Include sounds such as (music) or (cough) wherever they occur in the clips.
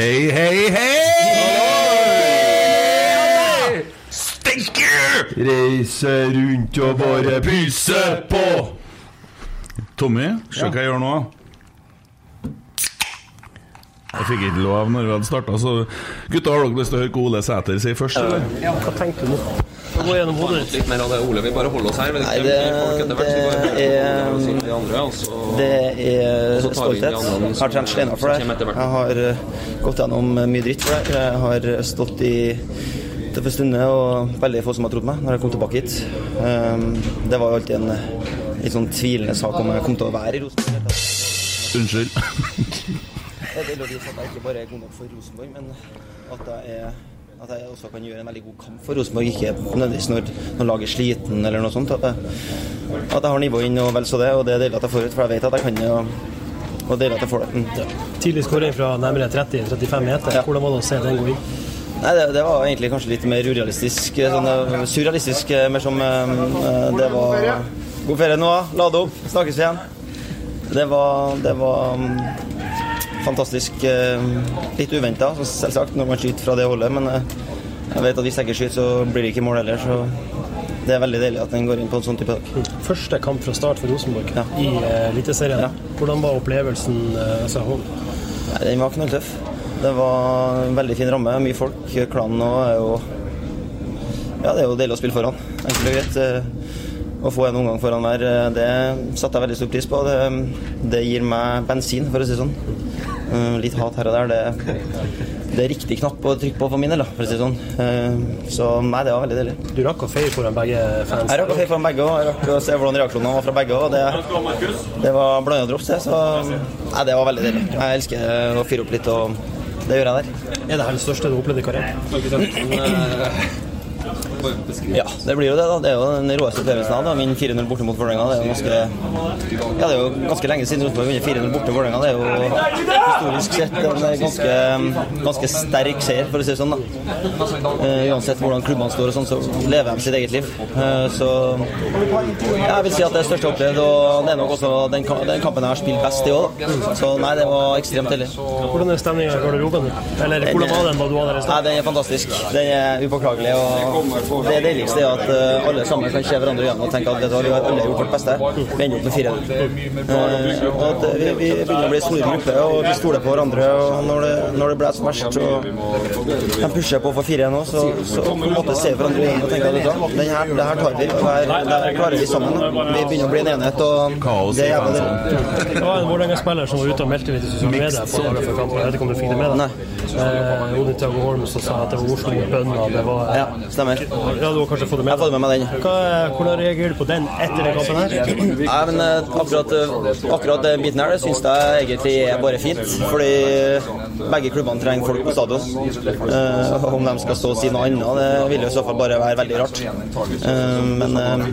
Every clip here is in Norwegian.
Hei, hei, hei! Stinker! Reise rundt og bare pyse på. Tommy, se hva jeg gjør nå. Jeg fikk ikke lov når vi hadde starta, så gutta, har dere lyst til å høre hva Ole Sæter sier først, eller? Ja, hva tenkte du nå? Gå gjennom hodet ditt. Litt mer av det, Ole. Vi bare holder oss her. Nei, det, mer folk etter hvert, så det er Det er stolthet. andre Jeg har trent steiner for det. Jeg har eh, gått gjennom mye dritt for det. Jeg har stått i tøffe stunder, og veldig få som har trodd meg når jeg kom tilbake hit. Um, Det var jo alltid en litt sånn tvilende sak om jeg kom til å være i Rosenborg. Unnskyld. Det er lov å si at jeg ikke bare er god nok for Rosenborg, men at jeg, er, at jeg også kan gjøre en veldig god kamp for Rosenborg. Ikke nødvendigvis når, når laget er sliten eller noe sånt. At jeg, at jeg har nivå inn og vel så det, og det er deilig at jeg får ut, for jeg vet at jeg kan det. Og, og deilig at jeg får det. Mm. Tidlig skåring fra nærmere 30-35 meter. Hvordan var det å se den gå inn? Nei, det, det var egentlig kanskje litt mer urealistisk. Sånn, eh, surrealistisk, eh, mer som eh, Det var God ferie nå. Lade opp. Snakkes igjen. Det var, det var mm, fantastisk. eh, Litt uventa, selvsagt, når man skyter fra det holdet. Men eh, jeg vet at hvis jeg ikke skyter, så blir det ikke mål heller. Så det er veldig deilig at den går inn på en sånn type dag. Første kamp fra start for Rosenborg i Eliteserien. Ja. Hvordan var opplevelsen? sa altså, Nei, Den var knalltøff. Det var en veldig fin ramme, mye folk. Klanen er jo Ja, det er jo deilig å spille foran, enkelt og greit. Å få en omgang foran hver, eh, det satte jeg veldig stor pris på. Det, det gir meg bensin, for å si det sånn. Eh, Litt hat her og der. Det, det er riktig knapp å trykke på for min del, for å si det sånn. Eh, Så nei, det var veldig deilig. Du rakk å feie foran begge fans? Jeg rakk å feie foran begge òg. Jeg rakk å se hvordan reaksjonene var fra begge òg. Det, det var blanda drops, det. Så nei, det var veldig deilig. Jeg elsker å fyre opp litt, og det gjør jeg der. Er det her det største du har opplevd i karrieren? (clears throat) Ja, det blir jo det. da Det er jo den råeste opplevelsen av det. Min 4-0 borte mot Vålerenga. Det er jo ganske Ja, det er jo ganske lenge siden Rosenborg vunnet 4-0 borte mot Vålerenga. Det er jo historisk sett en ganske, ganske sterk seier, for å si det sånn. da Uh, Uansett hvordan klubbene står og sånn, så lever de sitt eget liv. Uh, Så jeg vil si at det er største opplevd, og det er nok også den, den kampen jeg har spilt best i òg. Så nei, det var ekstremt heldig. Hvordan er stemninga i garderoben? Eller hvordan var den da du var der i stad? Den er fantastisk. Den er upåklagelig. Og det deiligste er at eh, alle sammen kan se hverandre igjen og tenke at vet du hva, vi har alle gjort vårt beste. Vi ender opp med 4-0. Eh, og at vi, vi begynner å bli store grupper, gruppe, og vi stoler på hverandre. Og når det, når det blir som verst, så de pusher på for 4-1 nå, så, så på en måte ser vi hverandre igjen og tenker at vet du hva, den her, det her tar vi. Det her, det her klarer vi sammen. Da. Vi begynner å bli en enhet, og det er jævla deilig. Det var en Vålerenga-spiller som var ute og meldte litt i sosiale medier på dagen før kampen. Jeg vet ikke om du fikk det med deg? Eh, Odin Tago Holm som sa at det var Oslo mot bønna. Det var Ja, stemmer. Ja, du har kanskje fått det med Jeg har fått med meg den. Hva, hvordan reagerer du på den etter den kampen her? Nei, men eh, akkurat, eh, akkurat den biten her, det syns jeg egentlig er bare fint. Fordi begge klubbene trenger folk på stadion. Eh, om de skal stå og si noe annet, det vil jo i så fall bare være veldig rart. Eh, men eh,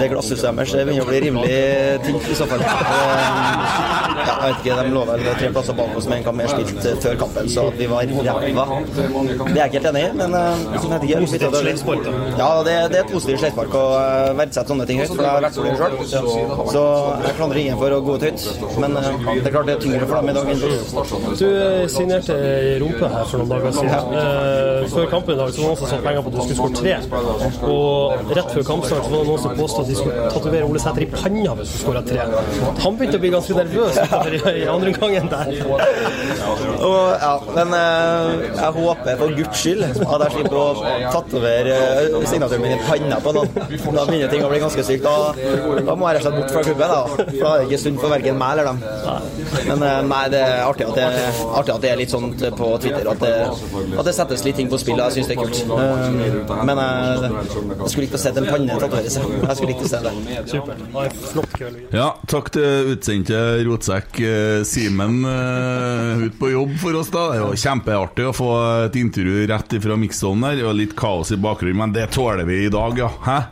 det glasshuset deres det begynner å bli rimelig tynt i så fall. Ja, jeg vet ikke, De lå vel tre plasser bak oss med en kamp mer spilt før kampen, så vi var ræva. Det er jeg ikke helt enig i, men jeg vet ikke. Positivt sleivspark. Ja, det, det er et positivt sleivspark å eh, verdsette sånne ting høyt, for jeg har vært for det sjøl. Så jeg klandrer ingen for å gå ut høyt, men eh, det er klart det er tyngre for dem i dag enn. Du eh, signerte i rumpe her for noen dager siden. Ja. før kampen i dag så var det noen som satte penger på at du skulle skåre tre. Og rett før kampstart så var det noen som påstod at de skulle tatovere Ole Sæter i panna hvis du skåra tre. Han begynte å bli ganske nervøs i, andre omgangen der. Og, ja, men jeg håper for guds skyld at jeg slipper å tatovere over signaturen min i panna på noen. Da begynner ting å bli ganske sykt. Da, da må jeg rett og slett bort fra klubben, da. For da er det ikke sunt for verken meg eller dem. Men eh, nei, det er artig at det, artig at det er litt sånn på Twitter at det, at det settes litt ting på spill. Jeg syns det er kult. Eh, Men jeg, jeg skulle ikke ha sett en panne tatoveres. Jeg skulle ikke se det. Supert. Flott kveld. Ja, takk til utsendte rotsekk eh, Simen eh, ut på jobb for oss, da. Det var kjempeartig å få et intervju rett ifra mikssonen her. Det var litt kaos i bakgrunnen, men det tåler vi i dag, ja. Hæ?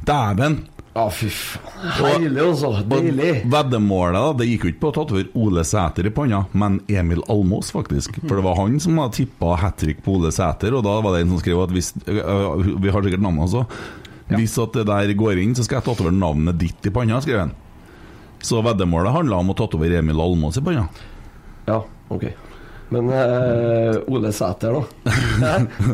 Dæven! Ja, fy faen. Deilig, altså. Deilig. Veddemålet da, det gikk jo ikke på å tatovere Ole Sæter i panna, men Emil Almås, faktisk. For det var han som hadde tippa hat trick på Ole Sæter, og da var det en som skrev at hvis øh, øh, Vi har sikkert navnet også. Hvis at det der går inn, så skal jeg tatovere navnet ditt i panna, skrev han. Så veddemålet handla om å tatovere Emil Almås i panna. Ja, ok. Men uh, Ole Sæter, da. (laughs)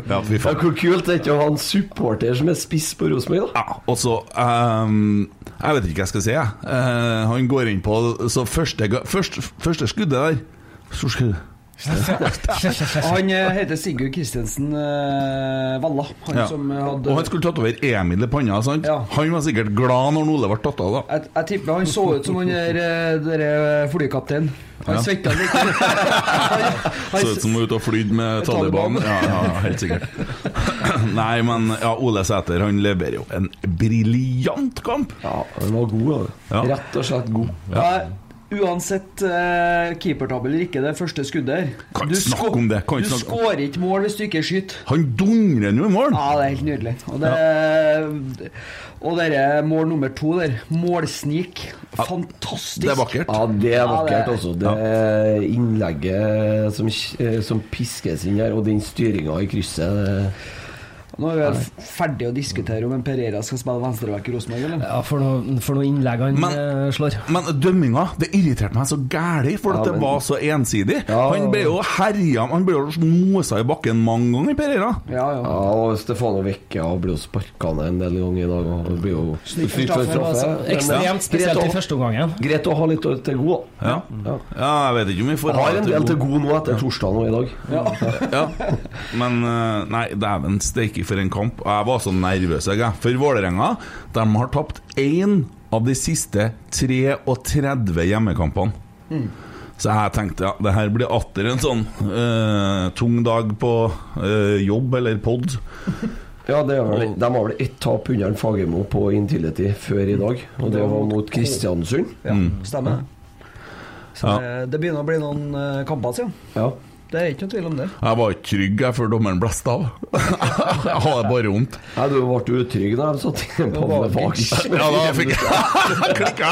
Ja, fy Ja, faen. hvor kult er det ikke å ha en supporter som er spiss på Rosenborg, da? Ja, og så ehm, Jeg vet ikke hva jeg skal si, jeg. Eh, han går inn på Så første, første, første skuddet der så skuddet. (laughs) Han eh, heter Sigurd Kristiansen eh, Valla. Han Ja. som hadde Og han skulle tatt over Emil i panna. Sant? Ja. Han var sikkert glad når Ole ble tatt av. da jeg, jeg tipper han så ut som han der, eh, der eh, flykapteinen. Han Ja. svetta litt. (laughs) Han, han, Så ut som hun var ute og flydd med Taliban. Taliban. Ja, ja, helt sikkert. (clears throat) Nei, men ja, Ole Sæter han leverer jo en briljant kamp. Ja, han var god, da. Ja. Rett og slett god. ja. Uansett uh, keepertabbe eller ikke, det første skuddet Kan Du ikke snakke om det, kan Du snakke skårer ikke mål hvis du ikke skyter. Han dungrer nå i mål! Ja, det er helt nydelig. Og, det, og dere mål nummer to der, målsnik. Fantastisk. Det er vakkert. Ja, det er Ja, vakkert, det- altså. Det innlegget som, eh, som piskes inn her, og den styringa i krysset det, Nå er vi vel ferdig å diskutere om en Pereira skal spille venstreback i Rosenborg, eller? Ja, for noe, for noe innlegg han Men- eh, slår. Men dømminga, det irriterte meg så gæli, for at Ja, det men- var så ensidig. Ja. Han ble jo herja Han ble jo mosa i bakken mange ganger, Pereira. Ja, ja. Ja, og Stefano Vecchia ble jo sparka ned en del ganger i dag. Og det blir jo fritt for straffe. så ekstremt, spesielt i første omgang. Greit å ha litt til god. da. Ja. Ja. ja, jeg vet ikke om vi får ha har en del til god nå etter torsdag nå i dag. Ja. Men eh, nei, dæven steike for en kamp. Jeg var så nervøs, jeg. For Vålerenga de har tapt én av de siste 33 hjemmekampene. Så jeg tenkte ja, det her blir atter en sånn uh, tung dag på uh, jobb eller pod. (laughs) Ja, det er vel, De har vel ett tap under Fagermo på Intility før i dag, og det var mot Kristiansund. Ja, stemmer. Så det, det begynner å bli noen eh, kamper siden. Ja. Det er ikke noen tvil om det. Jeg var ikke trygg jeg før dommeren blåste av. (laughs) jeg hadde bare vondt. Nei, du ble utrygg da de satt i en panne bak. Ja, da fikk jeg (laughs) klikka.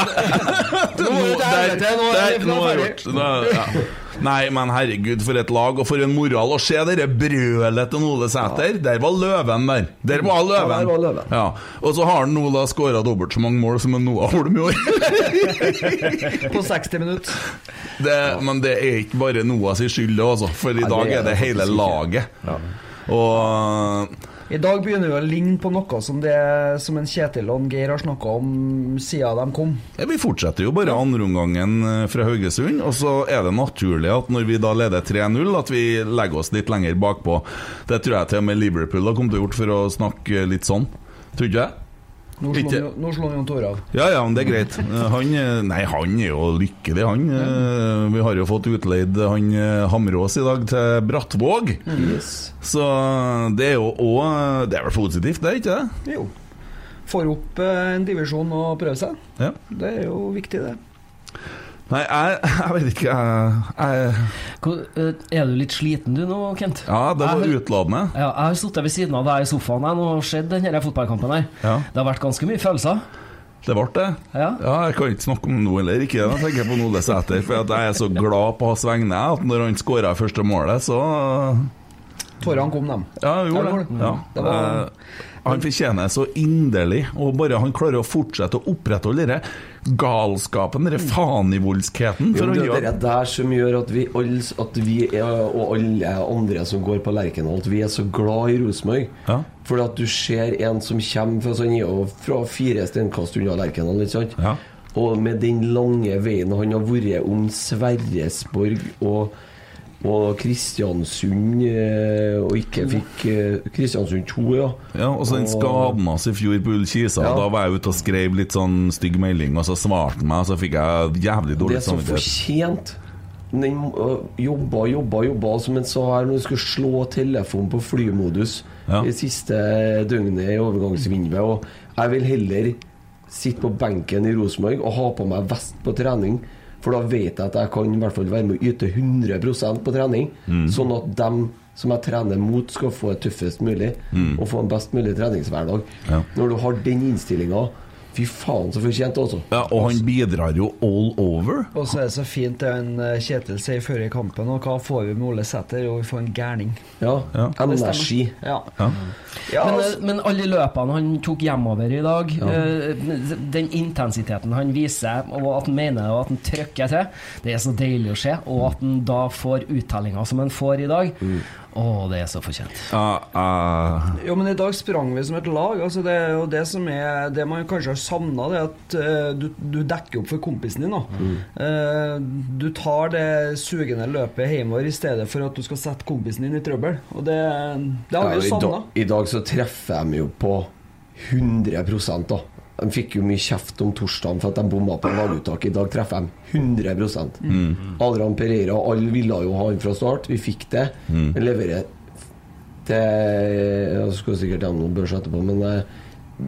Nå det helvete, nå det nå er det ferdig. Nei, men herregud, for et lag og for en moral. Å se dere brølet til Ole Sæter. Der var løven der. Der var løven. Ja, der var løven. Ja. Og så har han nå da skåra dobbelt så mange mål som en Noah Holm i år. (laughs) På 60 minutter. Det, men det er ikke bare Noahs skyld, det, altså. For i dag det er det det hele laget. Og I dag begynner vi å ligne på noe som det som en Kjetil og en Geir har snakka om siden de kom. Ja, Vi fortsetter jo bare andreomgangen eh, fra Haugesund, og så er det naturlig at når vi da leder 3-0, at vi legger oss litt lenger bakpå. Det tror jeg til og med Liverpool har kommet til å gjort for å snakke litt sånn. Tror ikke jeg? Nå slår han- nå slår han Tore av. Ja, ja, men det er greit. Eh, Han, eh, nei, han er jo lykkelig, han. Eh, Vi har jo fått utleid han Hamrås i dag til Brattvåg. Så det er jo òg Det er vel positivt, det, er ikke det? Jo. Får opp en divisjon og prøve seg. Ja. Det er jo viktig, det. Nei, jeg, (laughs) jeg vet ikke, jeg, jeg eh, Er du litt sliten du nå, Kent? Ja, det var Jeg- utladende. Ja, jeg har sittet ved siden av deg i sofaen jeg, og sett denne fotballkampen her. Ja. Det har vært ganske mye følelser. Det ble det. Ja. Jeg kan ikke snakke om noe heller. Ikke jeg tenker på Ole Sæter. For at jeg er så glad på hans vegne at når han skåra første målet, så Tårene kom, dem. Ja, han gjorde Ja, det. det Ja. Det var- Eh, Han fortjener så inderlig, og bare han klarer å fortsette å opprettholde denne galskapen, denne men han det er gjør det der som gjør at vi, alle, at vi er, og alle andre som går på Lerkendal, at vi er så glad i Rosenborg. Ja. Fordi at du ser en som kommer fra, sånn, fra fire steinkast unna Lerkendal, ikke sant? Ja. Og med den lange veien han har vært om Sverresborg og og Kristiansund eh, Og ikke fikk eh, Kristiansund 2, ja. Ja, og så den skaden hans i fjor på Ullkisa. Ja. Da var jeg ute og skrev litt sånn stygg melding, og så svarte han meg, og så fikk jeg jævlig dårlig samvittighet. Det er så fortjent. Den jobba, jobba, jobba som en sa her når du skulle slå telefonen på flymodus Ja. det siste døgnet i overgangsvinduet. Og jeg vil heller sitte på benken i Rosenborg og ha på meg vest på trening. For da vet jeg at jeg kan i hvert fall være med å yte 100 på trening. Mm. Sånn at dem som jeg trener mot, skal få det tøffest mulig Mm. og få en best mulig treningshverdag. Ja. Når du har den innstillinga Fy faen, så fortjent, altså. Ja, og han bidrar jo all over. Og så er det så fint det en eh, Kjetil sier før i kampen. Og hva får vi med Ole Sæter? Jo, vi får en gærning. Ja. Ja. Energi. Ja. Ja. Ja, Men, altså, eh, men alle løpene han tok hjemover i dag, eh, den intensiteten han viser, og at han mener og at han trykker til, det er så deilig å se. Og at han da får uttellinga som han får i dag, å, det er så fortjent. Ja, eh, Jo, men i dag sprang vi som et lag. Altså, det er jo det som er Det man kanskje har savna, det er at uh, du, du dekker opp for kompisen din. Da. Uh, du tar det sugende løpet hjemover i stedet for at du skal sette kompisen din i trøbbel. Og det, det har Ja, vi jo savna. I dag så treffer de jo på 100 da. De fikk jo mye kjeft om torsdagen for at de bomma på laguttak. I dag treffer de 100 Adrian Pereira, alle ville jo ha han fra start. Vi fikk det. Mm. Vi leverer til Jeg skulle sikkert gjennom børs etterpå, men eh,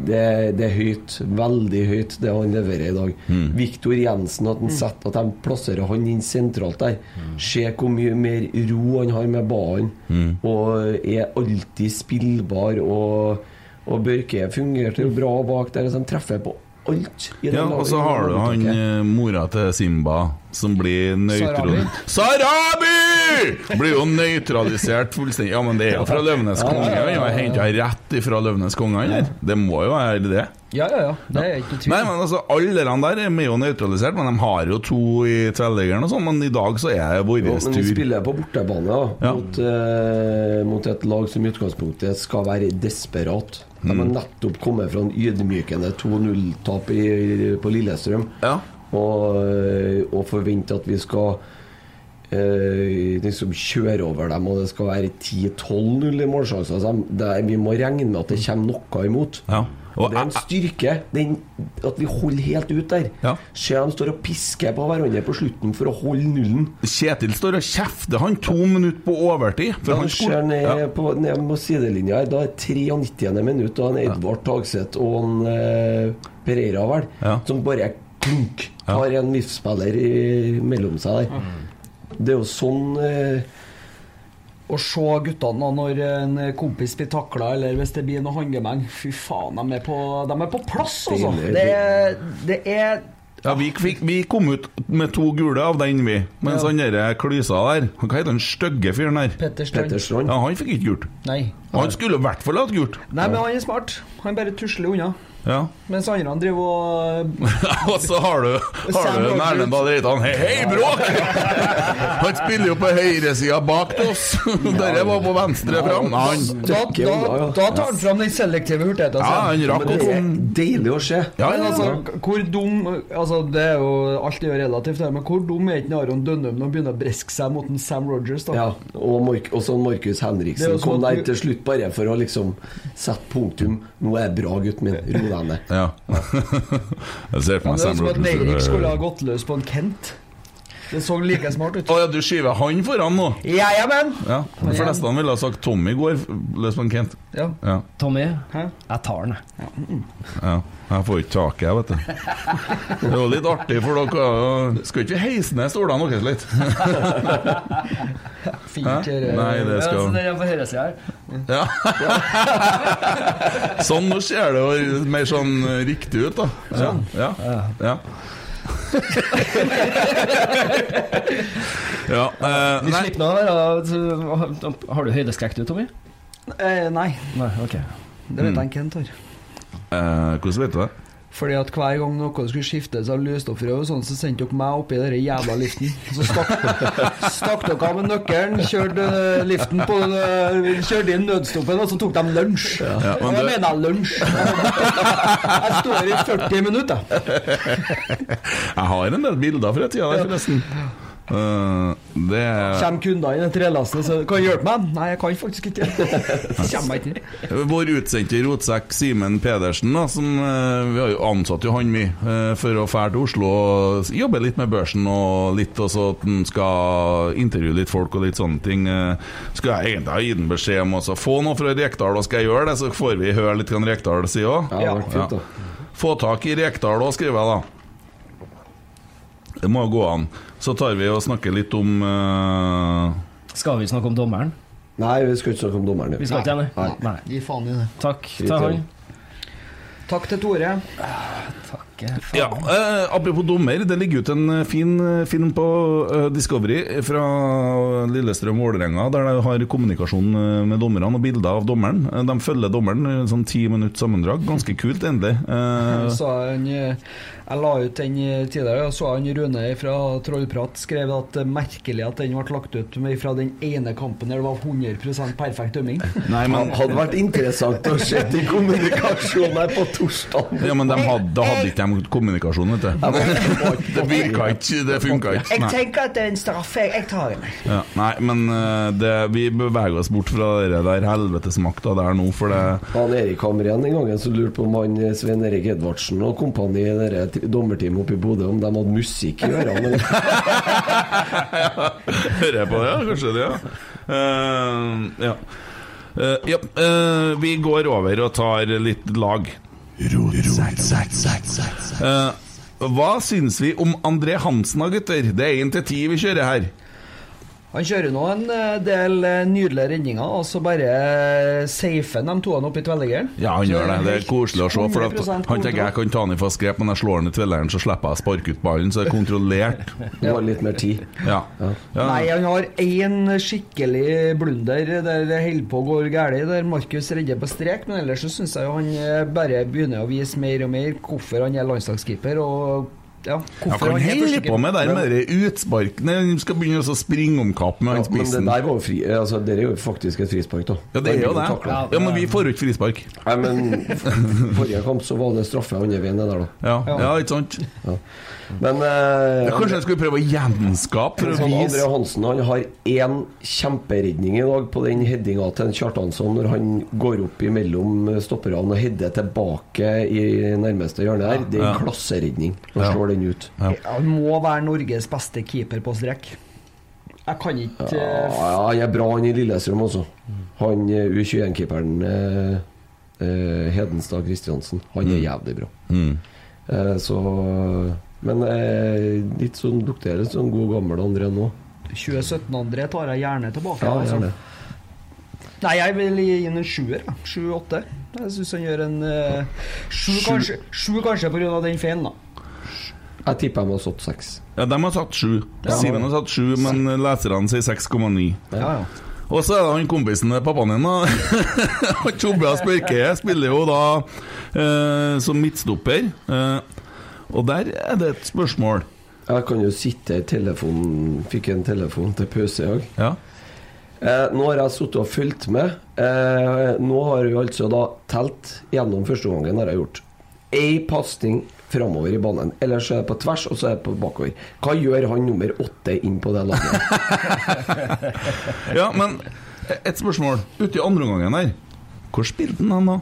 det, det er høyt. Veldig høyt, det han leverer i dag. Mm. Viktor Jensen, at, han setter, at de plasserer han inn sentralt der. Se hvor mye mer ro han har med ballen, Mm. og er alltid spillbar. Og, og Børke fungerte jo bra bak der, så de treffer på alt. i ja, og så har du han eh, mora til Simba, som blir nøytron... Sarabi. Blir jo nøytralisert fullstendig. Ja, men det er jo fra Løvenes konge. Han har henta rett ifra Løvenes konge, eller? Det må jo være det. Ja, ja, ja. Det er ikke tvil. Nei, men altså, Alle de der er jo nøytralisert, men de har jo to i tverrliggeren og sånn. Men i dag så er det vår Ja, men vi spiller på bortebane da, Ja. mot, eh, mot et lag som i utgangspunktet skal være desperat. De Mm. har nettopp kommet fra en ydmykende 2-0-tap på Lillestrøm. Ja. Og, eh, og forvente at vi skal eh, liksom kjøre over dem, og det skal være 10-12-0 i målsjanser. Det, er- vi må regne med at det kommer noe imot. Ja. Og det er en styrke den, at vi holder helt ut der. Ja. Se de står og pisker på hverandre på slutten for å holde nullen. Kjetil står og kjefter han to minutter på overtid. For Da han ser ned, ja. på, ned på sidelinja her. Da er 93. minutt, og han Edvard Tagseth og han, eh, Pereira, vel, Ja. som bare klunk har en VIF-spiller mellom seg der. Det er jo sånn eh, Å se guttene da når en kompis blir takla, eller hvis det blir noe handgemeng Fy faen, de er på, de er på plass, altså! Det, er- det er Ja, vi, fikk, vi kom ut med to gule av den, vi. Mens Ja. han derre klysa der Hva heter den stygge fyren der? Petter Strand. Petter Strand. Ja, han fikk ikke gult. Nei. Han skulle i hvert fall hatt gult. Nei, men han er smart. Han bare tusler unna. Ja. Mens andre driver og (laughs) Og så har du, har du. Erlend Dahl Hei, hei, bråk! (laughs) Han spiller jo på høyresida bak oss. (laughs) Dere var på venstre fram. Da, da, da tar han fram den selektive hurtigheten Ja, han rakk å komme Deilig å se. Ja, ja, altså, hvor dum altså, Det er jo Alt er relativt, men hvor dum er ikke Aron Dønnum når han begynner å breske seg mot en Sam Rogers? da? Ja, og, Mark, også Markus er Henriksen kom der til slutt bare for å liksom sette punktum. Nå er jeg bra, gutten min. Ro deg ned. Ja. (laughs) Jeg ser for meg det er Sam som at Eirik skulle ha gått løs på en Kent. Det så like smart ut. Å ja, du skyver han foran nå? Ja, ja, men Ja, De fleste ville ha sagt Tommy går løs på en Kent. Ja. Ja. Tommy, Hæ? jeg tar den, jeg. ja. Jeg får ikke taket, jeg, vet du. Det var litt artig, for dere Skal ikke vi heise ned stolene deres litt? (laughs) Fint. Nei, det Ja, så skal den er på høyresida her. Ja. (laughs) Sånn, nå ser det jo mer sånn riktig ut, da. Ja. Ja. ja. (laughs) ja uh, Vi nei. slipper nå være Har du høydeskrekk, du, Tommy? Uh, nei, Nei, ok. det vet jeg en Tor. har. Eh, hvordan vet du det? Fordi at hver gang noe skulle skiftes av sånn, så sendte dere meg oppi den jævla liften. Så stakk, dere av med nøkkelen, kjørte eh, liften på eh, Kjørte inn nødstoppen, og så tok de lunsj. Ja, og jeg mener jeg lunsj. Jeg sto her i 40 minutter. Jeg har en del bilder fra tida der, forresten. Eh, det Kommer kunder i trelasten og sier 'Kan du hjelpe meg?' Nei, jeg kan faktisk ikke. (laughs) Kommer ikke. Vår utsendte rotsekk Simen Pedersen, da, som uh, vi har jo ansatt jo han mye uh, for å fære til Oslo og jobbe litt med børsen og litt også at han skal intervjue litt folk og litt sånne ting. Skulle jeg egentlig ha gitt ham beskjed om å få noe fra Rekdal, og skal jeg gjøre det, så får vi høre litt hva Rekdal sier òg. Ja, da. Få tak i Rekdal òg, skriver jeg da. Det må gå an. Så tar vi og snakker litt om uh... Skal vi snakke om dommeren? Nei, vi skal ikke snakke om dommeren. Vi skal ikke det, nei. nei. Gi faen i det. Takk. Drit Ta. Takk til Tore. Faen. Ja, eh, Apropos dommer, det ligger ut en eh, fin eh, film på eh, Discovery fra Lillestrøm Vålerenga, der de har kommunikasjon eh, med dommerne og bilder av dommeren. De følger dommeren, sånn ti minutter sammendrag. Ganske kult, endelig. Eh, (laughs) Så han, jeg la ut den tidligere, og så han Rune fra Trollprat skrev at det er merkelig at den ble lagt ut fra den ene kampen der det var 100 perfekt dømming. (laughs) nei, men, hadde vært interessant å se i kommunikasjonen her på torsdag. ja, men de hadde, da hadde ikke de kommunikasjon, vet du. Det virka ikke, det funka ikke. Jeg tenker at det er en straffe. Jeg, tar den. Ja, nei, men eh, det, vi beveger oss bort fra det der helvetesmakta der nå, for det Han Erik Hamren en gang så lurte på om han eh, Svein Erik Edvardsen og kompani i dommerteamet oppe i Bodø om de hadde musikk i ørene. (laughs) Hører jeg på det, ja? Kanskje det, ja. Uh, ja. Uh, ja, Uh, vi går over og tar litt lag. Eh, hva syns vi om André Hansen da, gutter? Det er én til ti vi kjører her. Han kjører nå en eh, del eh, nydelige redninger, og så bare eh, safer han de toene opp i tvellegeren. Ja, han gjør det. Det er koselig å se. For at han tenker jeg kan ta han i fast grep, men jeg slår han i tvelleren, så slipper jeg å sparke ut ballen. Så det er kontrollert. (laughs) Det var litt mer tid. Ja. ja. Nei, han har én skikkelig blunder der det holder på å gå galt, der Markus redder på strek. Men ellers så syns jeg jo han bare begynner å vise mer og mer hvorfor han er landslagskeeper. Og ja, Ja, hvorfor kan han holder på med der med de utsparkene. De skal begynne å springe om kapp med Ja, han men det der var jo fri, altså, det er jo faktisk et frispark, da. Ja, det er jo det. Ja, Men vi får jo ikke frispark. Nei, men forrige kamp så var det straffe andre veien, det der, da. Ja, ja ikke sant? Men eh, Ja, Kanskje jeg skulle prøve å gjenskape for å sånn André Hansen han har én kjemperedning i dag på den headinga til Kjartansson når han går opp imellom stopperne og header tilbake i nærmeste hjørne der. Det er en Ja. klasseredning. Han Ja. slår den ut. Ja. Han må være Norges beste keeper på strekk. Jeg kan ikke Ja, ja, han er bra, han i Lillestrøm også. Han eh, U21-keeperen eh, eh, Hedenstad Kristiansen, han er jævlig bra. Mm. Eh, så Men eh, litt sånn lukter det sånn god gammel André nå. 2017-André tar jeg gjerne tilbake. Ja, altså. gjerne. Nei, jeg vil gi inn en sjuer. Sju-åtte. Jeg syns han gjør en eh, sju, kanskje, sju kanskje pga. den feilen, da. Jeg tipper de har satt seks. Ja, de har satt sju. Ja. Simen har satt sju, men leserne sier 6,9. Ja, ja. Og så er det han kompisen til pappaen din, da. (laughs) Tobias Børke spiller jo da eh, som midtstopper. Eh, og der er det et spørsmål. Jeg kan jo sitte i telefonen Fikk en telefon til pause i dag. Ja. Eh, nå har jeg sittet og fulgt med. Eh, nå har vi altså da telt gjennom første gangen har jeg gjort. Én pasning framover i banen. Ellers er det på tvers, og så er det på bakover. Hva gjør han nummer åtte inn på det laget? (laughs) Ja, men et spørsmål. Ute i andre omgangen her, hvor spilte han da?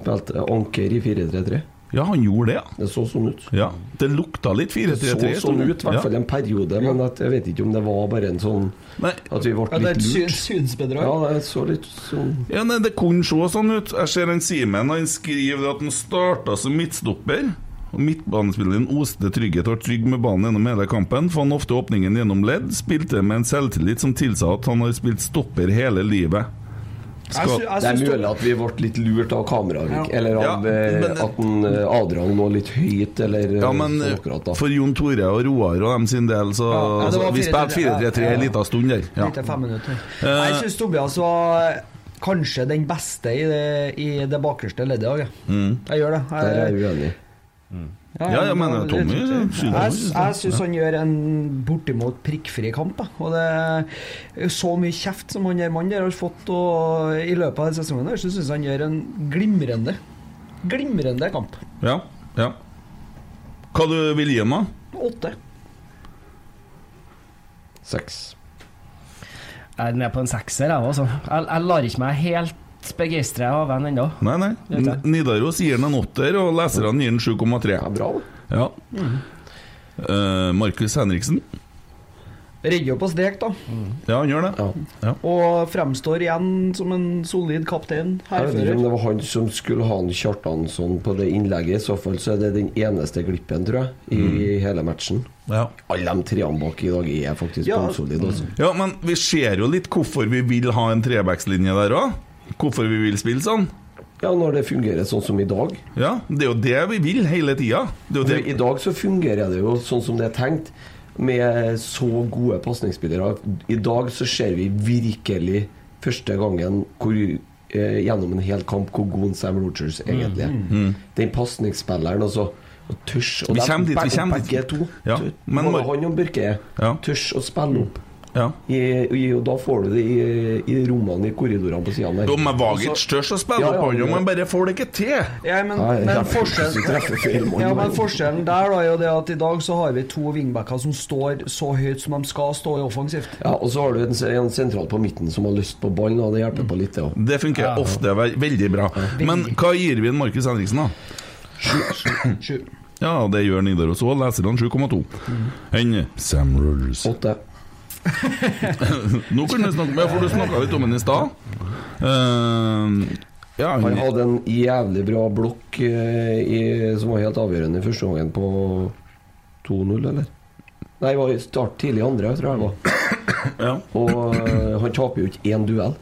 Spilte anker i 4-3-3. Ja, han gjorde det, ja. Det så sånn ut. Ja, Det lukta litt Det 4-3-3. så sånn ut, i hvert fall en periode, men at, jeg vet ikke om det var bare en sånn At vi ble Ja, det er et lurt. synsbedrag. Ja, det så litt sånn Ja, nei, Det kunne se sånn ut. Jeg ser en Simen han skriver at han starta som midtstopper. Og Midtbanespilleren oste trygghet og var trygg med banen gjennom hele kampen. Fant ofte åpningen gjennom ledd. Spilte med en selvtillit som tilsa at han har spilt stopper hele livet. Skal, Det er mulig at vi ble litt lurt av kameraet, Ja. eller av Ja, eh, men- at en, eh, Adrian lå litt høyt, eller Ja, eh, men sånn akkurat da. for Jon Tore og Roar og dem sin del, så Ja, ja, det så var Vi 4-3-3, spilte 4-3-3 en liten stund der. Ja. Fem minutter. Eh, Jeg syns Tobias var kanskje den beste i det, i det bakerste leddet òg, jeg. Mm. Jeg gjør det. Der er jeg uenig. Ja, ja, men Tommy jeg, synes jeg, jeg syns han gjør en bortimot prikkfri kamp. da. Og det er så mye kjeft som han der mannen der har fått og, i løpet av denne sesongen, her, så syns jeg han gjør en glimrende Glimrende kamp. Ja, ja. Hva du vil gi ham, da? Åtte. Seks. Jeg er nede på en sekser, jeg òg. Jeg, jeg lar ikke meg helt begeistre av den ennå. Nei, nei. N- Nidaros gir den en åtter, og leserne gir den 7,3. Ja, bra Ja. Eh, Markus Henriksen. Redder jo på strek, da. Ja, han gjør det. Ja. Og fremstår igjen som en solid kaptein. Jeg vet ikke om det var han som skulle ha en Kjartansson på det innlegget. I så fall så er det den eneste glippen, tror jeg, i Mm. hele matchen. Ja. Alle de treene bak i dag er faktisk Ja. bunnsolide. Altså. Ja, men vi ser jo litt hvorfor vi vil ha en trebackslinje der òg. Hvorfor vi vil spille sånn. Ja, når det fungerer sånn som i dag. Ja, det er jo det vi vil hele tida. I dag så fungerer det jo sånn som det er tenkt, med så gode pasningsspillere. I dag så ser vi virkelig første gangen hvor, eh, gjennom en hel kamp hvor god Sam Rogers egentlig er. Mm. Mm. Den pasningsspilleren, altså. Og tørs og Vi kommer dit, vi kommer dit. Begge to. Ja, men han og Børke Ja. tørs å spille opp. Ja. I, i, og da får du det i, i rommene i korridorene på sidene der. Jo, men Vagic størst å spille opp han, jo, men bare får det ikke til. Ja, men, Nei, men, forskjellen, ja, men forskjellen der da er jo det at i dag så har vi to wingbacker som står så høyt som de skal stå i offensivt. Ja, Og så har du en, en sentral på midten som har lyst på ballen, og det hjelper på litt, det òg. Det funker ofte veldig bra. Men hva gir vi en Markus Henriksen, da? Sju. Ja, det gjør Nidaros òg. han 7,2. Enn Sam Rogers. Åtte. (laughs) Nå kunne vi snakke med, for du snakka litt om den i stad. Uh, ja, Han hadde en jævlig bra blokk eh, i, som var helt avgjørende i første gangen på 2-0, eller? Nei, det var i start tidlig i andre, tror jeg det var. Og eh, han taper jo ikke én duell.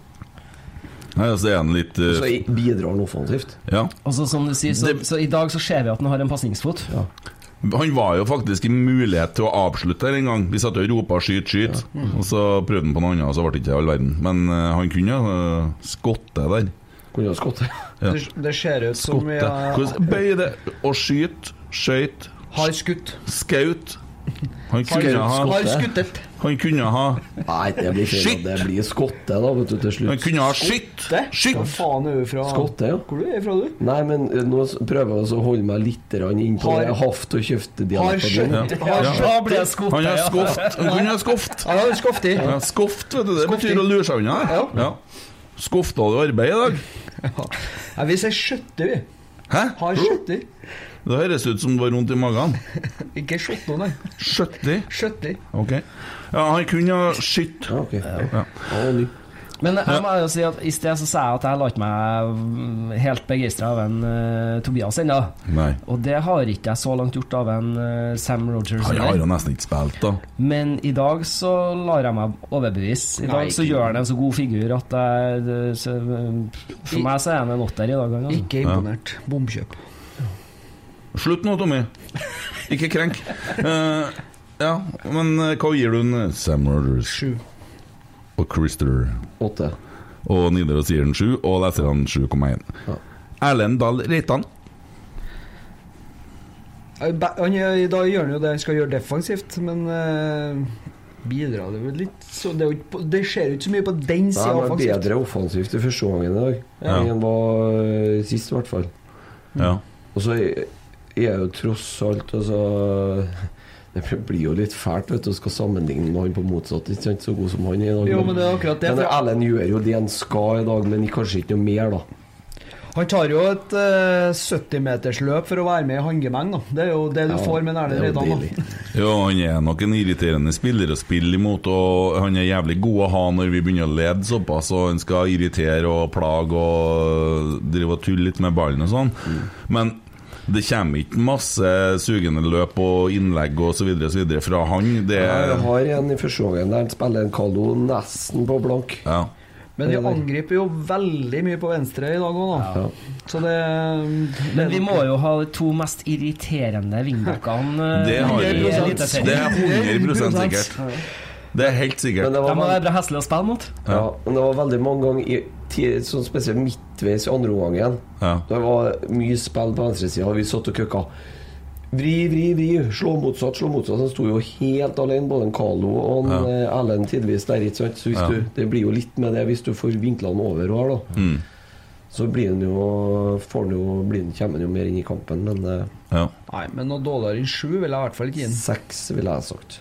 Nei, altså er han litt uh... Så bidrar han offensivt. Ja. Og så, som du sier, så, så i dag så ser vi at han har en pasningsfot. Han var jo faktisk i mulighet til å avslutte her en gang. Vi satt jo og ropa 'skyt, skyt', og så prøvde han på noe annet, og så ble det ikke all verden. Men uh, han kunne uh, skotte der. Kunne ha skotte. Ja. Det, det ser ut som vi har, Hvordan- det og skyt, skøyt har skutt. Skaut. Han kunne ha har skuttet. Han kunne ha Nei, det blir feil. Shit. Det blir skotte, da, vet du, til slutt. Han kunne ha skytt. Skitt. Hva faen er du fra? Skotte, ja. Hvor du er fra, du? Nei, men eh, nå prøver jeg å holde meg litt inn på Har- haft- og Har kjøft-dialekten skjønt. din. Har Ja. skjønt. Da blir skotte, Han har ja. skoft. Han kunne ha skoft. Ja, det er skoftig. Ja, skoft, vet du. Det Skofti. betyr å lure seg unna. Ja. Ja. Skofta du arbeid i dag? Ja, vi sier skjøtter, vi. Hæ? Har skjøtter. Det høres ut som du har vondt i magen. (laughs) Ikke skjøtter, nei. Skjøtti? Skjøtter. Ok. Ja, han kunne ha skutt. Ja, okay. Ja. Ja. Men jeg må jo si at i sted så sa jeg at jeg la ikke meg helt begeistra av en uh, Tobias ennå. Og det har ikke jeg så langt gjort av en uh, Sam Rogers. Han har jo nesten ikke spilt, da. Men i dag så lar jeg meg overbevise. I Nei, dag så gjør han en så god figur at jeg, så, For meg så er han en åtter i dag. Altså. Ikke imponert. Bomkjøp. Slutt nå, Tommy. Ikke krenk. (laughs) Eh, ja, men eh, hva gir du en Sam Rogers? Sju. Og Christer? Åtte. Og Nidaros gir den sju, og leserne 7,1. Erlend Dahl Reitan. Eh, Han, gjør- gjør han jo det han skal gjøre defensivt, men uh, bidrar det vel litt så det, er på- det skjer jo ikke så mye på den sida han offensivt. bedre offensivt i første gangen i dag Ja. enn han var eh, sist, i hvert fall. Ja. Og så er er jo tross alt altså, Det blir jo litt fælt vet du, å skal sammenligne med han på motsatt. Ikke sant, så god som han er i dag. Jo, men det er akkurat det, Men for- Erlend gjør jo det han skal i dag, men kanskje ikke noe mer, da. Han tar jo et uh, 70-metersløp for å være med i handgemeng. da. Det er jo det du Ja, får med Erlend er jo Reitan. (laughs) Jo, han er nok en irriterende spiller å spille imot, og han er jævlig god å ha når vi begynner å lede såpass, og han skal irritere og plage og drive og tulle litt med ballen og sånn. Men det kommer ikke masse sugende løp og innlegg videre fra han. Det Jeg har en i første gangen der han spiller en Carlo nesten på blank. Ja. Men de er angriper jo veldig mye på venstre i dag òg, da. Så det, det Men vi må jo ha de to mest irriterende (laughs) wingbackene eh, Det har vi. Eliteserien. Det er 100 sikkert. Det er helt sikkert. Men det De var må være bra heslige å spille mot. Ja, men det var veldig mange ganger i, sånn spesielt midtveis i andre omgangen. Ja. Det var mye spill på venstresida, og vi satt og køkka. Vri, vri, vri. Slå motsatt, slå motsatt. Han sto jo helt alene, både en Carlo og en Ja. eh, tidvis der. ikke sant? Så hvis Ja. du, det blir jo litt med det hvis du får vinkla den over her, da. Mm. Så blir han jo, får han jo, blir han, kommer han jo mer inn i kampen, men eh, Ja. Nei, men noe dårligere enn sju vil jeg i hvert fall ikke gi den. seks ville jeg sagt.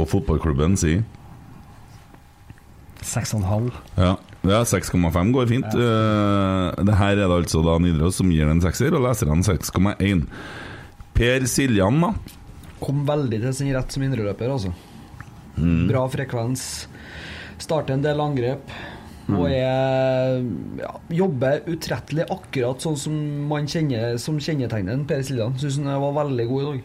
Og fotballklubben sier Seks og en halv. Ja, ja 6,5 går fint. Eh, det her er det altså da Nidaros som gir den sekser, og leserne 6,1. Per Siljan, da? Kom veldig til sin rett som indreløper, altså. Mm. Bra frekvens. Starter en del angrep. Og Mm. er ja, jobber utrettelig akkurat sånn som man kjenner Som kjennetegner Per Siljan. Syns han var veldig god i dag.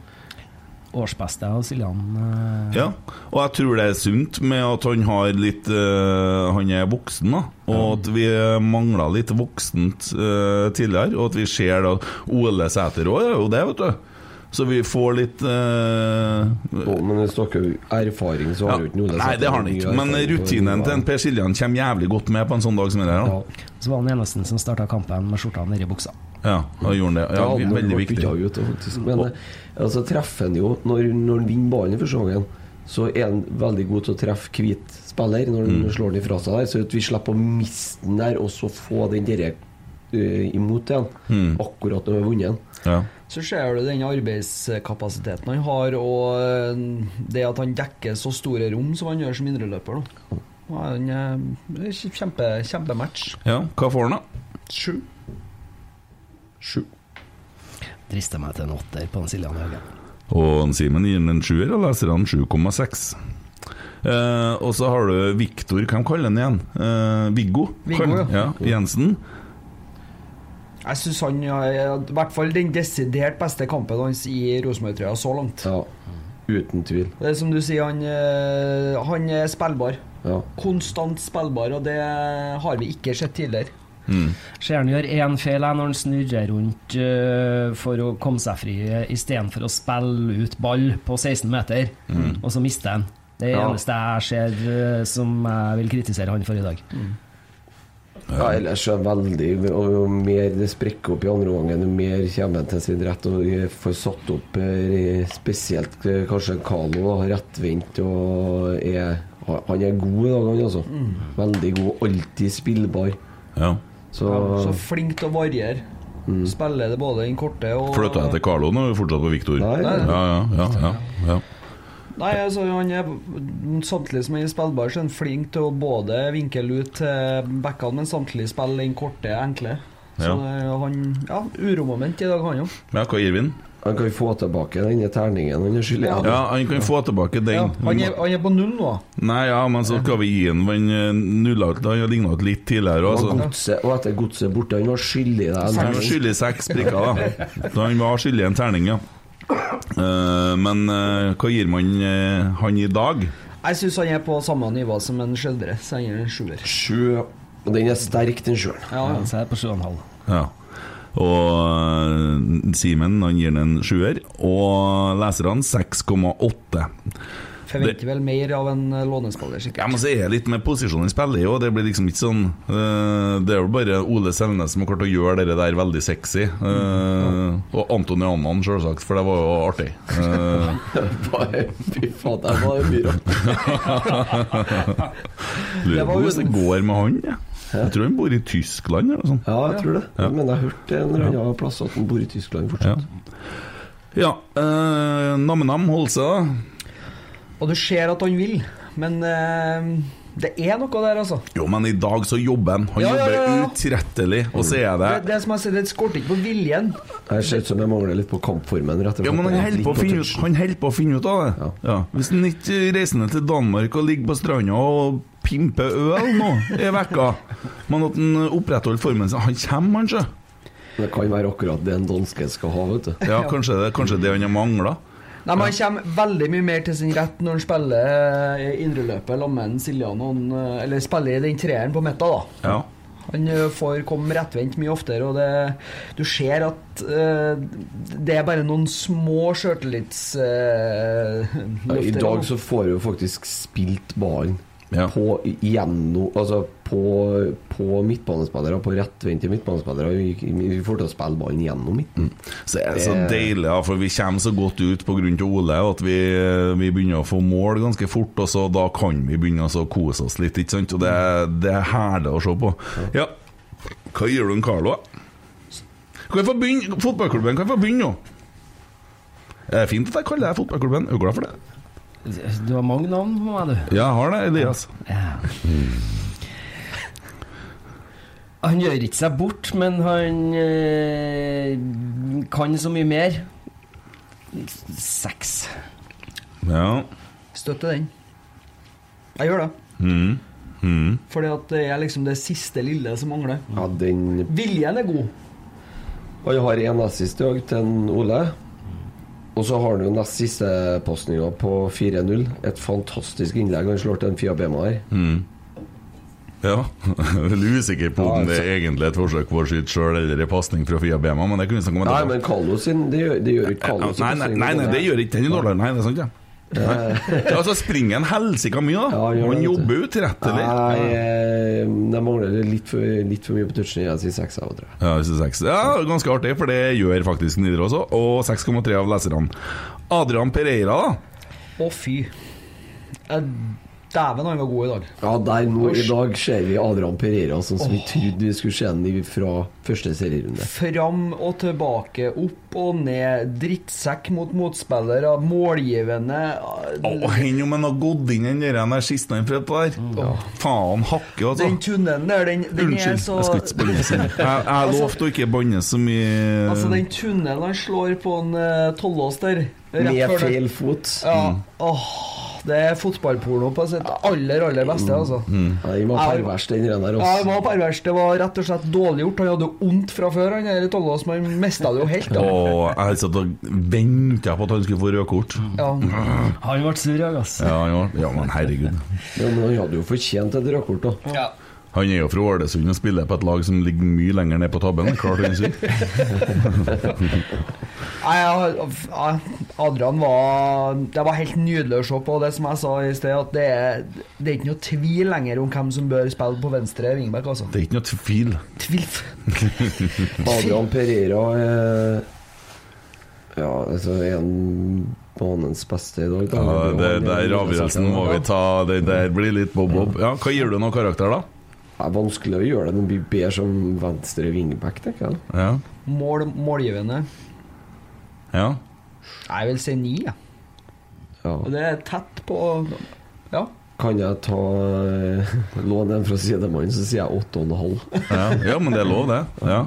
Årsbeste av Siljan. eh, Ja, og jeg tror det er sunt med at han har litt uh, Han er voksen, da. Og at vi mangla litt voksent uh, tidligere. Og at vi ser da Ole Sæter òg er jo det, vet du. Så vi får litt uh, oh, men hvis dere har erfaring, så har ja. du ikke noe Nei, det har han ikke. Men rutinen til en Per Siljan kommer jævlig godt med på en sånn dag som det her. Så var han eneste som starta kampen med skjorta nedi buksa. Ja, da gjorde han det. Ja, Ja, veldig viktig. Ut, faktisk. Men altså, treffer han jo Når, når han vinner ballen i første gangen, så er han veldig god til å treffe hvit spiller når han Mm. slår den ifra seg der. Så at vi slipper å miste den der, og så få den direkte eh, imot igjen. Mm. Akkurat når vi har vunnet. Ja. Så ser du den arbeidskapasiteten han har, og eh, det at han dekker så store rom som han gjør som indreløper. da. Ja, Han er det er kjempe, kjempematch. ja, hva får han, da? Sju. Sju. Drister meg til en åtter på den Siljan Haugen. Og en Simen gir den en sjuer, og leserne 7,6. Eh, og så har du Viktor, hvem kaller han igjen? Eh, Viggo? Viggo, ja. Jensen. Jeg syns han har i hvert fall den desidert beste kampen hans i Rosenborg-trøya så langt. Ja, uten tvil. Det er som du sier, han, eh, han er spillbar. Ja. Konstant spillbar, og det har vi ikke sett tidligere. Ser han gjør én feil når han snurrer rundt uh, for å komme seg fri istedenfor å spille ut ball på 16 meter, Mm. og så mister han. Det er det Ja. eneste jeg ser uh, som jeg vil kritisere han for i dag. Ja, ellers er veldig Og jo mer det sprekker opp i andre omgang, jo mer kommer han til sin rett. Og får satt opp eh, spesielt eh, kanskje Carlo, rettvendt og er Han er god i dag, han altså. Veldig god. Alltid spillbar. Ja. Så, Ja, så flink til å variere. Spiller det både den korte og Flytta jeg til Carlo nå, er vi fortsatt på Viktor? Nei, Ja, ja, ja, ja, ja. Nei, altså han er Samtidig som han er spillbar, så er han flink til å både vinkle ut til backene, men samtidig spille den korte, enkle. Så Ja. han Ja, uromoment i dag, han jo. ja hva gir vi den? Han kan få tilbake denne terningen han er skyldig i. Ja, han kan få tilbake den. Ja, han, er, han er på null nå. Nei, ja, men så skal vi gi han Han eh, nulla ut Han har ligna ut litt tidligere. Og, Altså. og etter godset borte, han var skyldig en Han var skyldig seks prikker, da. Så han var skyldig en terning, ja. Uh, men uh, hva gir man uh, han i dag? Jeg syns han er på samme nivå som en Skjeldre, så han er en sjuer. Sju. Og den er sterk, den sjueren. Ja, ja. Så er på 7,5. Ja. Og Simen han gir den en sjuer, og leserne 6,8. Forventer vel mer av en eh, lånespiller, sikkert. Ja, men så er det litt med posisjonen i spillet òg. Det blir liksom ikke sånn uh, Det er jo bare Ole Selnes som har klart å gjøre det der veldig sexy. Eh, Og Anton Janan, selvsagt, for det var jo artig. Eh, (laughs) Fy faen, der var jo mye rart. (laughs) Lurer på hvordan det går med han. Ja. Jeg tror han bor i Tyskland eller noe sånt. Ja, jeg tror det. Ja. Men jeg har hørt en eller annen plass at han bor i Tyskland fortsatt. Ja. Uh, Nam-Nam holder seg, da. Og du ser at han vil, men eh, det er noe der, altså. Jo, men i dag så jobber han. Han Ja, ja, ja, ja. jobber utrettelig, og så er det Det, det som jeg sier, det skorter ikke på viljen. Jeg ser ut som jeg mangler litt på kampformen. rett og slett. Ja, men han holder på på å finne ut av det. Ja. Hvis han ikke reiser ned til Danmark og ligger på stranda og pimper øl nå i vekka, men at han opprettholder formen sin Han kommer, kanskje. Det kan være akkurat det en danske skal ha, vet du. Ja, kanskje det, kanskje det han har mangla. Nei, men Han kommer veldig mye mer til sin rett når han spiller eh, indreløpet sammen med Siljan. eh, Eller spiller i den treeren på midten, da. Ja. Han eh, får komme rettvendt mye oftere, og det, du ser at uh, det er bare noen små sjøltillitsløfter. Uh, I dag så får du faktisk spilt ballen Ja. på, gjennom, altså på, på midtbanespillere, på rettvendte midtbanespillere. Vi, vi får til å spille ballen gjennom midten. Så er så Det- deilig, ja, for vi kommer så godt ut pga. Ole at vi, vi begynner å få mål ganske fort, og så da kan vi begynne å kose oss litt. ikke sant? Og det, det er herlig å se på. Ja, hva gjør du, en Carlo? Fotballklubben, kan få begynne nå? Det er fint at jeg kaller deg fotballklubben. Er du glad for det? Du har mange navn på meg, du. Ja, jeg har det, Elias. Han gjør ikke seg bort, men han eh, kan så mye mer. Seks. Ja. Støtter den. Jeg gjør det. Mm. Mm. Fordi at det er liksom det siste lille som mangler. Ja, den Viljen er god. Han har én assist i dag til en Ole. Og så har han jo nest siste pasninga på 4-0. Et fantastisk innlegg. Han slår til en Fia Bema her. Mm. Ja. (laughs) Veldig usikker på om det er egentlig et forsøk på å skyte sjøl eller en pasning fra Fia Bema, men det kunne vi snakke om Nei, men Kallo sin Det gjør, det gjør ikke Kallo sin Nei, nei, nei, nei, det gjør ikke den i Dårland. Nei, det er sant, ja. Ja, så springer han helsika mye, da. Ja, han han jobber utrettelig. Nei, de det mangler litt for, litt for mye på touchen. Jeg sier seks. Ja, jeg ja, ganske artig, for det gjør faktisk Nidaros også. Og 6,3 av leserne. Adrian Pereira, da. Å, fy. Eh, Dæven, han var god i dag. Ja, der nå i dag ser vi Adrian Pereira sånn som vi trodde vi skulle se ham fra første serierunde. Fram og tilbake, opp og ned, drittsekk mot motspillere, målgivende oh, Enn om han har gått inn den der siste han prøvde på der? Faen hakke, altså. Den tunnelen der, den, den er Unnskyld, så jeg skal ikke sånn. Jeg, jeg Altså- lovte å ikke banne så mye Altså, den tunnelen han slår på en uh, Tollås der Med før feil fot. Ja. Mm. Åh, det er fotballporno på sitt aller, aller beste, altså. Ja, den var pervers, den der. Ja, det Altså. var pervers. Det var rett og slett dårlig gjort. Han hadde jo vondt fra før, han der Tollås, men han mista det jo helt. Da. Og jeg satt og venta på at han skulle få rødt kort. Ja. Han ble sur i dag, Ja, han ja, ja, men herregud. Ja, men han hadde jo fortjent et rødt kort, da. Ja. Han er jo fra Ålesund og spiller på et lag som ligger mye lenger ned på tabben. Klart han sier. (laughs) Nei, Adrian var Det var helt nydelig å se på. Det som jeg sa i sted, at det er, det er ikke noe tvil lenger om hvem som bør spille på venstre wingback. Altså. Det er ikke noe tvil. Tvil. (laughs) Adrian Pereira er Ja, altså en banens beste i dag. Da. Ja, det er- der avgjørelsen må vi ta. Det der blir litt bob-bob. Ja, hva gir du noen karakter, da? Det er vanskelig å gjøre det. Den blir bedre som venstre wingback, tenker jeg. Ja. Mål, målgivende. ja. Jeg vil si ni, jeg. Ja. Og det er tett på Ja. Kan jeg ta eh, (laughs) låne en fra sidemannen, så sier jeg åtte og en halv. Ja. ja, men det er lov, det. Ja.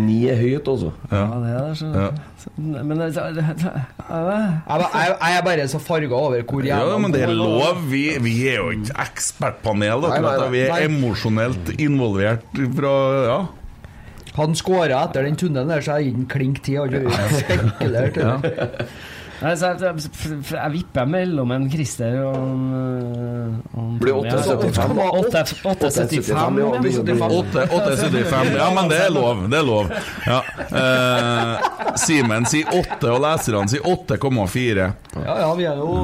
Ni er høyt, altså. Ja, det er det. Så. Ja. Men det, det, det, Jeg, jeg, jeg er bare så farga over hvor Ja, jævla men det er lov. Vi, vi er jo ikke ekspertpanel, Nei, nei, nei. Vi er emosjonelt involvert fra Ja. Han skåra etter den tunnelen der, så jeg gir den klink ti. Spekulert. Ja. Nei, så jeg, jeg, jeg vipper mellom en Christer og en, en Blir 8,75. 8,75. ja, vi skjønner. 8,75. Ja, men det er lov. Det er lov. Ja. Eh, Simen sier 8, og leserne sier 8,4. Ja, ja, vi er jo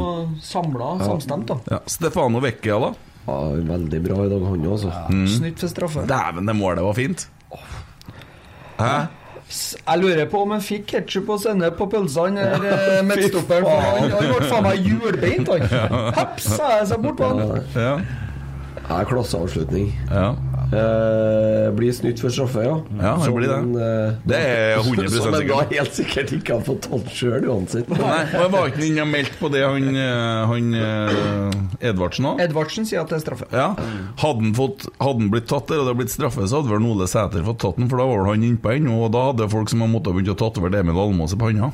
samla, samstemt, da. Ja. Stefano Vecchia, da? Ja, veldig bra i dag, han også. Snytt for straffe. Dæven, det målet var fint. Hæ? Jeg lurer på om han fikk ketsjup og sennep på pølsene, eller eh, midtstopperen. (laughs) Han ble faen meg hjulbeint, han. Heps, sa jeg seg bort på han. Ja. Ja, klasseavslutning. ja. Eh, blir snytt for straffe, ja. Ja, det blir det. Som eh, Det er 100 (laughs) Som en da helt sikkert ikke har fått tatt sjøl, uansett. Nei, og var ikke han inne og meldt på det, han, eh, han eh, Edvardsen òg? Edvardsen sier at det er straffe. Ja. Hadde han, fått, hadde han blitt tatt der og det hadde blitt straffe, så hadde vel Ole Sæter fått tatt den, for da var vel han innpå ennå, og da hadde folk som hadde måttet begynt å tatovere Emil Almås i panna.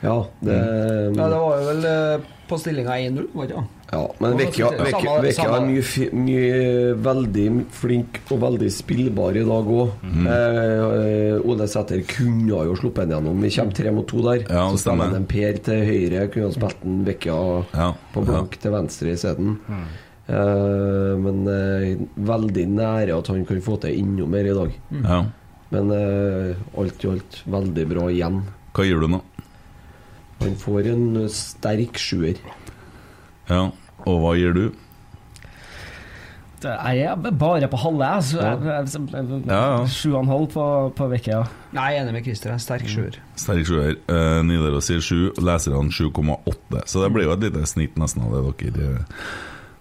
Ja, det Ja, det var jo vel eh, på stillinga 1-0, var det ikke det? Ja, men Vekka Vekka er mye, mye veldig flink og veldig spillbar i dag òg. Mm. Eh, Ole Sæther kunne jo sluppet den gjennom. Vi kommer tre mot to der. Ja, så stemmer. han en Per til høyre, kunne ha spilt en Vekka Ja, på blank til venstre isteden. Eh, men eh, veldig nære at han kan få til enda mer i dag. Ja. Men eh, alt i alt veldig bra igjen. Hva gir du nå? Han får en sterk sjuer. Ja. Og hva gir du? Det- Jeg er bare på halve, jeg. Sju og en halv på, på vekka. Ja. Nei, jeg er enig med Christer. En sterk sjuer. Sterk sjuer. Eh, Nidaros sier sju, leserne 7,8. Så det blir jo et lite snitt nesten av det dere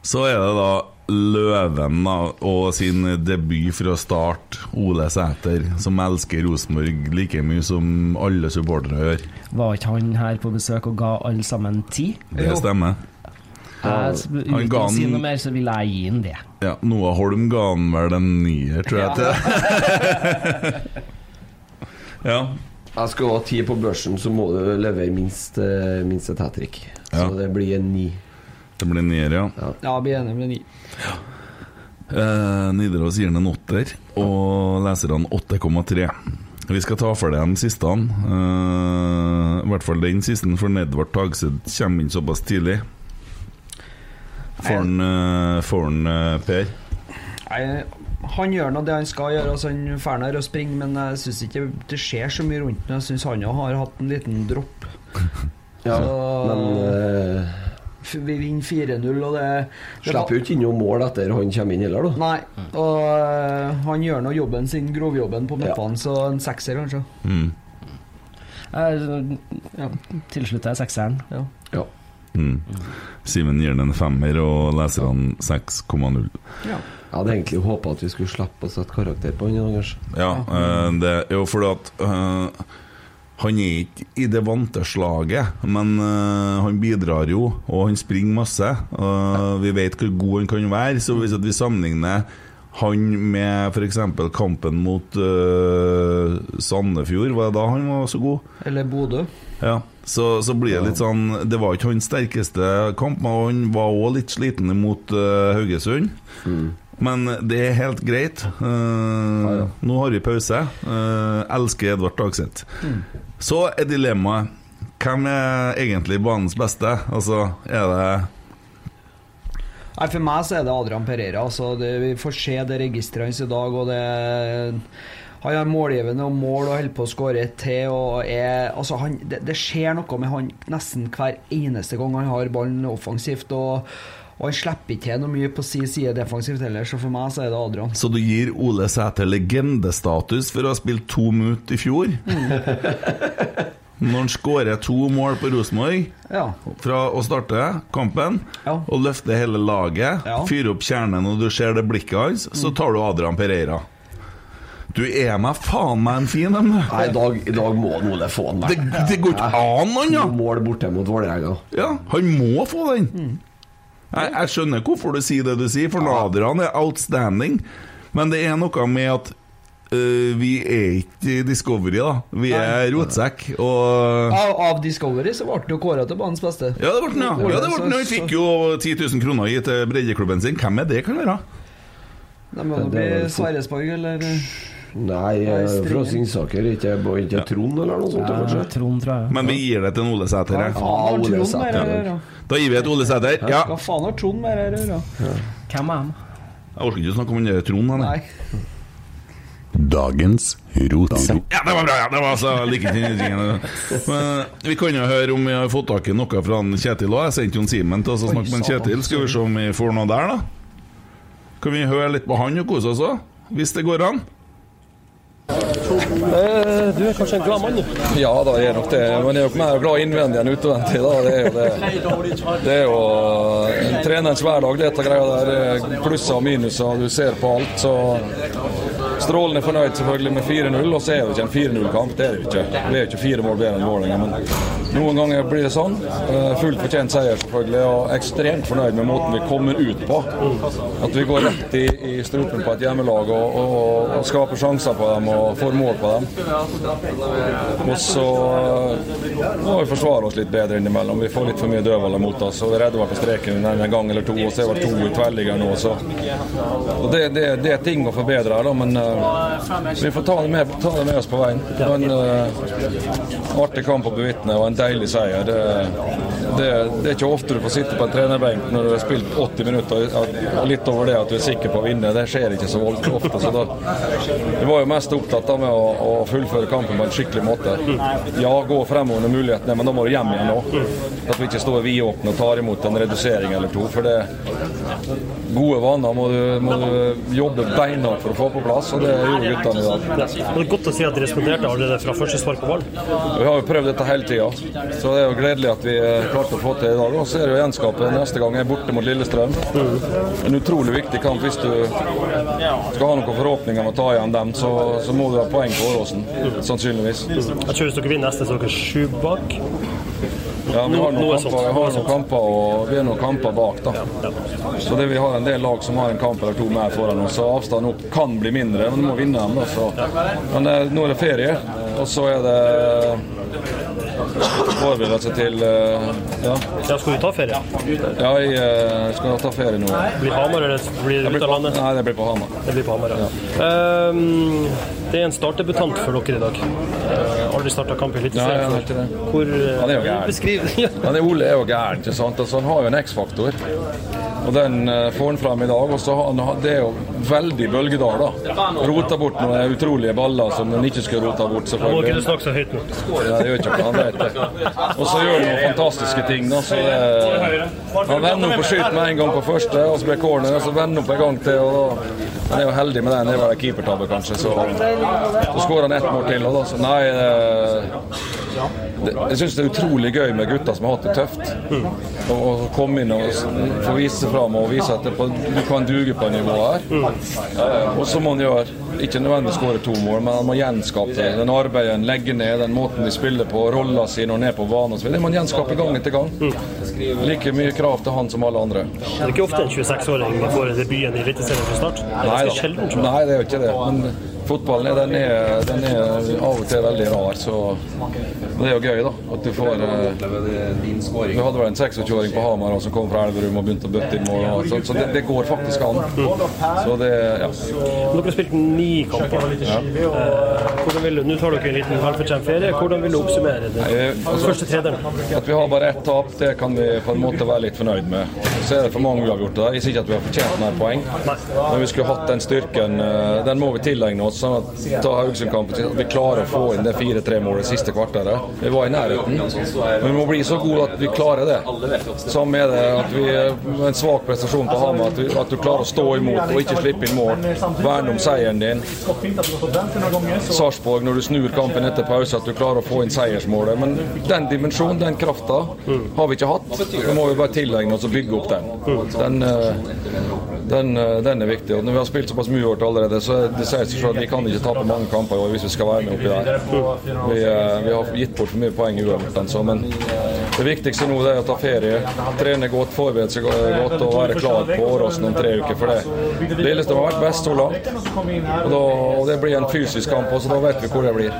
Så er det da Løven da, og sin debut fra start, Ole Sæter, som elsker Rosenborg like mye som alle supportere gjør. Var ikke han her på besøk og ga alle sammen ti? Det stemmer. Jeg, uten å si noe mer, så vil jeg gi han det. Ja, Noah Holm ga han vel en nier, tror jeg. til (laughs) Ja. Jeg skal ha ti på børsen, så må du levere minst, eh, minst et hat trick. Ja. Så det blir en ni. Det blir nier, ja. Ja, blir enig enige med ni. Eh, Nidaros gir den en åtter, og leserne 8,3. Vi skal ta for deg den siste. eh, I hvert fall den siste, for Edvard Tagseth kommer inn såpass tidlig. Får han, eh, får han eh, Per? Nei, han gjør nå det han skal gjøre. Altså han drar ned og springer, men jeg syns ikke det skjer så mye rundt ham. Jeg syns han òg har hatt en liten dropp. Ja, Så- men F- Vi vinner 4-0, og det, det slipper jo ikke inn noe mål etter han kommer inn heller, da. Nei, og eh, han gjør nå jobben sin, grovjobben på midtbanen, så en sekser, kanskje. Mm. Ja, tilslutter jeg sekseren. Ja. Ja. Mm. Simen gir den en femmer, og leserne 6,0. Ja. Jeg hadde egentlig håpa at vi skulle slippe å sette karakter på han i dag, kanskje. Ja, eh, det er jo fordi at eh, han er ikke i det vante slaget, men uh, han bidrar jo, og han springer masse. og vi vet hvor god han kan være, så hvis at vi sammenligner han med f.eks. kampen mot uh, Sandefjord, var det da han var så god? Eller Bodø. Ja, så, så blir det litt sånn Det var ikke hans sterkeste kamp, men han var òg litt sliten mot Haugesund. Haugesund. Men det er helt greit. Eh, Nå har vi pause. Uh, elsker Edvard Dagseth. Så er dilemmaet hvem er egentlig banens beste? Altså, er det Nei, For meg så er det Adrian Pereira. Altså, det, vi får se det registeret hans i dag, og det han har målgivende og mål og holder på å skåre et til. Og er, altså han, det, det skjer noe med han nesten hver eneste gang han har ballen offensivt. Og, og han slipper ikke til noe mye på sin side defensivt heller, så for meg så er det Adrian. Så du gir Ole Sæter legendestatus for å ha spilt to minutter i fjor? Når han skårer to mål på Rosenborg Ja. fra å starte kampen Ja. og løfte hele laget, Ja. fyre opp kjernen og du ser det blikket hans, så tar du Adrian Pereira. Du er meg faen meg en fin en. Nei, i dag, i dag må Ole få den. Det, det går ikke an, han, ja. Mål borte mot Vålerenga. ja! Han må få den. Jeg, jeg skjønner hvorfor du sier det du sier, for Adrian er outstanding, men det er noe med at Uh, vi er ikke Discovery, da. Vi er rotsekk. Og Av, av Discovery så ble det jo kåra til banens beste. Ja, det ble den, ja. ja det ble den. Vi fikk jo 10 000 kroner å gi til breddeklubben sin. Hvem er det, kan være? Det må Det bli er Sverresborg, eller Nei, eh, fra Singsaker. Ikke, ikke Trond eller noe sånt? kanskje? Trond, tror jeg. Men vi gir det til en Ole Sæter. Ja. Ole Sæter. å? Da gir vi et Ole Sæter. Ja. Hva faen har Trond mer å gjøre? Hvem er han? Jeg orker ikke å snakke om Trond. han, Nei. Dagens rotsekk. Ja, det var bra! ja, det var altså like. Men Vi kan jo høre om vi har fått tak i noe fra han Kjetil òg. Jeg sendte jo en Simen til og snakke med Kjetil. Skal vi se om vi får noe der, da? Kan vi høre litt på han og kose oss òg? Hvis det går an? Eh, Du er kanskje en glad mann? Ja da, jeg er nok det. Men jeg er nok mer glad innvendig enn utvendig. Da. Det er jo det. Det er jo en trenerens hverdag, dette greia der. Er Plusser og minuser, du ser på alt. Så strålende fornøyd selvfølgelig med 4-0. Og så er det ikke en 4-0-kamp, det er det ikke. Vi er ikke fire mål bedre enn Vålerenga, men noen ganger blir det sånn. Eh, Fullt fortjent seier, selvfølgelig, og ekstremt fornøyd med måten vi kommer ut på. At vi går rett i, i strupen på et hjemmelag og, og, og skaper sjanser på dem og får mål på dem. Og så eh, må vi forsvare oss litt bedre innimellom. Vi får litt for mye dødballer mot oss. og Vi redder oss på streken en gang eller to, og så er det to i tverrliggeren nå. Så. Og det, det, det er ting å forbedre her, da, men eh, vi får ta det, med, ta det med oss på veien. Det var en uh, artig kamp å bevitne og en deilig seier. Det, det, det er ikke ofte du får sitte på en trenerbenk når du har spilt 80 minutter og og litt over det at du er sikker på å vinne. Det skjer ikke så voldsomt ofte. Så da, vi var jo mest opptatt av med å, å fullføre kampen på en skikkelig måte. Ja, gå fremover med mulighetene, men da må du hjem igjen nå. At vi ikke står vidåpne og tar imot en redusering eller to. For det gode vaner må du, må du jobbe beinhardt for å få på plass, og det gjorde guttene i dag. Det er godt å si at de responderte allerede fra første spark på ball. Vi har jo prøvd dette hele tida, så det er jo gledelig at vi eh, klarte å få til i dag. Og så er det jo gjenskapet neste gang er borte mot Lillestrøm. En utrolig viktig kamp. Hvis du skal ha noen forhåpninger om å ta igjen dem, så, så må du ha poeng på Åråsen. Sannsynligvis. Jeg tror hvis dere vinner neste, så er dere sju bak. Ja, vi har noen kamper, vi har noen kamper, og vi har noen kamper bak. da. Så det, vi har en del lag som har en kamp eller to mer foran oss, så avstanden opp kan bli mindre. Men vi må vinne dem. da. Så. Men eh, nå er det ferie, og så er det forberedelse til eh, ja. Ja, skal du ta ferie? Ja, jeg eh, skal ta ferie nå. Blir Hamar eller blir det ut av landet? nei, det blir på Hamar. Det blir på Hamar, ja. Ehm, det er en startdebutant for dere i dag. Uh, aldri starta kamp i Eliteserien ja, før. Hvor uh, Han er jo gæren. Han (laughs) er Ole er jo gæren, ikke sant? Altså, han har jo en X-faktor. Og den uh, får han frem i dag. Og så har han, det er jo veldig bølgedal, da. Rota bort noen utrolige baller som han ikke skulle rota bort, Nå må ikke du snakke så høyt nå. Ja, det gjør ikke han vet det. Og så gjør han noen fantastiske ting. Da, så det, han vender opp og skyter med en gang på første, og så blir corner, og så vender han opp en gang til. og da, Han er jo heldig med den. Det var en keepertabbe, kanskje. Så, så skårer han ett mål til. Og da, så nei eh, det, Jeg syns det er utrolig gøy med gutter som har hatt det tøft. Å komme inn og få vise seg fram og vise at det på, du kan duge på nivå her. Eh, Og så må han gjøre ikke nødvendigvis skåre to mål, men han må gjenskape det. Den arbeidet, legge ned, den måten de spiller på, rolla si når er på banen osv. Det må han gjenskape gang etter gang. Like mye krav til han som alle andre. Det er ikke ofte en 26-åring får debuten i Eliteserien fra start. Det er Nei, sjelden. Nei, det er jo ikke det. Men fotballen den er, den er av og til veldig rar, så det er jo gøy, da. At du får eh, Du hadde vel en 26-åring på Hamar som kom fra Elverum og begynte å bøtte inn mål. Så, så det, det går faktisk an. Så det Ja. Dere har spilt ni kamper. Ja. hvordan vil du, Nå tar dere en liten velfortjent ferie. Hvordan vil du oppsummere det? Altså- Første tredelen. At vi har bare ett tap, det kan vi på en måte være litt fornøyd med. Så er det for mange uavgjorte der. Jeg sier ikke at vi har fortjent mer poeng, men vi skulle hatt den styrken. eh, Den må vi tilegne oss. Sånn at ta Haugesund-kampen, at vi klarer å få inn det 4-3-målet siste kvarteret. Vi var i nærheten, men vi må bli så gode at vi klarer det. Samme er det at vi en svak prestasjon på Hamar, at, at du klarer å stå imot og ikke slippe inn mål. Verne om seieren din. Sarpsborg, når du snur kampen etter pause, at du klarer å få inn seiersmålet. Men den dimensjonen, den krafta, har vi ikke hatt. Da må vi bare tilegne oss og bygge opp den. Den, eh, den, eh, den er viktig. Og når vi har spilt såpass mye år allerede, så det sier seg selv at vi kan ikke tape mange kamper i år hvis vi skal være med oppi der. Vi, eh, vi har gitt bort for mye poeng i uavgjort, altså, men Det viktigste nå det er å ta ferie, trene godt, forberede seg godt og være klar på Åråsen om tre uker. For det Lillestrøm har vært best så langt, og, da, og det blir en fysisk kamp, så da vet vi hvor det blir.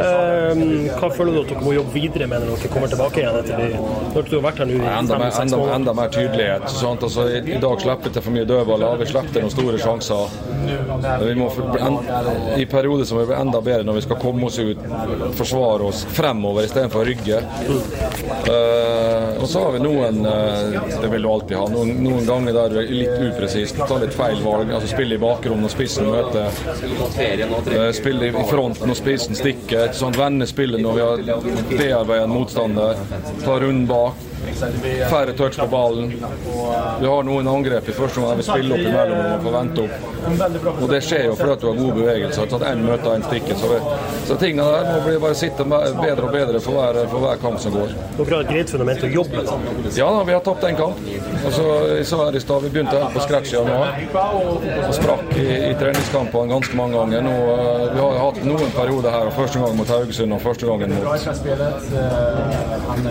Eh, hva føler du at dere må jobbe videre med når dere kommer tilbake igjen etter de, når du har vært her nå i fem-seks enda, måneder? enda mer tydelighet. Sant? Altså, i, I dag slipper til for mye dødballer, vi slipper noen store sjanser. Vi må I perioder som blir enda bedre når vi skal komme oss ut, forsvare oss fremover istedenfor å rygge. Uh, og så har vi noen uh, Det vil du alltid ha. Noen, noen ganger der du er litt upresist, tar litt feil valg. Altså Spille i bakrommet når spissen møter. Uh, spille i front når spissen stikker. et sånt spillet når vi har bearbeidet en motstander. Ta runden bak. Færre touch på ballen. Vi har noen angrep i første omgang vi spiller opp imellom og får vente opp. Og det skjer jo fordi du har gode bevegelser. At én møter én stikker. Så, vi, så tingene der må bli bare sitte bedre og bedre for hver, for hver kamp som går. Dere har et greit fundament å jobbe da. Ja da, vi har tapt en kamp. Og så jeg sa her i stad, Vi begynte helt på scratch i januar. Og sprakk i, i treningskampene ganske mange ganger. Nå, eh, vi har hatt noen perioder her, første gang mot Haugesund og første gangen mot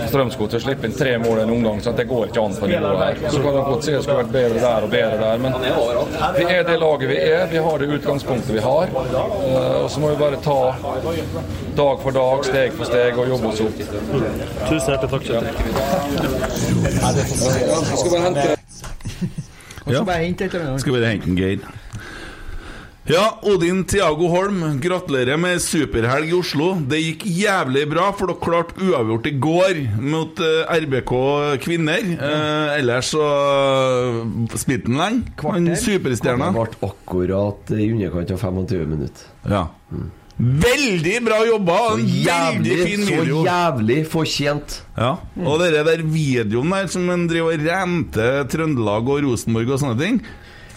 Strømsgodset. Å slippe inn tre mål i en omgang. så Det går ikke an på nivået her. Så kan det godt si det skulle vært bedre der og bedre der, men vi er det laget vi er. Vi har det utgangspunktet vi har. Eh, Og så må vi bare ta dag for dag, steg for steg og jobbe oss opp. Tusen hjertelig takk. Skal bare hente bare hente et eller annet. Skal bare hente en Geir. Ja, Odin Tiago Holm, gratulerer med superhelg i Oslo. Det gikk jævlig bra, for dere klarte uavgjort i går mot uh, RBK kvinner. Uh, ellers så uh, spilte han lenge. Han superstjerna. Det ble akkurat i underkant av 25 minutter. Ja. Veldig bra jobba! En veldig jævlig, fin så jævlig fortjent. Ja, Og dere der videoen der som en driver og renter Trøndelag og Rosenborg og sånne ting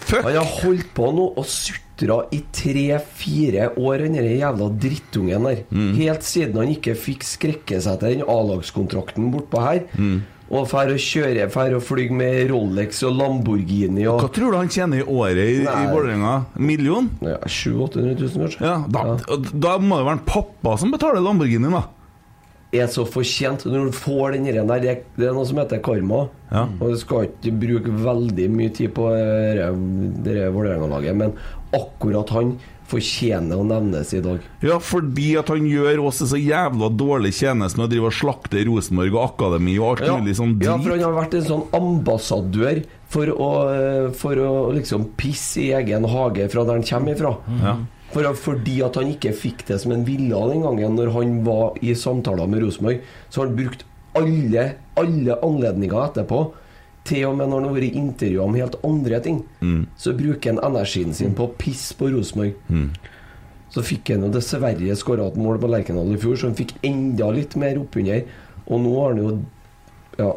Fuck! Han har holdt på nå og sutra i tre-fire år, den jævla drittungen der. Mm. Helt siden han ikke fikk skrekke seg til den A-lagskontrakten bortpå her. Mm. Og drar å kjøre, drar å flyr med Rolex og Lamborghini og Hva tror du han tjener i året i, i Nei. Vålerenga? Million? Ja, 700 000-800 000, kanskje. Ja, da, da må det være en pappa som betaler Lamborghini, da. Er så fortjent. Når du får den der, det, det er noe som heter karma. Ja. Og Du skal ikke bruke veldig mye tid på dette- dette Vålerenga-laget, men akkurat han fortjener å nevnes i dag. Ja, fordi at han gjør oss en så jævla dårlig tjeneste med å drive og slakte Rosenborg og akademi og alt Ja. mulig sånn Ja, for han har vært en sånn ambassadør for å, for å liksom pisse i egen hage fra der han kommer ifra. Ja. For, fordi at han ikke fikk det som han ville den gangen når han var i samtaler med Rosenborg, så har han brukt alle, alle anledninger etterpå. Til og med når han har vært intervjua om helt andre ting, Mm. så bruker han energien sin på å pisse på Rosenborg. Mm. Så fikk han jo dessverre skåra et mål på Lerkendal i fjor, så han fikk enda litt mer oppunder. Og nå har han jo Ja,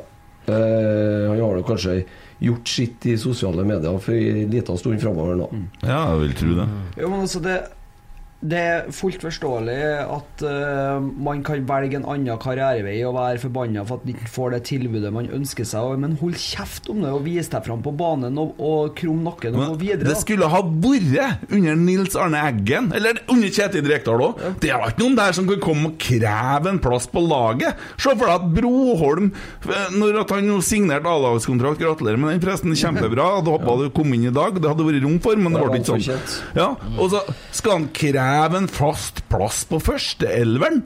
Øh, han har jo kanskje gjort sitt i sosiale medier for en liten stund framover nå. Ja, jeg vil tro det. Jo, men altså det det er fullt forståelig at uh, man kan velge en annen karrierevei og være forbanna for at man ikke får det tilbudet man ønsker seg, men hold kjeft om det og vis deg fram på banen og, og krum nakken og gå videre. det skulle ha vært under Nils Arne Eggen, eller under Kjetil Rekdal òg. Det var ikke noen der som kunne komme og kreve en plass på laget. Se for deg at Broholm, eh, når han signerte A-lagskontrakt, gratulerer med den, forresten, kjempebra. Hadde håpa du kom inn i dag, det hadde vært rom for, men Det ble ikke sånn. Ja, og så skal han kreve en fast plass på førsteelveren?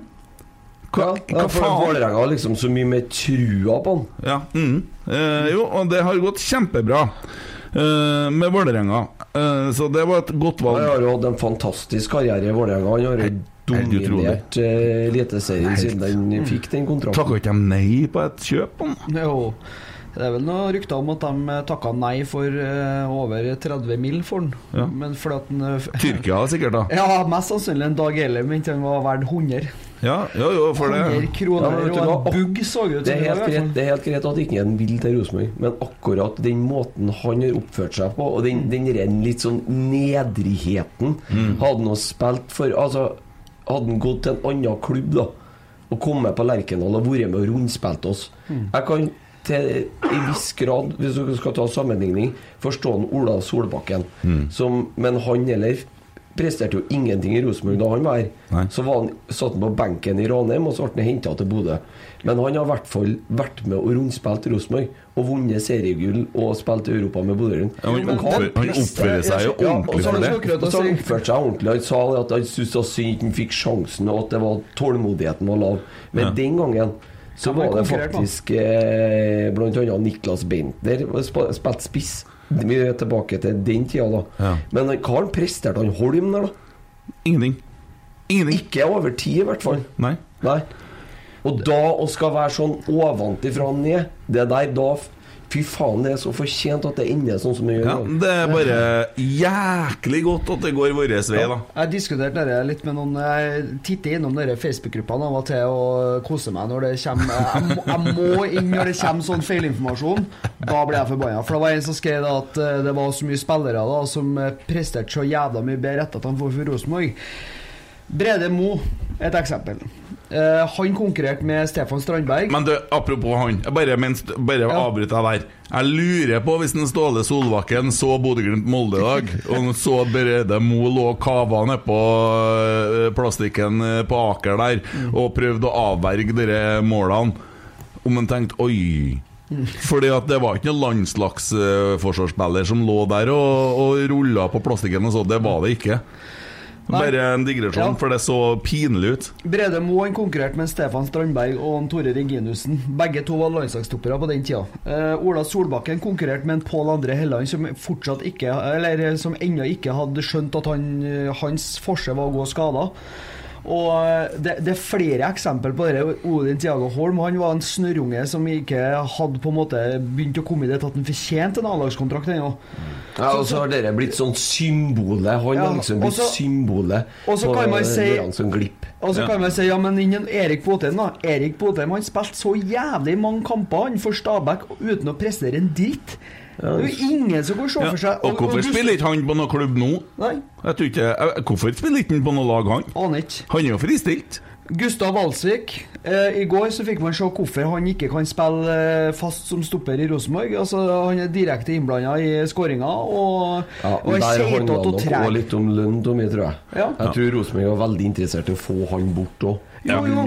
Hva, Ja, hva for faen? Vålerenga har liksom så mye mer trua på han. Ja, mm. eh, jo, og det har gått kjempebra eh, med Vålerenga. Eh, så det var et godt valg. Han har jo hatt en fantastisk karriere i Vålerenga. Han har jo dominert eh, Eliteserien siden han fikk den kontrakten. Takka ikke de nei på et kjøp? han? Jo. Det er vel noen rykter om at de takka nei for eh, over 30 mill. for den. Ja. Men fordi at den eh, (laughs) Tyrkia sikkert, da. Ja, mest sannsynlig en Dag Eller mente han var verdt 100. Ja, jo, jo, for 100 det kroner Ja, du og en bugg så ut Det er, helt greit, det er helt greit at ikke en vil til Rosenborg, men akkurat den måten han har oppført seg på, og den, den ren litt sånn nedrigheten Hadde han spilt for Altså, hadde han gått til en annen klubb, da, og kommet på Lerkendal og vært med og rundspilt oss Jeg kan til i viss grad, hvis dere skal ta sammenligning, forstå han Ola Solbakken, som, men han eller presterte jo ingenting i Rosenborg da han var her. Så var han, satt han på benken i Ranheim, og så ble han henta til Bodø. Men han har i hvert fall vært med og rundspilt Rosenborg og vunnet seriegull og spilt i Europa med Bodø-Glimt. Ja, han han oppfører seg jo ordentlig for det. Og så har han oppført seg ordentlig. Han sa at han syntes det var synd han fikk sjansen, og at det var tålmodigheten var lav. Men Ja. den gangen så var det faktisk eh, annet Niklas Bentner sp- spilte spiss. Vi er tilbake til den tida, da. Ja. Men hva har han prestert, han Holm der, da? Ingenting. Ingenting. Ikke over tid, i hvert fall. Nei. Nei. Og da å skal være sånn ovenfra og ned, det der da Fy faen, det er så fortjent at det ender sånn som det gjør. Ja, det er bare jæklig godt at det går vår vei, da. Jeg diskuterte dette litt med noen Jeg titter innom Facebook-gruppene av og til og koser meg når det kommer Jeg må, jeg må inn når det kommer sånn feilinformasjon. Da blir jeg forbanna. For det var en som skrev at eh, det var så mye spillere da som eh, presterte så jævla mye bedre etter at han får for Rosenborg. Brede Mo, et eksempel. Eh, han konkurrerte med Stefan Strandberg. Men du, apropos han, bare, mens, bare avbryter jeg der. Jeg lurer på hvis den Ståle Solbakken så Bodø-Glimt-Molde i dag, og han så Brede Mo lå og kava nedpå øh, plastikken øh, på Aker der, og prøvde å avverge de målene, om han tenkte oi fordi at det var ikke noen landslagsforsvarsspiller som lå der og, og rulla på plastikken og så. Det var det ikke. Bare en digresjon, Ja. for det så pinlig ut. Brede Moe konkurrerte med Stefan Strandberg og Tore Reginussen. Begge to var landslagstoppere på den tida. Uh, Ola Solbakken konkurrerte med en Pål André Helland som fortsatt ikke Eller eh, som ennå ikke hadde skjønt at han, eh, hans forse var å gå skada. Og eh, det, det er flere eksempler på det. Odin Tiago Holm han var en snørrunge som ikke hadde på en måte begynt å komme i det til at han fortjente en A-lagskontrakt ennå. Ja, og så har dere blitt sånn symbolet. Han Ja, har liksom blitt også, symbolet og så på kan man si- som glipp. Og så kan man si ja, men innen Erik Botheim, da. Erik Botheim han spilte så jævlig mange kamper han for Stabæk uten å prestere en dritt. Det er jo ingen som kan se for seg og hvorfor du- spiller ikke han på noen klubb nå? Nei. Jeg tror ikke, jeg, hvorfor spiller ikke han på noe lag, han? Aner ikke. Han er jo fristilt. Gustav Walsvik. Eh, I går så fikk man se hvorfor han ikke kan spille eh, fast som stopper i Rosenborg. Altså, han er direkte innblanda i skåringa og, Ja, og er Der handla og det nok treg. også litt om lønn, Tommy, tror jeg. Ja. Jeg tror Rosenborg var veldig interessert i å få han bort òg. Jo, jo.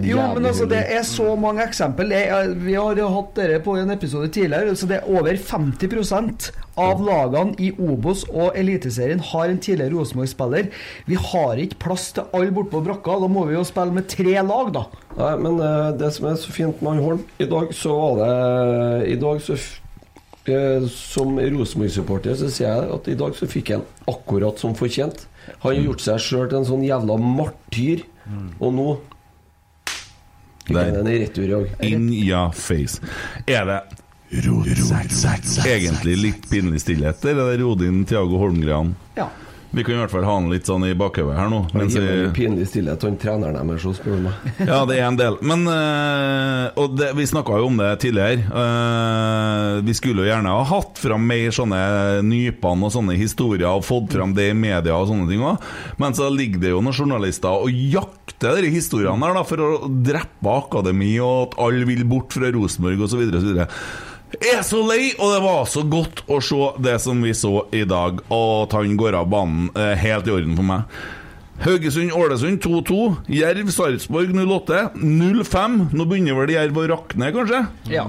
jo, men altså, det er så mange eksempel. Er, vi har jo hatt dere på en episode tidligere. Så det er over 50% av lagene i Obos og Eliteserien har en tidligere Rosenborg-spiller. Vi har ikke plass til alle bortpå brakka. Da må vi jo spille med tre lag, da. Nei, men eh, det som er så fint med Holm I dag så var det I dag så eh, Som Rosenborg-supporter så sier jeg at i dag så fikk han akkurat som fortjent. Han har gjort seg sjøl til en sånn jævla martyr, og nå den er i retur i dag. In your face. Er det egentlig litt pinlig stillhet eller Er det Rodin Tiago Holmgren? Ja. Vi kan i hvert fall ha han litt sånn i bakhodet her nå. Han det gir meg pinlig stillhet, han treneren deres òg, spør du meg. (laughs) ja, det er en del. Men øh, Og det, vi snakka jo om det tidligere. Eh, vi skulle jo gjerne ha hatt fram mer sånne nypene og sånne historier og fått fram det i media og sånne ting òg. Men så ligger det jo noen journalister og jakter de historiene her da for å drepe akademi og at alle vil bort fra Rosenborg osv. er så lei, og det var så godt å se det som vi så i dag, og at han går av banen eh, helt i orden for meg. Haugesund-Ålesund 2-2. Jerv-Sarpsborg 08. 0-5. Nå begynner vel Jerv å rakne, kanskje? Ja.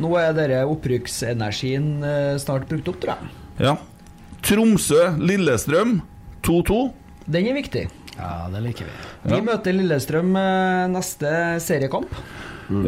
Nå er dere opprykksenergien eh, snart brukt opp, tror jeg. Ja. Tromsø-Lillestrøm 2-2. Den er viktig. Ja, det liker vi. Vi møter Lillestrøm eh, neste seriekamp.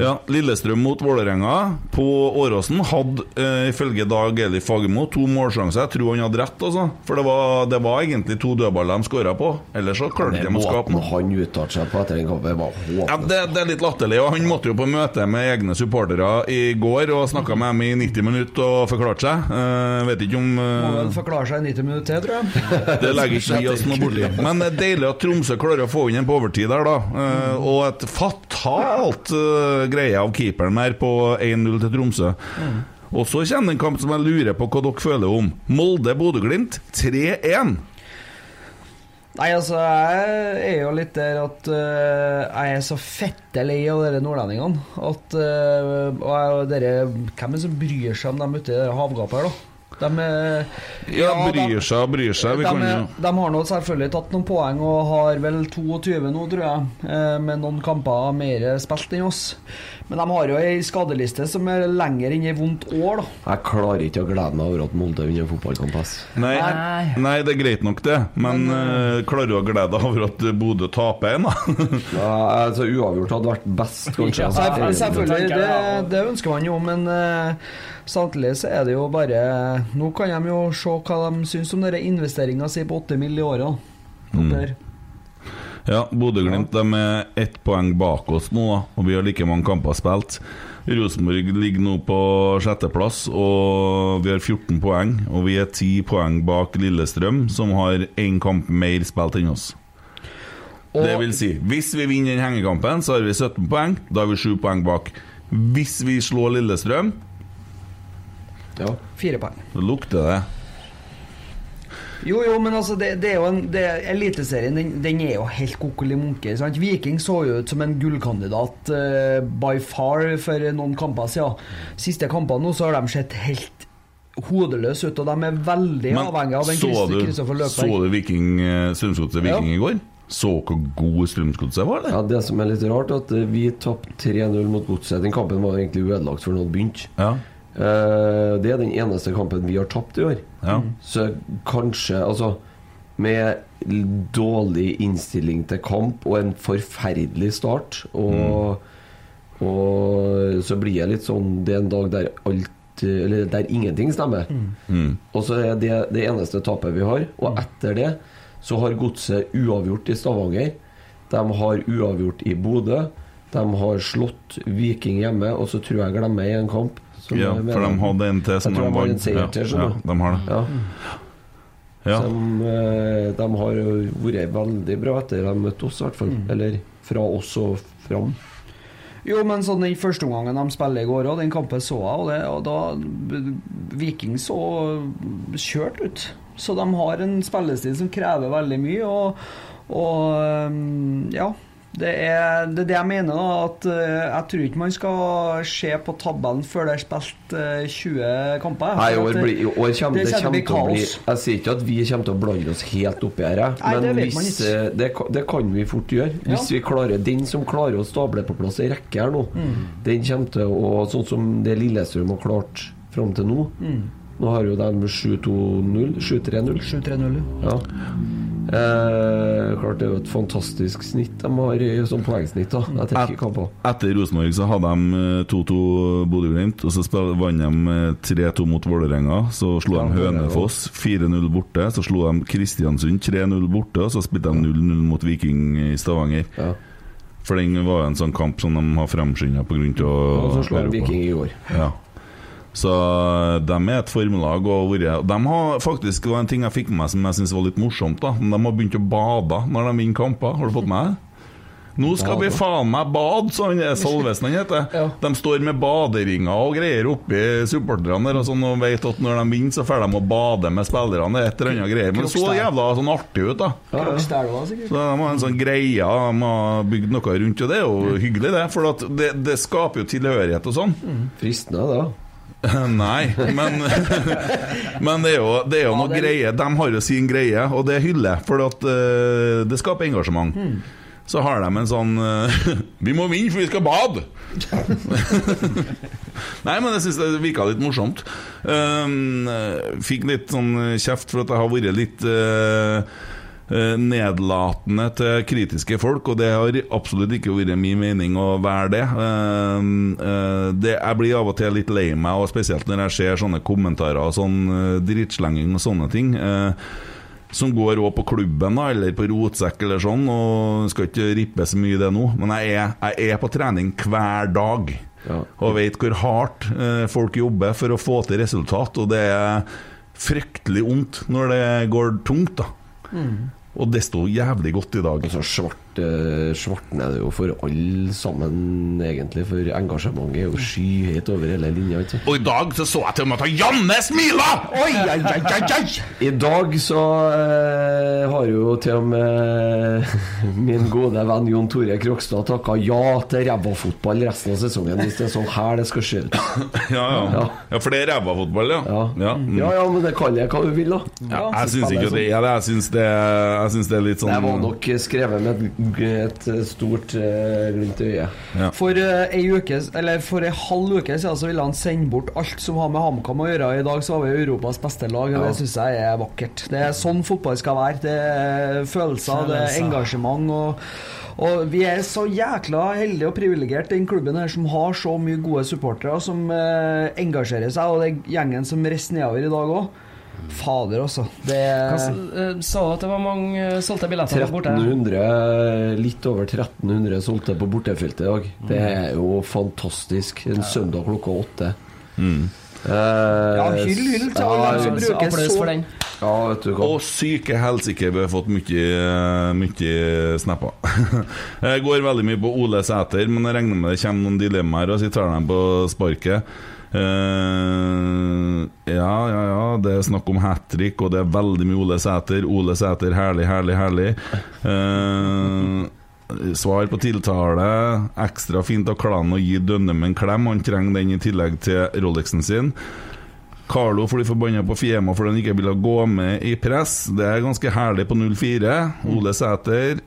Ja, Lillestrøm mot Vålerenga på Åråsen hadde eh, ifølge Dag Eli Fagermo to målsjanser. Jeg tror han hadde rett, altså. For det var, det var egentlig to dødballer de skåra på. Ellers så klarte de å skape noe. han uttalte seg på etter den kampen, var Ja, det, det er litt latterlig. Og han måtte jo på møte med egne supportere i går og snakka med dem i 90 minutter og forklarte seg. Eh, vet ikke om Må eh, vel forklare seg i 90 minutter til, tror jeg. (laughs) Det legger ikke vi oss noe borti. Men det er deilig at Tromsø klarer å få inn en på overtid der, da. Eh, og et fatalt eh, greie av keeperen her på 1-0 til Tromsø. Og så kommer en kamp som jeg lurer på hva dere føler om. Molde-Bodø-Glimt 3-1. Nei, altså, jeg er jo litt der at uh, jeg er så fette lei av dere nordlendingene. At uh, og jeg, og dere, Hvem er det som bryr seg om dem ute i det havgapet her, da? De, ja, Ja, bryr seg bryr seg. Vi de, kan er- de har nå selvfølgelig tatt noen poeng og har vel 22 nå, tror jeg, eh, med noen kamper mer spilt enn oss. Men de har jo ei skadeliste som er lenger enn ei vondt år, da. Jeg klarer ikke å glede meg over at Molde vinner fotballkamp. ass. Nei, nei, det er greit nok, det. Men eh, klarer du å glede deg over at Bodø taper en, da? (laughs) Ja, altså, uavgjort hadde vært best, kanskje. Ja, selvfølgelig, det, det ønsker man jo, men uh, samtidig så er det jo bare Nå kan de jo se hva de syns om denne investeringa si på 8 mill. i året. da. Mm. Ja, Bodø-Glimt de er ett poeng bak oss nå, og vi har like mange kamper spilt. Rosenborg ligger nå på sjetteplass, og vi har 14 poeng. Og vi er 10 poeng bak Lillestrøm, som har én kamp mer spilt enn oss. Det vil si, hvis vi vinner den hengekampen, så har vi 17 poeng. Da har vi 7 poeng bak. Hvis vi slår Lillestrøm, Fire poeng. lukter det. Jo, jo, men altså, det, det er jo en det, Eliteserien den, den er jo helt kokkelig munke. sant? Viking så jo ut som en gullkandidat uh, by far for noen kamper siden. Siste kampene nå så har de sett helt hodeløse ut, og de er veldig avhengig av den Kristoffer Løkberg. så du Viking, eh, Strømsgodset Viking Ja. i går? Så hvor god Strømsgodset var, det Ja, Det som er litt rart, er at vi tapte 3-0 mot Godset. Den kampen var egentlig ødelagt før den hadde begynt. Eh, det er den eneste kampen vi har tapt i år. Ja. Så kanskje Altså, med dårlig innstilling til kamp og en forferdelig start, og, og så blir jeg litt sånn Det er en dag der alt Eller der ingenting stemmer. Mm. Og så er det det eneste tapet vi har. Og etter det så har Godset uavgjort i Stavanger. De har uavgjort i Bodø. De har slått Viking hjemme, og så tror jeg glemmer jeg en kamp. Som Ja, for de hadde en til som jeg tror de vant. Ja, ja, de har det. Ja. Ja. Som, eh, de har vært veldig bra etter de møtte oss, i hvert fall. Mm. Eller fra oss og fram. Jo, men sånn den første omgangen de spiller i går, og den kampen så jeg, og, det, og da Viking så kjørt ut. Så de har en spillestil som krever veldig mye, og, og um, ja. Det er, det er det jeg mener, da. At uh, jeg tror ikke man skal se på tabellen før det er spilt uh, 20 kamper. Nei, år, bli, det- år kommer det, det kommer til å bli. Jeg sier ikke at vi kommer til å blande oss helt oppi her. Nei, det men vet hvis, eh, det, det kan vi fort gjøre. Hvis vi klarer Den som klarer å stable på plass ei rekke her nå, Mm. den kommer til å Sånn som det Lillestrøm har klart fram til nå. Mm. Nå har jo de 7-2-0 7-3-0. 7-3-0, ja. Eh, klart det er jo et fantastisk snitt de har i sånn poengsnitt da etter Et- Etter Rosenborg så hadde de eh, 2-2 Bodø-Glimt, og så vant de eh, 3-2 mot Vålerenga. Så slo Ja, de Hønefoss 4-0 borte. Så slo de Kristiansund 3-0 borte, og så spilte de 0-0 mot Viking i Stavanger. Ja. For den var jo en sånn kamp som de har fremskynda pga. Og så slår de Viking i år. Ja. Så de er et formelag. Og vært- de har faktisk det var en ting jeg fikk med meg som jeg synes var litt morsomt. da De har begynt å bade når de vinner kamper. Har du fått med det? Nå skal vi faen meg bade, sa han Salvesen han heter. De står med baderinger og greier oppi supporterne der og sånn og vet at når de vinner, så får de å bade med spillerne. Er et eller annet greier. Men det så jævla sånn artig ut, da. Ja. Så de har en sånn greie, de har bygd noe rundt, og det er jo hyggelig, det. For det, det skaper jo tilhørighet og sånn. Fristende, det. (laughs) Nei, men, (laughs) men det er jo, det er jo noe greie. De har jo sin greie, og det hyller jeg, for at uh, det skaper engasjement. Så har de en sånn uh, (laughs) Vi må vinne, for vi skal bade! Nei, men jeg syns det virka litt morsomt. Eh, fikk litt sånn kjeft for at jeg har vært litt eh, nedlatende til kritiske folk, og det har absolutt ikke vært min mening å være det. Um, eh, det jeg blir av og til litt lei meg, og spesielt når jeg ser sånne kommentarer og sånn drittslenging og sånne ting. eh, som går òg på klubben eller på rotsekk eller sånn. Og Skal ikke rippe så mye i det nå, men jeg er, jeg er på trening hver dag. Og vet hvor hardt eh, folk jobber for å få til resultat. Og det er fryktelig vondt når det går tungt. da Og det sto jævlig godt i dag. Altså svart svarte, svartner det jo for alle sammen, egentlig. For engasjementet er jo skyhøyt over hele linja. Ikke? sant? Og i dag så, så jeg til og med at Janne smila! Oi, oi, oi, oi, oi! I dag så eh, har jo til og med min gode venn Jon Tore Krokstad takka ja til ræva fotball resten av sesongen, hvis det er sånn her det skal se ut. (laughs) Ja, ja. ja for det er ræva fotball, ja. Ja. Ja, mm. Ja ja, men det kaller jeg hva du vil, da. Ja, jeg syns ikke det er det. Jeg syns det, jeg syns det er litt sånn Det var nok skrevet med et, et stort uh, glimt i øyet. Ja. For uh, ei uke, eller for ei halv uke siden så ville han sende bort alt som har med HamKam å gjøre. I dag så har vi Europas beste lag, og Ja. det syns jeg er vakkert. Det er sånn fotball skal være. Det er følelser, det er engasjement. og og vi er så jækla heldige og privilegerte, den klubben her som har så mye gode supportere som eh, engasjerer seg, og det er gjengen som reiser nedover i dag òg. Fader, altså. Det eh, Sa du at det var mange eh, solgte billetter der borte? 1300, litt over 1300 solgte på bortefeltet i dag. Det er jo fantastisk. En søndag klokka åtte. Mm. Eh, Ja, hyll, hyll til alle som ja, bruker Applaus for den. ja, vet du hva. Og syke helsike, vi har fått mye, mye snapper. (laughs) Jeg går veldig mye på Ole Sæter, men jeg regner med det kommer noen dilemmaer, og så tar jeg dem på sparket. Eh, ja, ja, ja, det er snakk om hat trick, og det er veldig mye Ole Sæter. Ole Sæter, herlig, herlig, herlig. Uh, Svar på tiltale. Ekstra fint av klanen å gi Dønnem en klem. Han trenger den i tillegg til Rolexen sin. Carlo blir forbanna på Fiema fordi han ikke ville gå med i press. Det er ganske herlig på 0-4. Ole Sæter.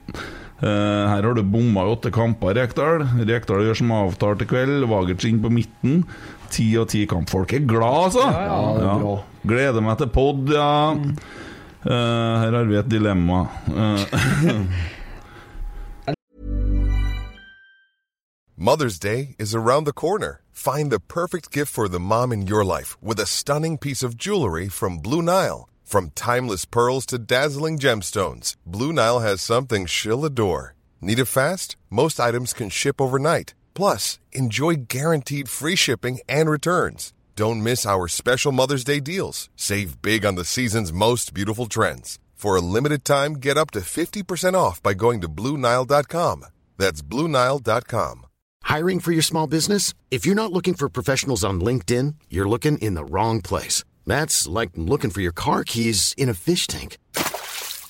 eh, her har du bomma i åtte kamper, Rekdal. Rekdal gjør som avtalt i kveld. Vagertz inn på midten. Ti av ti kamp. Folk er glad, altså! Ja, det er. Gleder meg til pod, ja. Eh, her har vi et dilemma. Eh, (laughs) Mother's Day is around the corner. Find the perfect gift for the mom in your life with a stunning piece of jewelry from Blue Nile. From timeless pearls to dazzling gemstones, Blue Nile has something she'll adore. Need it fast? Most items can ship overnight. Plus, enjoy guaranteed free shipping and returns. Don't miss our special Mother's Day deals. Save big on the season's most beautiful trends. For a limited time, get up to 50% off by going to BlueNile.com. That's BlueNile.com. Hiring for your small business? If you're not looking for professionals on LinkedIn, you're looking in the wrong place. That's like looking for your car keys in a fish tank.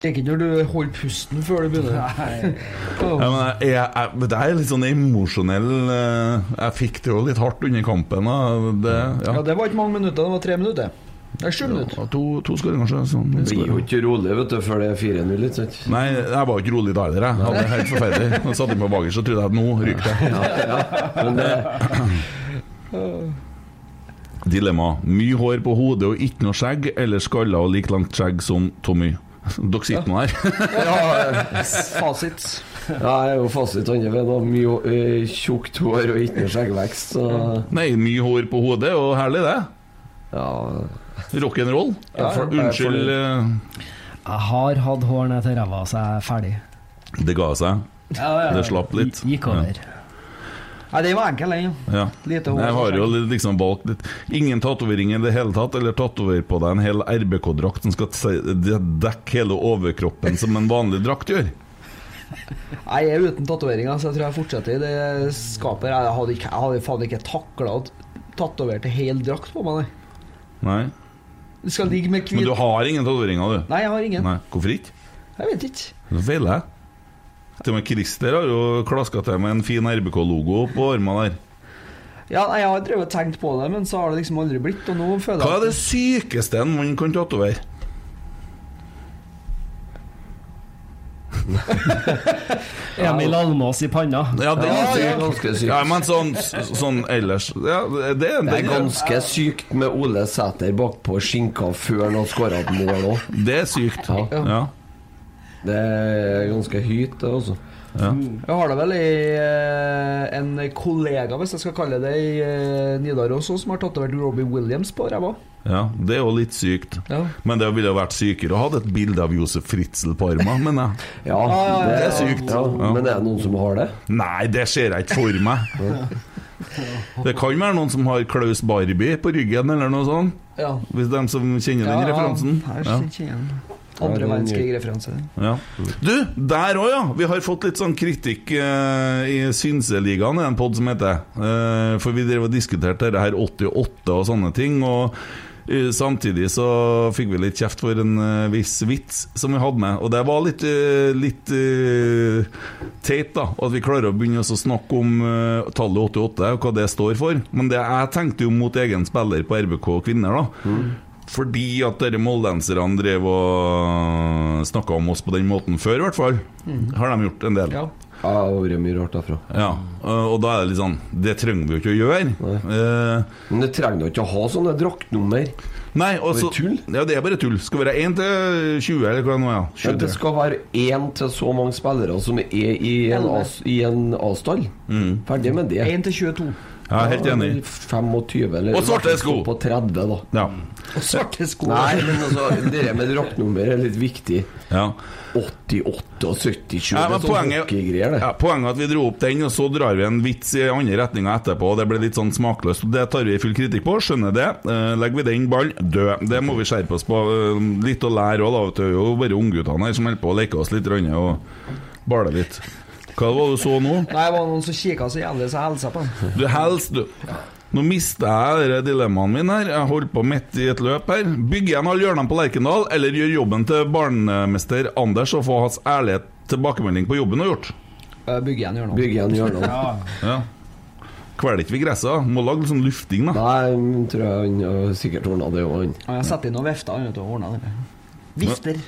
Det er ikke når du holder pusten før du begynner. (laughs) Ja, men jeg, jeg, jeg, det er litt sånn emosjonell eh, Jeg fikk det jo litt hardt under kampen. Det, ja. Ja, det var ikke mange minutter, det var tre minutter. Det er sju minutter. Ja, to, to skåringer, kanskje. Sånn, Det blir jo ikke rolig vet du, før det er 4-0. Nei, jeg var ikke rolig da heller. Jeg hadde det helt forferdelig. (laughs) Jeg satt inn på bakerst så trodde at nå ryker det. Men det, Dilemma. Mye hår på hodet og ikke noe skjegg, eller skalla og like langt skjegg som Tommy? Dere sitter nå her. (laughs) ja, Fasit. ja, jeg er jo fasit andre veien. Har Mye øh, tjukt hår og ikke skjeggvekst. Så Nei, mye hår på hodet, og herlig det. ja, Rock'n'roll. Ja, Unnskyld. jeg eh, Jeg har hatt hår ned til ræva, så jeg er ferdig. det ga seg. Det slapp litt. Gikk over. Nei, den var enkel, den. ja. Ja. Lite hår. Jeg har jo liksom valgt litt Ingen tatovering i det hele tatt, eller tatover på deg en hel RBK-drakt som skal dekke hele overkroppen som en vanlig drakt gjør. (laughs) Nei, Jeg er uten tatoveringer, så jeg tror jeg fortsetter i det skapet. Jeg hadde, ikke, jeg hadde faen ikke takla å tatovere hel drakt på meg, nei. Nei. Skal ligge med Men du har ingen tatoveringer, du? Nei, jeg har ingen. Nei. Hvorfor ikke? Jeg vet ikke. Så feiler jeg. Til og med Christer har jo klaska til med en fin RBK-logo på armen der. Ja, nei, jeg har drevet og tenkt på det, men så har det liksom aldri blitt. Og nå føler Hva er det sykeste en mann kan tatovere? (laughs) Emil Almås i panna. Ja, det er er sykt. ganske sykt. Ja, men sånn, sånn ellers ja, det, Det er det, ganske sykt med Ole Sæter bakpå skinka før han har skåra et mål òg. det er sykt. Ja. Det er ganske høyt, det, altså. Jeg har det vel i eh, en kollega, hvis jeg skal kalle det, i eh, Nidaros også, som har tatovert Robbie Williams på ræva. ja, det er jo litt sykt. Ja. Men det ville vært sykere å ha et bilde av Josef Fritzel på armen, men jeg. (laughs) Ja, Det er sykt. Ja, Ja. Men er det noen som har det? Nei, det ser jeg ikke for meg. (laughs) Det kan være noen som har Klaus Barbie på ryggen, eller noe sånt. Ja. Hvis de som kjenner den referansen. Her Ja. Andre verdenskrig-referanse. Ja. Du, der òg, ja! Vi har fått litt sånn kritikk uh, i Synseligaen, i en pod som heter. Uh, for vi drev og diskuterte dette her 88 og sånne ting. Og uh, samtidig så fikk vi litt kjeft for en viss vits som vi hadde med. Og det var litt, litt teit, da. At vi klarer å begynne å snakke om tallet 88 og hva det står for. Men det jeg tenkte jo mot egen spiller på RBK kvinner, da. Fordi at dere moldenserne drev og snakka om oss på den måten før, i hvert fall. Har de gjort en del. Ja. Ja, det har vært mye rart derfra. Ja, og da er det litt sånn Det trenger vi jo ikke å gjøre. Eh, Men det trenger jo ikke å ha sånne draktnummer. nei, også, Det er tull. Ja, det er bare tull. Skal være 1 til 20, eller hva det nå er. Men det skal være én til så mange spillere som er i en, A-stall. Ferdig med det. 1 til 22. Ja, helt enig. 25, eller Og svarte sko. På 30, da. Ja. Og svarte sko. Nei, men altså, det med draktnummer er litt viktig. ja. 88 og 70 ja, men poenget, ja, poenget er at vi dro opp den, og så drar vi en vits i andre retninga etterpå. og Det ble litt sånn smakløst. Det tar vi full kritikk på, skjønner det. Eh, legger vi den ball død. Det må vi skjerpe oss på. Eh, litt å lære òg, da. Det er jo bare ungguttene her som holder på å leke oss litt og bale litt. Hva var det du så nå? Nei, det var noen som kikka så jævlig, så jeg hilsa på dem. Du helst, du. Nå mista jeg dilemmaen min her. Jeg holdt på midt i et løp her. Bygge igjen alle hjørnene på Lerkendal, eller gjøre jobben til barnemester Anders og få hans ærlige tilbakemelding på jobben har gjort? Eh, Bygge igjen hjørnene. Bygge igjen hjørnene. Ja. Kveler ikke vi gresset? Må lage litt sånn lufting, da. Nei, tror jeg han sikkert ordna det òg, han. Og jeg setter inn noen vifter han, vet du, og ordner det. Vifter.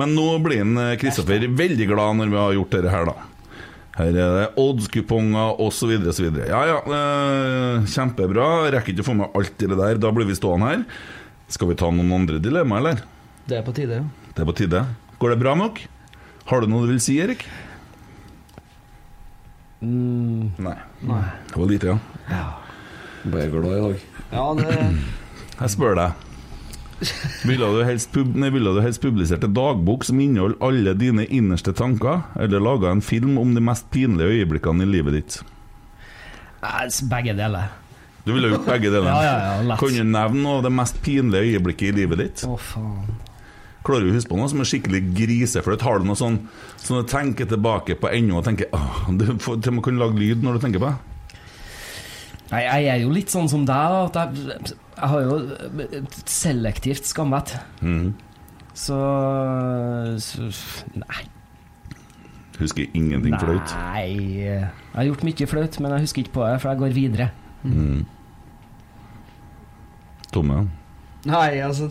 Men nå blir en eh, Kristoffer veldig glad når vi har gjort dette her, da. Her er det odds-kuponger osv. osv. Ja ja, eh, kjempebra. Rekker ikke å få med alt i det der. Da blir vi stående her. Skal vi ta noen andre dilemmaer, eller? Det er på tide, ja. Det er på tide. Går det bra nok? Har du noe du vil si, Erik? Mm, Nei. Nei. Det var lite, ja. Bare glad i dag. Ja, det Jeg spør deg. Ville du helst, pub nei, ville du helst publisert en dagbok som inneholder alle dine innerste tanker, eller laga en film om de mest pinlige øyeblikkene i livet ditt? begge deler. Du ville gjort begge deler. Ja, ja, ja, kan du nevne noe av det mest pinlige øyeblikket i livet ditt? Å, faen. Klarer du å huske på noe som er skikkelig griseflaut? Har du noe sånn som du tenker tilbake på ennå og tenker åh, Du får og kan lage lyd når du tenker på det? Nei, jeg er jo litt sånn som deg, da. At jeg, jeg har jo selektivt skamvett. Mm. Så, så Nei. Husker ingenting flaut? Nei. Jeg har gjort mye flaut, men jeg husker ikke på det, for jeg går videre. Mm. Tomme? Nei, altså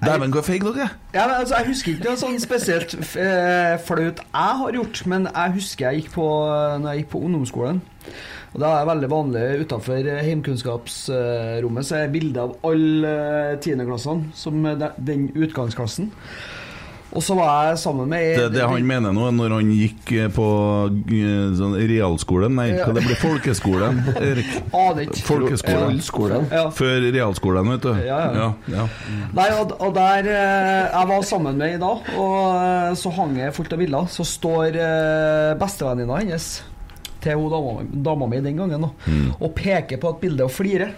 Dæven, hvor feig dere er! Ja, men altså, Jeg husker ikke noe sånn spesielt eh, flaut jeg har gjort, men jeg husker jeg gikk på Når jeg gikk på ungdomsskolen. Og Da er det veldig vanlig utenfor heimkunnskapsrommet så er bilde av alle eh, tiendeklassene som eh, den utgangsklassen. Og så var jeg sammen med Det, det han mener nå, når han gikk eh, på sånn realskolen Nei, hva det ble folkeskolen? (laughs) Erik? Aner ikke. Folkeskolen. Skolen. Ja. Før realskolen, vet du. Ja, ja. ja. Nei, og, og der jeg var sammen med i dag, og så hang jeg fullt av bilder. Så står bestevenninna hennes til dama, dama mi den gangen da, Mm. og peker på et bilde og flirer.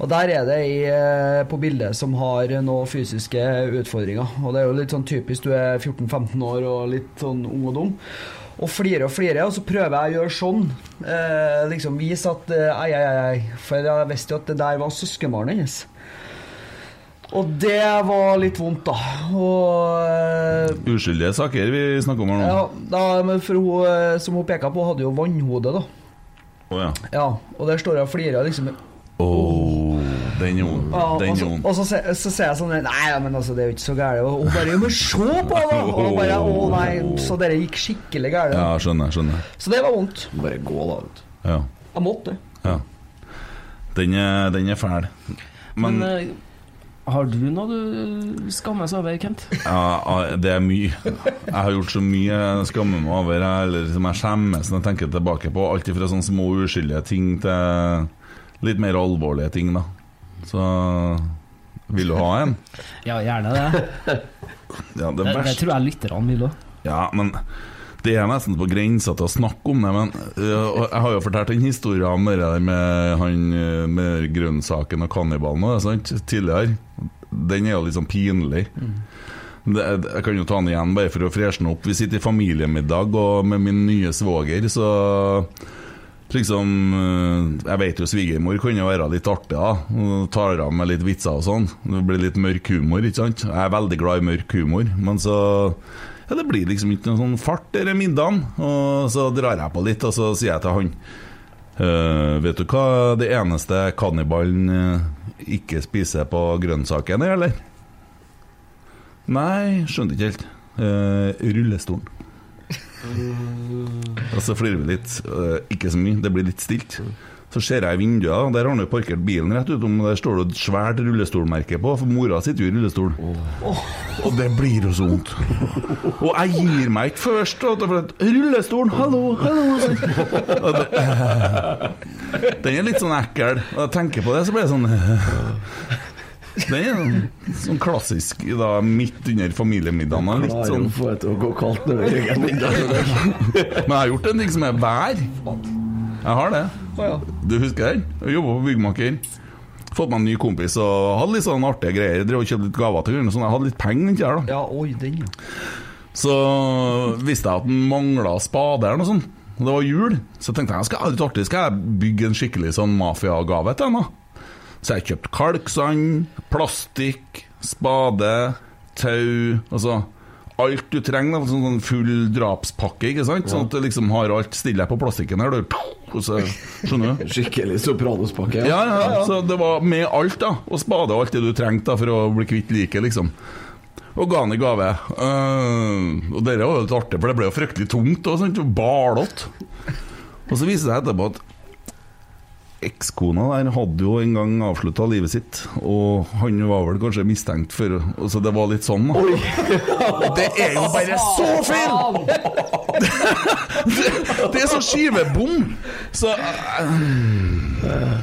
Og der er det ei eh, på bildet som har noen fysiske utfordringer. Og det er jo litt sånn typisk, du er 14-15 år og litt sånn ung og dum. Og flirer og flirer, og så prøver jeg å gjøre sånn. Eh, liksom vise at eh, ei, ei, ei. For jeg visste jo at det der var søskenbarnet hennes. Og det var litt vondt, da. Og eh, Uskyldige saker vi snakker om her nå. ja, da, men for hun eh, som hun peka på, hadde jo vannhode, da. Oh, ja. Ja, og der står jeg og flirer liksom. Åh, den er vond. Ja, Den så, er vond. og så, sier så ser jeg sånn Nei, men altså, det er jo ikke så gærent. Og hun bare Jo, men se på det! Og bare Å nei. Så dere gikk skikkelig gærent. Ja, skjønner, skjønner. Så det var vondt. Bare gå, da. vet du. Ja. Jeg måtte. ja. Den er, den er fæl. Men, Men eh, har du noe du skammes over, Kent? ja, det er mye. Jeg har gjort så mye jeg skammer meg over, eller som jeg skjemmes når jeg tenker tilbake på. Alt fra sånne små uskyldige ting til litt mer alvorlige ting, da. Så vil du ha en? Ja, gjerne det. Ja, det Det, det tror jeg lytterne vil òg. Ja, men det er nesten på grensa til å snakke om det. Men uh, jeg har jo fortalt en historie om med øh, med grønnsaken og kannibalen og det, sant, tidligere. Den er jo litt sånn pinlig. Det, jeg kan jo ta den igjen bare for å freshe den opp. Vi sitter i familiemiddag og med min nye svoger, så Liksom øh, Jeg vet jo svigermor jo være litt artig, da. Hun tar av med litt vitser og sånn. Det blir litt mørk humor, ikke sant. Jeg er veldig glad i mørk humor, men så ja, Det blir liksom ikke noen sånn fart i middagen. Og så drar jeg på litt, og så sier jeg til han Uh, Vet du hva det eneste kannibalen øh, ikke spiser på grønnsaken er, eller? Nei, skjønte ikke helt. Uh, rullestolen. (laughs) Og så flirer vi litt. ikke så mye, det blir litt stilt. Så ser jeg i vinduet, der har han jo parkert bilen rett utom. Der står det et svært rullestolmerke på, for mora sitter jo i rullestol. Og det blir jo så vondt. Og jeg gir meg ikke først. For at, rullestolen, hallo, hallo Den er litt sånn ekkel. Og jeg tenker på det, så blir det sånn Den er sånn, sånn klassisk da, midt under familiemiddagen. Litt sånn få det til å gå kaldt er egen middag. Men jeg har gjort en ting som er vær. Jeg har det. Du husker den? Jeg jobba på byggmaker. Fått meg en ny kompis og hadde litt sånn artige greier. Jeg Drev og kjøpte litt gaver til henne. Sånn. Jeg hadde litt penger inni der, da. Ja, oi, den, ja. Så visste jeg at den mangla spade eller noe sånt. Og det var jul. Så tenkte jeg jeg skal litt artig, skal jeg bygge en skikkelig sånn mafiagave til henne. Så jeg kjøpte kalksand, plastikk, spade, tau Altså alt du trenger. da, Sånn, sånn full drapspakke, ikke sant? Sånn at du liksom har alt stille på plastikken her. Du, så, skjønner du? (laughs) Skikkelig sopranospakke. Ja. Ja, ja, ja. Så det var med alt, da. Og spade og alt det du trengte da, for å bli kvitt liket, liksom. Og ga han i gave. Uh, og det var jo litt artig, for det ble jo fryktelig tungt og balete. Og så viser det seg etterpå at ekskona der hadde jo en gang avslutta livet sitt, og han var vel kanskje mistenkt for Så det var litt sånn, da. (laughs) Det er jo bare så feil! det, det er så skivebom! Så eh,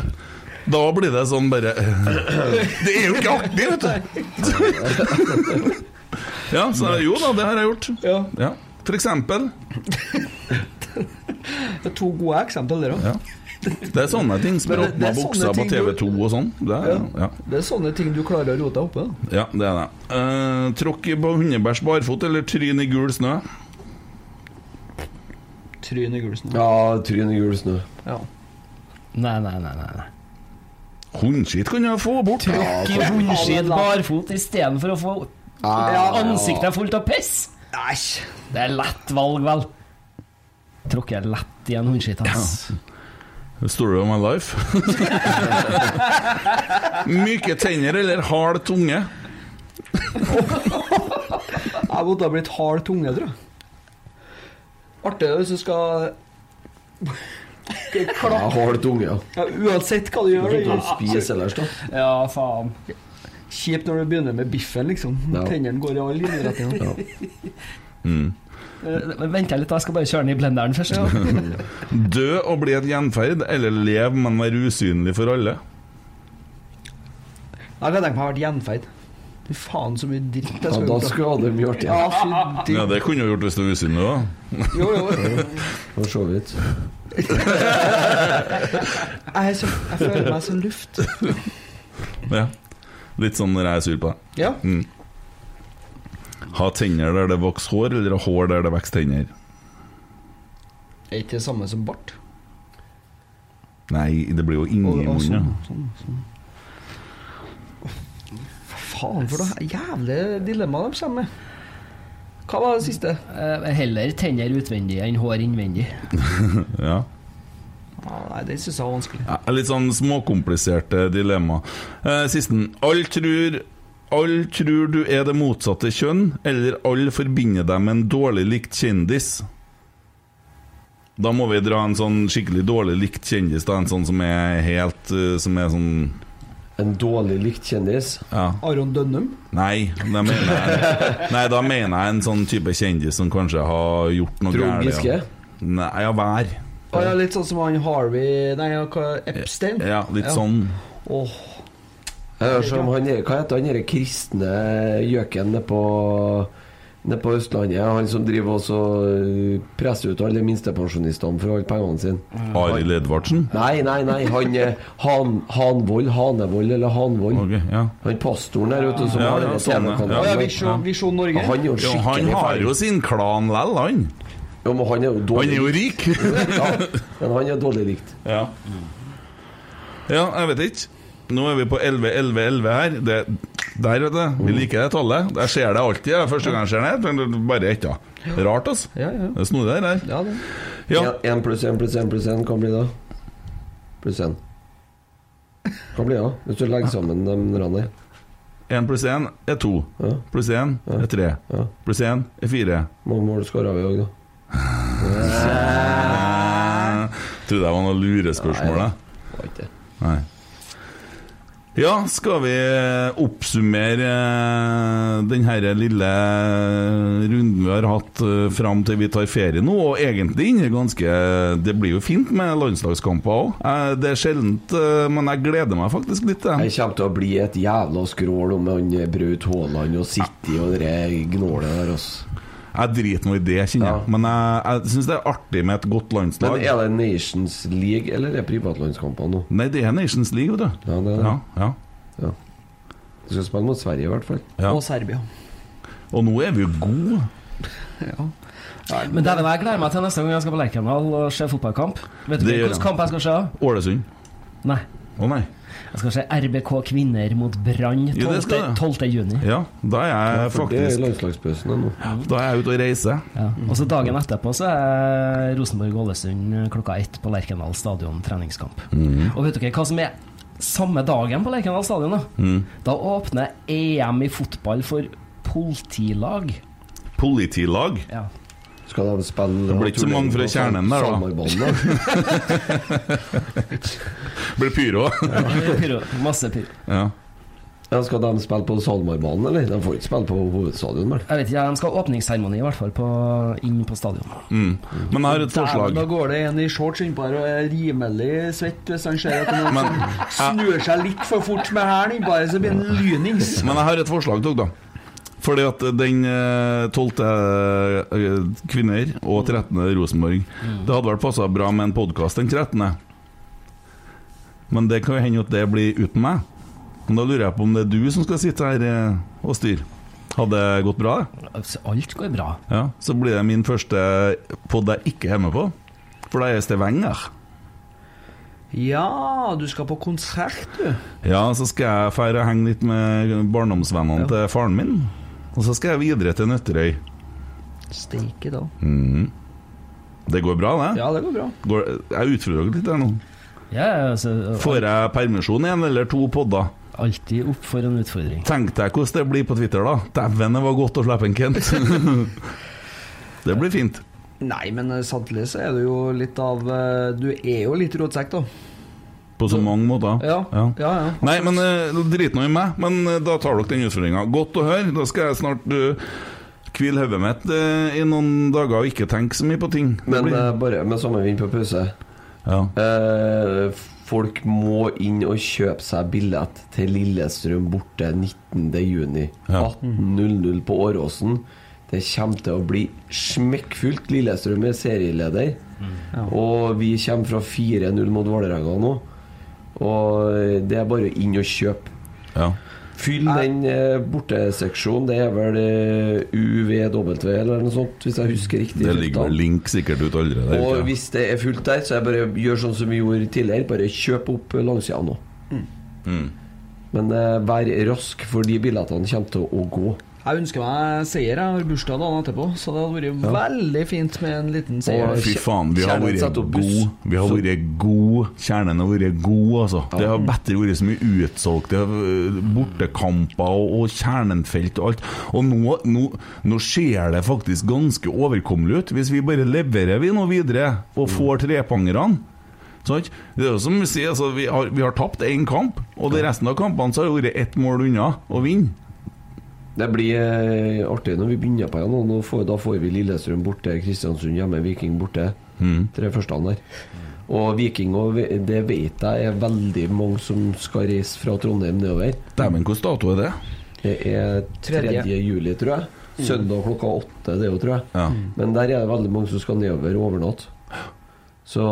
Da blir det sånn bare Det er jo ikke artig, vet du! Ja, så jo da, det har jeg gjort. Ja. For eksempel. Det er to gode eksempler der òg. Ja. Det er sånne ting som råtna er bukser på TV2 og sånn. Det er, ja. Det er sånne ting du klarer å rote deg oppe ja, det er det. Uh, tråkk på hundebæsj barfot eller tryn i gul snø? Tryn i gul snø. Ja, tryn i gul snø. Ja. Nei, nei, nei. nei, nei. Hundskitt kan jeg få bort. Tråkk i hundskitt barfot istedenfor å få ansiktet fullt av piss. Æsj. Det er lett valg, vel. Tråkker lett i en hundskitt, ass. Story of my life. (laughs) Myke tenner eller hard tunge? (laughs) Jeg måtte ha blitt hard tunge, tror jeg. Artig hvis du skal (laughs) Ja, hard tunge, ja. ja, Uansett hva du gjør. Du kan spise ellers, da. Ja, faen. Kjipt når du begynner med biffen, liksom. Ja. Tennene går i alle innretninger. Mm. Eh, Vent litt, da. jeg skal bare kjøre den i blenderen først. (laughs) Dø og bli et gjenferd, eller leve, men være usynlig for alle? Jeg kan tenke meg å ha vært gjenferd. Fy faen, så mye dritt jeg Ja, skulle da gjort, skulle du ha det gjort. Ja, Ja, det kunne du gjort hvis du var usynlig òg. Jo, jo. (laughs) For så vidt. (laughs) Jeg, er så, jeg føler meg som luft. Ja. Litt sånn når jeg er sur på deg. Ja. Mm. Ha tenner der det vokser hår, eller ha hår der det vokser tenner? Er ikke det samme som bart? Nei, det blir jo inni munnen. sånn, sånn, sånn. Hva faen for noe jævlig dilemma de kommer med. Hva var det siste? Uh, Heller tenner utvendig enn hår innvendig. (laughs) ja. Nei, det syns jeg var vanskelig. Ja, litt sånn småkompliserte dilemma. Eh, Sisten. Alle tror Alle tror du er det motsatte kjønn, eller alle forbinder deg med en dårlig likt kjendis? Da må vi dra en sånn skikkelig dårlig likt kjendis, da. En sånn som er helt eh, Som er sånn En dårlig likt kjendis? Ja. Aron Dønnum? Nei, da mener jeg Nei, da mener jeg en sånn type kjendis som kanskje har gjort noe Trond gærent. Giske? Ja. Nei, ja, hver. Ja, litt sånn som han Harvey Nei, Epstein? Ja, litt sånn. Åh, hører som han, hva heter han derre kristne gjøken nede på ned på Østlandet, han som driver og uh, presser ut alle minstepensjonistene for å holde pengene sine. Arild Edvardsen? Nei, nei, nei. Han er Han, Hanvold, Hanevold eller Hanvold. Okay, ja. Han pastoren der ute som Ja, har ja, sånn, ja. TV-kanalen. Ja, Visjon, Visjon Norge? Han jo Jo, han har ferdig. jo sin klan lell, han. Jo, men han er jo dårlig Han er jo rik! ja, men han er dårlig likt. Ja. ja, jeg vet ikke. Nå er vi på 11, 11, 11 her. Det, der, vet du. Vi liker det tallet. Jeg ser det alltid. jeg. første gang jeg ser det. men Bare ett, ja. Rart, altså. Ja, ja. Det er snodig, det der. Ja, det. Ja. Én pluss én pluss én pluss én, kan bli da? Pluss én. Kan bli ja, Hvis du legger sammen de randene. Én pluss én er to. Ja. Pluss én er tre. Ja. Pluss én er fire. Mange mål skåra vi òg, da. Trodde (laughs) jeg var noe lurespørsmål, det. Nei. Ja, skal vi oppsummere denne den her lille runden vi har hatt eh, fram til vi tar ferie nå? Og egentlig inne ganske Det blir jo fint med landslagskamper òg. Det er sjeldent, eh, men jeg gleder meg faktisk litt. Jeg kommer til å bli et jævla skrål om han Braut Haaland og City og det gnålet der. Altså. Jeg driter nå i det, kjenner jeg. Men jeg, jeg syns det er artig med et godt landslag. Men er det Nations League eller er det privatlandskamper nå? Nei, det er Nations League, vet du. Ja, det er det. Ja, ja. Du skal spille mot Sverige, i hvert fall. Ja. Og Serbia. Og nå er vi jo gode. (laughs) Ja. Men dæven, jeg gleder meg til neste gang jeg skal på Lerkendal og se fotballkamp. Vet du hvilken kamp jeg skal se? Ålesund. Nei. Å nei. Jeg skal se RBK kvinner mot Brann Jo, det 12. skal jeg. 12. juni. Ja, da er jeg For det er landslagspausen ennå. Da er jeg ute og reiser. Ja. Og så dagen etterpå så er Rosenborg-Ålesund klokka ett på Lerkendal stadion treningskamp. Mm. Og vet dere hva som er samme dagen på Lerkendal stadion? Da? Mm. da åpner EM i fotball for politilag. Politilag. Ja. Skal de spille Det blir ikke så mange fra kjernen der, da. (laughs) Det? Blir pyro. Pyro. Masse pyro. ja. Ja, skal de spille på Salmarbanen, eller? De får ikke spille på hovedstadion, vel? Jeg vet ikke, De skal ha åpningsseremoni i hvert fall på, inn på stadion. Mm. Men jeg har et forslag. Da går det en i shorts innpå her og er rimelig svett hvis han ser at noen Men- (laughs) snur seg litt for fort med hælen innpå her, så blir han lynings. Men jeg har et forslag til dere, da. Fordi at den eh, 12. eh, kvinner og 13. Rosenborg Det hadde vel passa bra med en podkast den 13. Men det kan jo hende at det blir uten meg. Men da lurer jeg på om det er du som skal sitte her eh, og styre. Hadde det gått bra? Altså, Alt går bra. Ja, Så blir det min første pod jeg ikke er med på. For da er jeg Stavanger. Ja, du skal på konsert, du. Ja, så skal jeg feire og henge litt med barndomsvennene til faren min. Og så skal jeg videre til Nøtterøy. Steike, da. Mm. Det går bra, det? Ja, det går bra. Går, jeg utfordrer dere litt her nå. Ja, altså, Får jeg permisjon igjen, eller to podder? Alltid opp for en utfordring. Tenk deg hvordan det blir på Twitter, da. Dæven, det var godt å slippe en Kent. (laughs) det blir fint. Nei, men eh, samtidig så er du jo litt av eh, Du er jo litt rotsekk, da. På så mange måter. Ja, ja, ja. Nei, men uh, drit nå i meg. Men eh, da tar dere den utfordringa. Godt å høre. Da skal jeg snart uh, hvile hodet mitt uh, i noen dager og ikke tenke så mye på ting. Det Men blir- eh, bare med samme vind på pause. Ja. Eh, folk må inn og kjøpe seg billett til Lillestrøm borte 19.6. Ja. 18.00 på Åråsen. Det kommer til å bli smekkfullt. Lillestrøm er serieleder. Og vi kommer fra 4-0 mot Vålerenga nå. Og det er bare inn og kjøpe. Ja. Fyll den eh, borteseksjonen. Det er vel eh, UVW eller noe sånt, hvis jeg husker riktig. Det ligger vel link sikkert ut allerede. Og ikke? hvis det er fullt der, så jeg det bare gjør sånn som vi gjorde tidligere. Bare kjøp opp langsida nå. Mm. Men eh, vær rask, for de billettene kommer til å gå. Jeg ønsker meg seier. Jeg har bursdag dagen etterpå, så det hadde vært veldig fint med en liten seier. Fy faen, vi har vært gode. Vi har vært gode. Kjernen har vært god, altså. Det har bedre vært så mye Det har bortekamper og, og kjernenfelt og alt. Og nå, nå, nå ser det faktisk ganske overkommelig ut, hvis vi bare leverer vi nå videre og får trepangerne. Sånn. Det er jo som Vi sier, altså, vi har, vi har tapt én kamp, og det resten av kampene så har det vært ett mål unna å vinne. Det blir eh, artig når vi begynner på igjen. Nå får, da får vi Lillestrøm borte, Kristiansund hjemme, Viking borte. Tre første der. Og Viking og det vet jeg er veldig mange som skal reise fra Trondheim nedover. Dæven, hvilken dato er det? Det er 3. Tredje. juli, tror jeg. Søndag klokka åtte, det er jo, tror jeg. Ja. Men der er det veldig mange som skal nedover og overnatte. Så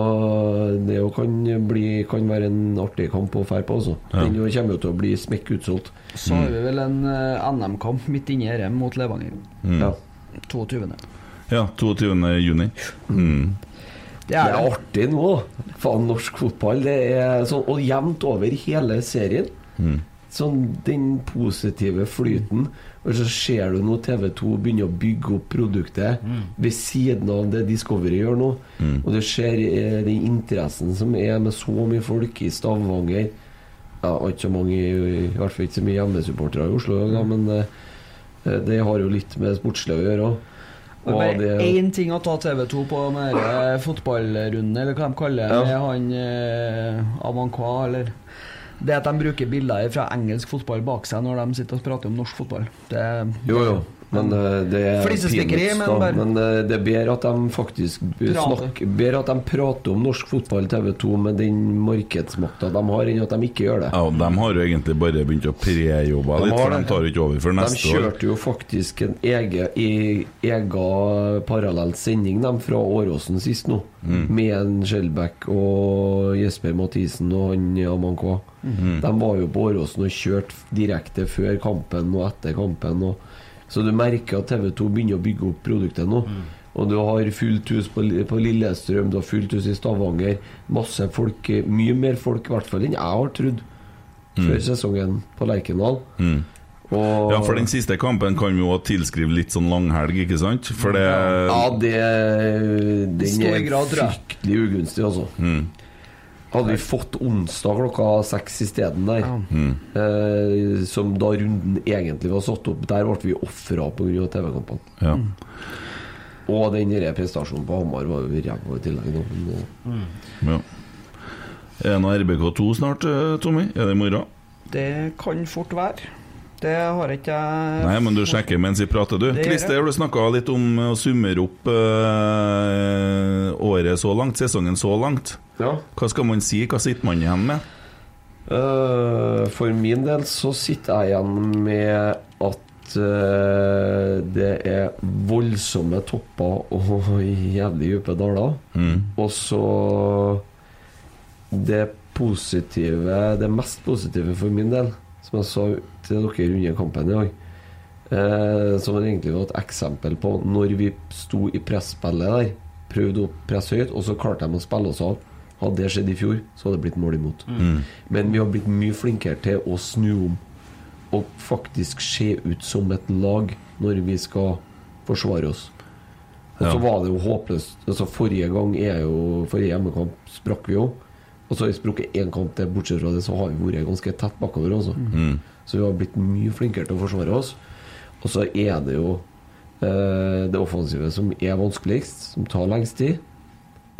det jo kan, bli, kan være en artig kamp å dra på. Altså. Den ja. kommer jo til å bli smekk utsolgt. Så har vi vel en eh, NM-kamp midt inni her mot Levanger. Mm. Ja. 22. Ja, 22. juni. Mm. Det Det er er artig nå. Faen, norsk fotball. Det er sånn, og jevnt over hele serien. Mm. Sånn den positive flyten. Og så ser du nå TV2 begynner å bygge opp produktet ved siden av det Discovery gjør nå. Mm. Og du ser eh, den interessen som er med så mye folk i Stavanger. Ja, ikke så mange, i hvert fall ikke så mye hjemmesupportere i Oslo, ja, men eh, det har jo litt med sportslig å gjøre òg. Det er bare én ting å ta TV2 på med denne fotballrunden, eller hva de kaller det, Ja. med han eh, Avankwa, eller Det at de bruker bilder fra engelsk fotball bak seg når de sitter og prater om norsk fotball. Det Jo, jo. Men eh, det er peanuts, men bare- Men eh, det er bedre at de faktisk snakker Bedre at de prater om norsk fotball TV 2 med den markedsmakta de har, enn at de ikke gjør det. Ja, og De har jo egentlig bare begynt å prejobbe De litt, for de tar ikke over før neste år. De kjørte jo faktisk en egen, egen parallell sending de, fra Åråsen sist nå, Mm. med en Skjelbæk og Jesper Mathisen og han Amankwa. Mm. De var jo på Åråsen og kjørte direkte før kampen og etter kampen. Og, så du merker at TV 2 begynner å bygge opp produktet nå. Og du har fullt hus på, på Lillestrøm, du har fullt hus i Stavanger. Masse folk, mye mer folk i hvert fall enn jeg har trodd før sesongen på Lerkendal. Mm. Og- Ja, for den siste kampen kan vi jo tilskrive litt sånn langhelg, ikke sant? For det Ja, det Den er grad, fryktelig ugunstig, altså. Mm. Hadde vi fått onsdag klokka seks isteden der, Mm. eh, som da runden egentlig var satt opp, der ble vi ofra pga. TV-kampene. Ja. Og den prestasjonen på Hamar var jo ræva i tillegg. Eh, ja. Er det RBK2 snart, eh, Tommy? Er det i morgen? Det kan fort være. Det har ikke jeg Nei, men du sjekker mens vi prater, du. Christer, har du snakka litt om å summere opp øh, året så langt, sesongen så langt. Ja. Hva skal man si? Hva sitter man igjen med? Uh, for min del så sitter jeg igjen med at uh, det er voldsomme topper og (laughs) jævlig dype daler. Mm. Og så det positive Det mest positive for min del, som jeg sa til dere under kampen i dag, eh, som egentlig var et eksempel på når vi sto i presspillet der, prøvde å presse høyt, og så klarte de å spille oss av. Hadde det skjedd i fjor, så hadde det blitt mål imot. Mm. Men vi har blitt mye flinkere til å snu om og faktisk se ut som et lag når vi skal forsvare oss. Og så Ja. var det jo håpløst. Altså Forrige gang er jo Forrige hjemmekamp sprakk vi jo. Og så har vi sprukket én kamp til. Bortsett fra det så har vi vært ganske tett bakover. Også. Mm. Så vi har blitt mye flinkere til å forsvare oss. Og så er det jo eh, det offensive som er vanskeligst, som tar lengst tid,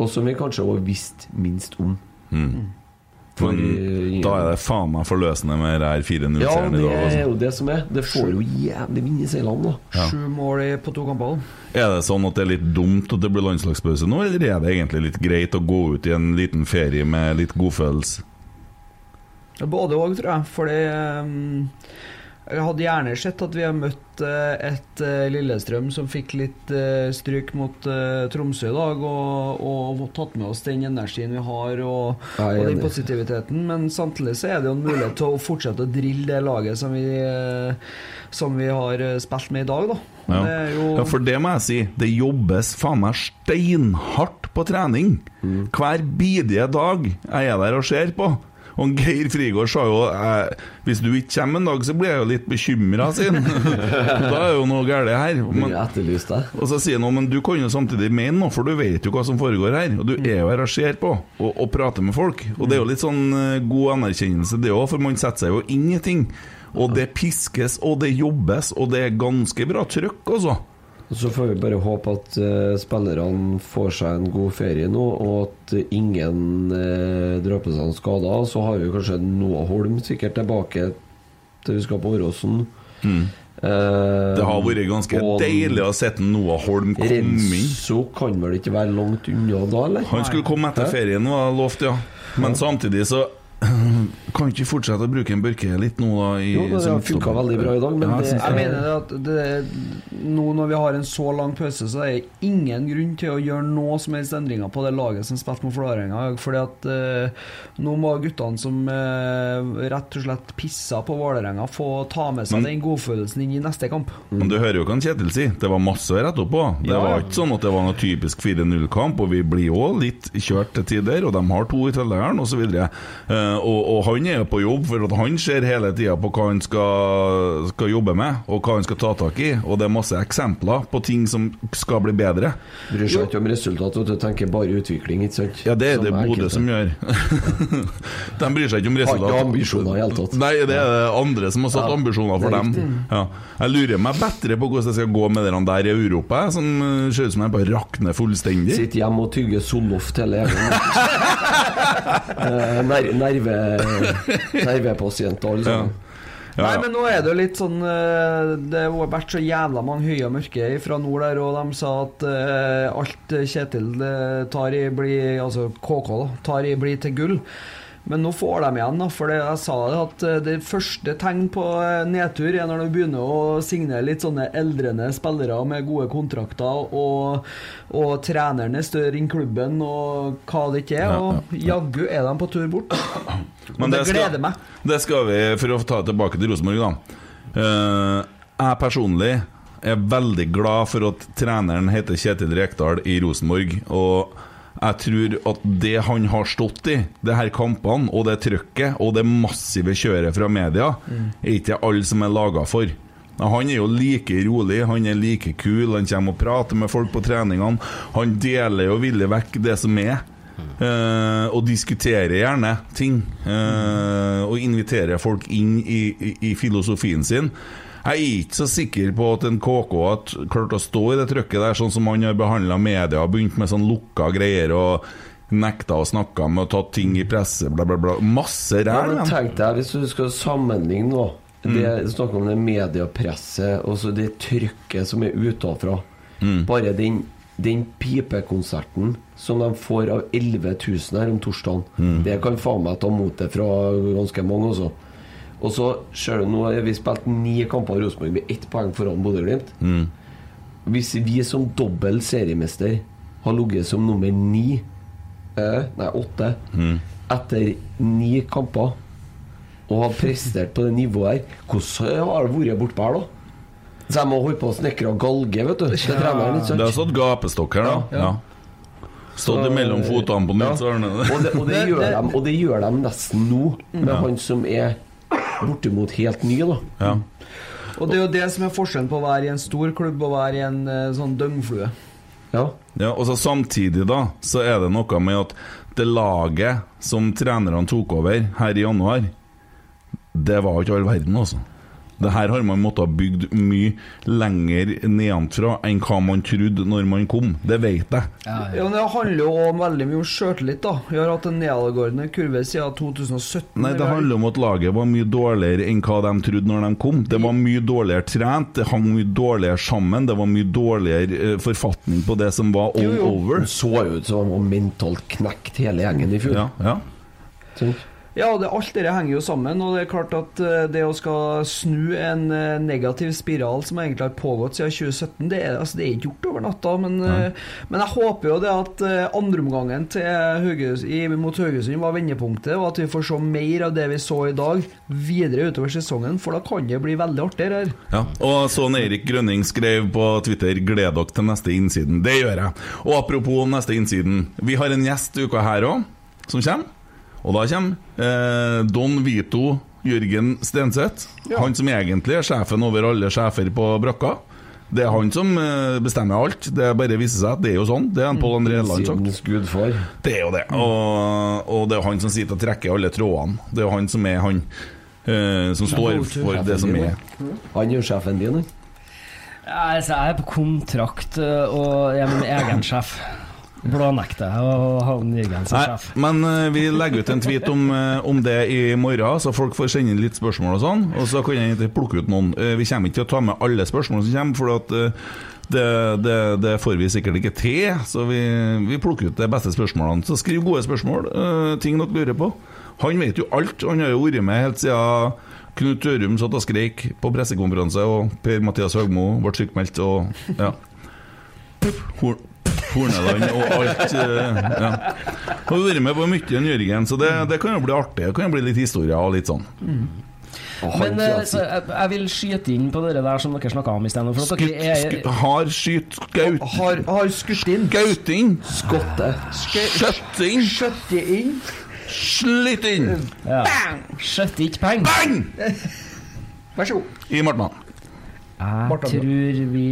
og som vi kanskje har visst minst om. Mm. Men da er det faen meg forløsende med det her 4-0-seieren Ja, i det er Altså. jo det som er. Det får jo jævlig vind i seilene, da. Ja. Sju mål på to kamper. Er det sånn at det er litt dumt at det blir landslagspause nå, eller er det egentlig litt greit å gå ut i en liten ferie med litt godfølelse? Både òg, tror jeg. Fordi um, jeg hadde gjerne sett at vi har møtt eh, et eh, Lillestrøm som fikk litt eh, stryk mot Tromsø i dag, og, og tatt med oss den energien vi har og, er og den positiviteten. Men samtidig så er det jo en mulighet til å fortsette å drille det laget som vi, som vi har spilt med i dag, da. Ja. Det er jo ja, for det må jeg si. Det jobbes faen meg steinhardt på trening. Mm. Hver bidige dag er jeg der og ser på. Og Geir Frigård sa jo eh, Hvis du ikke kommer en dag, så blir jeg jo litt bekymra, sier han. (laughs) da er jo noe galt her. Men, og så sier han «Å, men du kan jo samtidig mene noe, for du vet jo hva som foregår her. Og du er jo her og ser på, og, og prater med folk. Og det er jo litt sånn eh, god anerkjennelse, det òg, for man setter seg jo inn i ting. Og det piskes, og det jobbes, og det er ganske bra trøkk, altså. Så får vi bare håpe at uh, spillerne får seg en god ferie nå, og at ingen uh, drar på seg en skade. Så har vi kanskje Noah Holm sikkert tilbake til vi skal på Åråsen. Mm. Uh, Det har vært ganske deilig å se Noah Holm komme inn. Så kan vel ikke være langt unna da, eller? Han skulle komme etter ferien, var lovt, ja. Men samtidig så (clears throat) kan ikke fortsette å bruke en Børke litt nå, da? I, Jo, det har funka veldig bra i dag, men Ja, jeg det, Jeg mener at det, nå når vi har en så lang pause, så er det ingen grunn til å gjøre noe som helst endringer på det laget som spilte mot Vålerenga. Fordi at eh, nå må guttene som eh, rett og slett pissa på Vålerenga, få ta med seg Men- den godfølelsen inn i neste kamp. Men du hører jo hva Kjetil sier, det var masse å rette opp på. Det Ja, var ikke sånn at det var noe typisk 4-0-kamp, og vi blir jo litt kjørt til tider, og de har to i tillegg, osv. Uh, og, og han er på jobb, for han ser hele tida på hva han skal, skal jobbe med, og hva han skal ta tak i, og det er masse eksempler på ting som skal bli bedre. Bryr seg ikke om resultatet du tenker bare utvikling, ikke sant? Ja, det er det Bodø som gjør. (laughs) de bryr seg ikke om Har ikke ambisjoner i hele tatt. Nei, det er det andre som har satt Ja, ambisjoner for dem. Ja. Jeg lurer meg bedre på hvordan det skal gå med de der i Europa, som eh, ser ut som jeg bare rakner fullstendig. Sitter hjemme og tygger Soloft hele gjengen. (laughs) Ner nerve, nervepasienter, alle sammen. Nei, men nå er det jo litt sånn eh, Det har vært så jævla mange høye og mørke fra nord der, og de sa at uh, alt Kjetil eh, tar i, blir Altså KK, da, tar i, blir til gull. Men nå får de igjen, da, for jeg sa det at eh, det første tegn på eh, nedtur er når du begynner å signere litt sånne eldrende spillere med gode kontrakter, og, og treneren er større enn klubben, og hva det ikke er. Og jaggu er de på tur bort. Men det, det gleder meg. Det skal vi, for å ta tilbake til Rosenborg, da. Uh, jeg personlig er veldig glad for at treneren heter Kjetil Rekdal i Rosenborg. Og jeg tror at det han har stått i, det her kampene og det trøkket og det massive kjøret fra media, Mm. er ikke alle som er laga for. Han er jo like rolig, han er like kul, han kommer og prater med folk på treningene. Han deler jo villig vekk det som er. Eh, og diskuterer gjerne ting. eh, og inviterer folk inn i, i, i filosofien sin. Jeg er ikke så sikker på at en KK har klart å stå i det trykket der, sånn som han har behandla media, begynt med sånn lukka greier og nekta å snakke med og tatt ting i presse, bla, bla, bla. Masse ræl. men tenk deg, hvis du skal sammenligne nå det, Snakke om det mediepresset og så det trykket som er utenfra. Bare den, den pipekonserten som de får av 11 000 her om torsdagen, det kan faen meg ta motet fra ganske mange også. Og så ser du nå har vi spilt ni kamper i Rosenborg med ett poeng foran Bodø-Glimt. Mm. Hvis vi som dobbel seriemester har ligget som nummer ni eh, Nei, åtte etter ni kamper og har prestert på det nivået her, hvordan har det vært bortpå her, da? Så jeg må holde på å snekre og galge, vet du. Ikke? Det har stått gapestokk her, da. Ja, ja. Stått imellom mellom fotene på Nils Ja. Arne. Og det, og, det gjør de, og det gjør de nesten nå, med Ja. han som er bortimot helt ny, da. Ja. Og det er jo det som er forskjellen på å være i en stor klubb og være i en eh, sånn døgnflue. Ja. Ja, og så Samtidig da Så er det noe med at det laget som trenerne tok over her i januar, det var ikke all verden, altså. Det her har man måttet ha bygd mye lenger nedenfra enn hva man trodde når man kom. Det vet jeg. Ja, men Det handler jo om veldig mye om sjøltillit. da Vi har hatt en nedadgående kurve siden 2017. Nei, Det handler om at laget var mye dårligere enn hva de trodde når de kom. Det var mye dårligere trent, det hang mye dårligere sammen, det var mye dårligere eh, forfatning på det som var all over. Det så jo ut som om var mentalt knekt hele gjengen i fjor. Ja, ja. Ja, det, alt dette henger jo sammen. Og det er klart at eh, det å skal snu en eh, negativ spiral som egentlig har pågått siden 2017, det er, altså, det er ikke gjort over natta. Men, eh, men jeg håper jo det at andreomgangen mot Haugesund var vendepunktet, og at vi får se mer av det vi så i dag, videre utover sesongen. For da kan det bli veldig artig her. Ja, og sånn Erik Grønning skrev på Twitter 'Gled dere til neste innsiden'. Det gjør jeg. Og apropos neste innsiden. Vi har en gjest uka her òg, som kommer. Og da kommer eh, Don Vito Jørgen Stenseth. Han som egentlig er sjefen over alle sjefer på brakka. Det er han som eh, bestemmer alt. Det bare viser seg at det er jo sånn. Det er en Pål André Helland sagt. Det er jo det. Og, og det er han som sitter og trekker alle trådene. Det er han som er han eh, som står for det som er. Han er jo sjefen din, han. Altså, jeg er på kontrakt øh, og jeg er min egen sjef. Blånekter jeg å ha Jørgen som sjef. men uh, vi legger ut en tweet om, uh, om det i morgen, så folk får sende inn litt spørsmål og sånn. Og så kan jeg ikke plukke ut noen. Uh, vi kommer ikke til å ta med alle spørsmål som kommer, for at det, det, det får vi sikkert ikke til. Så vi, vi plukker ut de beste spørsmålene. Så skriv gode spørsmål, eh, ting dere lurer på. Han vet jo alt. Han har jo vært med helt siden Knut Tørum satt og skreik på pressekonferanse, og Per-Mathias Høgmo ble sykmeldt, og ja. Horneland og alt. eh, ja. Har vært med på mye enn Jørgen, så det, det kan jo bli artig. Det kan jo bli litt historie og litt sånn. Men øh, så jeg, jeg vil skyte inn på det der som dere snakka om i sted. har skyt skaut Har, har skutt inn. Skauting! Skotte. Skjøtt inn! Skjøtte inn. Slitt inn! Ja. Skjøtter ikke penger. Bang! Vær så god. I Martmann. Jeg tror vi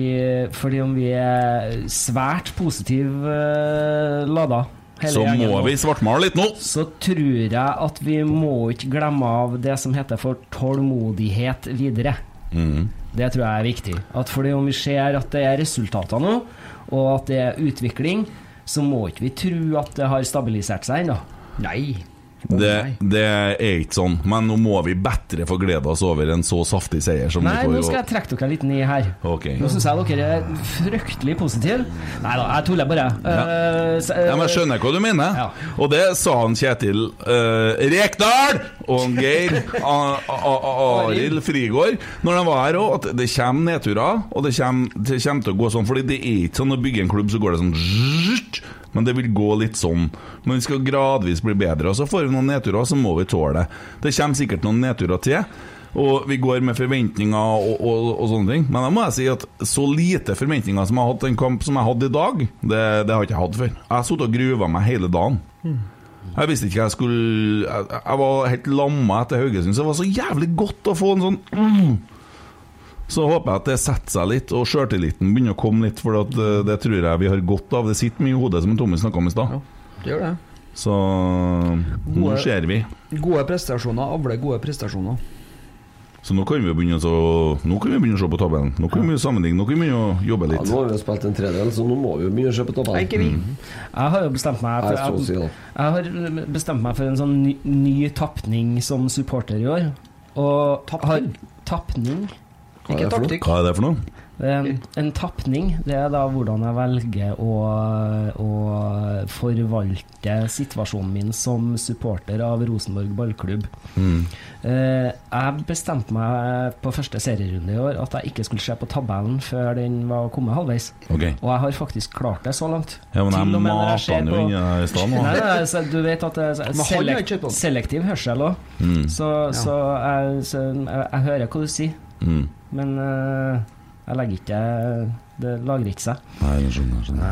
Fordi om vi er svært positive uh, lada, Så må nå, vi svartmale litt nå. så tror jeg at vi må ikke glemme av det som heter for tålmodighet videre. Mm. Det tror jeg er viktig. At fordi om vi ser at det er resultater nå, og at det er utvikling, så må ikke vi tro at det har stabilisert seg ennå. Nei. Det, det er ikke sånn, men nå må vi bedre få glede oss over en så saftig seier som Nei, vi nå får. skal jeg trekke dere litt ned her. Okay. Nå syns jeg dere er fryktelig positive. Nei da, jeg tuller bare. Eh, så, eh, Ja, men Jeg skjønner hva du mener. Og det sa han Kjetil uh, Rekdal og Geir Arild Frigård når de var her òg, at det kommer nedturer, og det kommer, det kommer til å gå sånn. Fordi det er ikke sånn å bygge en klubb, så går det sånn Men det vil gå litt sånn. Men vi skal gradvis bli bedre. Og så får vi noen nedturer, så må vi tåle det. Det kommer sikkert noen nedturer til. Og vi går med forventninger og, og, og sånne ting. Men da må jeg si at så lite forventninger som jeg har hatt en kamp som jeg hadde i dag, det, det har ikke hatt før. Jeg har sittet og gruva meg hele dagen. Jeg visste ikke jeg skulle Jeg, jeg var helt lamma etter Haugesund, så det var så jævlig godt å få en sånn mm. Så håper jeg at det setter seg litt, og sjøltilliten begynner å komme litt, for at, eh, det tror jeg vi har godt av. Det sitter mye i hodet, som Tommy snakka om i stad. Det gjør det. Så nå Gode- ser vi. Gode prestasjoner avler gode prestasjoner. Så nå kan vi jo begynne å Nå kan vi begynne å se på tabellen. Nå kan vi jo sammenligne, nå kan vi begynne å jobbe Ja, litt. nå har vi jo spilt en tredel, så nå må vi jo begynne å se på tabellen. Mm. Jeg har jo bestemt meg for, jeg, jeg har bestemt meg for en sånn ny, ny tapning som supporter i år. Og tapning? Har, tapning? Hva er det for noe? Hva er det for noe? En, en tapning, det er da hvordan jeg velger å, å forvalte situasjonen min som supporter av Rosenborg ballklubb. Mm. Eh, jeg bestemte meg på første serierunde i år at jeg ikke skulle se på tabellen før den var kommet halvveis. Okay. Og jeg har faktisk klart det så langt. Ja, men jeg mata den jo på- inn i stad nå. Nei, nei, så du vet at det er Men han har selek ikke kjøpt den. selektiv hørsel òg. Mm. Så, Ja. så, jeg, så jeg, jeg hører hva du sier, Mm. men uh, jeg legger ikke Det lagrer ikke seg. Nei, jeg skjønner. jeg skjønner.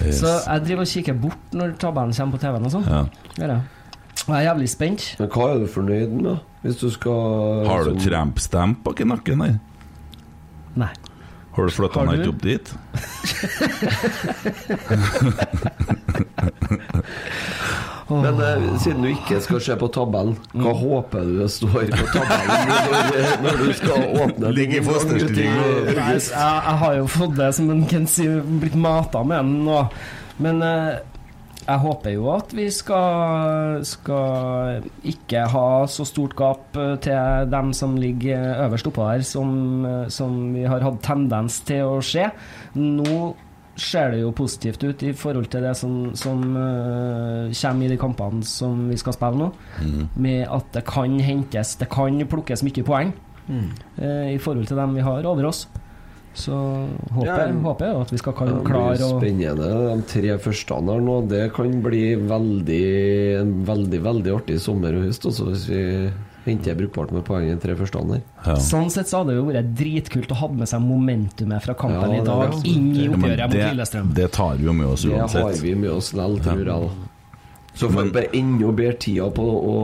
Yes. Så jeg driver og kikker bort når tabellen kommer på TV-en og sånn. Ja. Jeg. Og jeg er jævlig spent. Men hva er du fornøyd med, hvis du skal Har du trampstamp bak i nakken der? Nei. Har du flytta du? ikke opp dit? (laughs) (laughs) Men eh, siden du ikke skal se på tabellen, hva håper du det står på tabellen når, når du skal (laughs) åpne Ligger i fosterstilling Nei, jeg, jeg har jo fått det som en kan si, blitt mata med den nå. Men eh, jeg håper jo at vi skal, skal ikke ha så stort gap eh, til dem som ligger øverst oppå her, som, eh, som vi har hatt tendens til å se. Nå ser det jo positivt ut i forhold til det som, som uh, kommer i de kampene som vi skal spille nå. Mm. Med at det kan hentes Det kan plukkes mye poeng Mm. uh, i forhold til dem vi har over oss. Så håper Ja. håper jeg at vi skal klare å det blir spennende. De tre første her nå, det kan bli veldig, en veldig veldig artig sommer og høst også, hvis vi henter brukbart med poeng i tre første her. Sånn sett så hadde det jo vært dritkult å ha med seg momentumet fra kampen Ja, i dag inn i oppgjøret mot det, Lillestrøm. det tar vi jo med oss uansett. Det har vi med oss likevel, tror jeg. da. Så får vi bare enda bedre tida på å,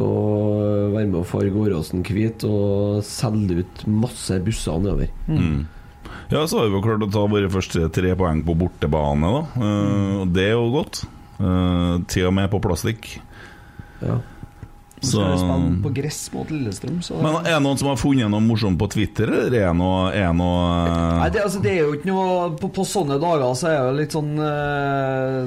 å være med å farge Åråsen hvit og selge ut masse busser nedover. Mm. Ja, så har vi jo klart å ta våre første tre poeng på bortebane, da. Eh, det er jo godt. Eh, til og med på plastikk. Ja. Så skal vi spille på gress mot Lillestrøm, så Men er det noen som har funnet noe morsomt på Twitter, eller er det noe, er noe Nei, det, altså, det er jo ikke noe På, på sånne dager så er det litt sånn uh,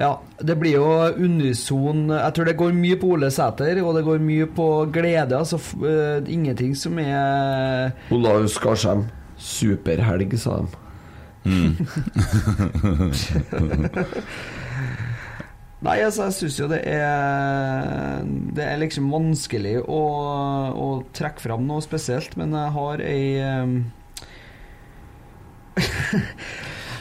Ja, det blir jo unison Jeg tror det går mye på Ole Sæter, og det går mye på glede. Altså eh, ingenting som er Olaus Skarsheim. Superhelg, sa de. (laughs) (laughs) Nei, altså, jeg syns jo det er Det er liksom vanskelig å, å trekke fram noe spesielt, men jeg har ei um... (laughs)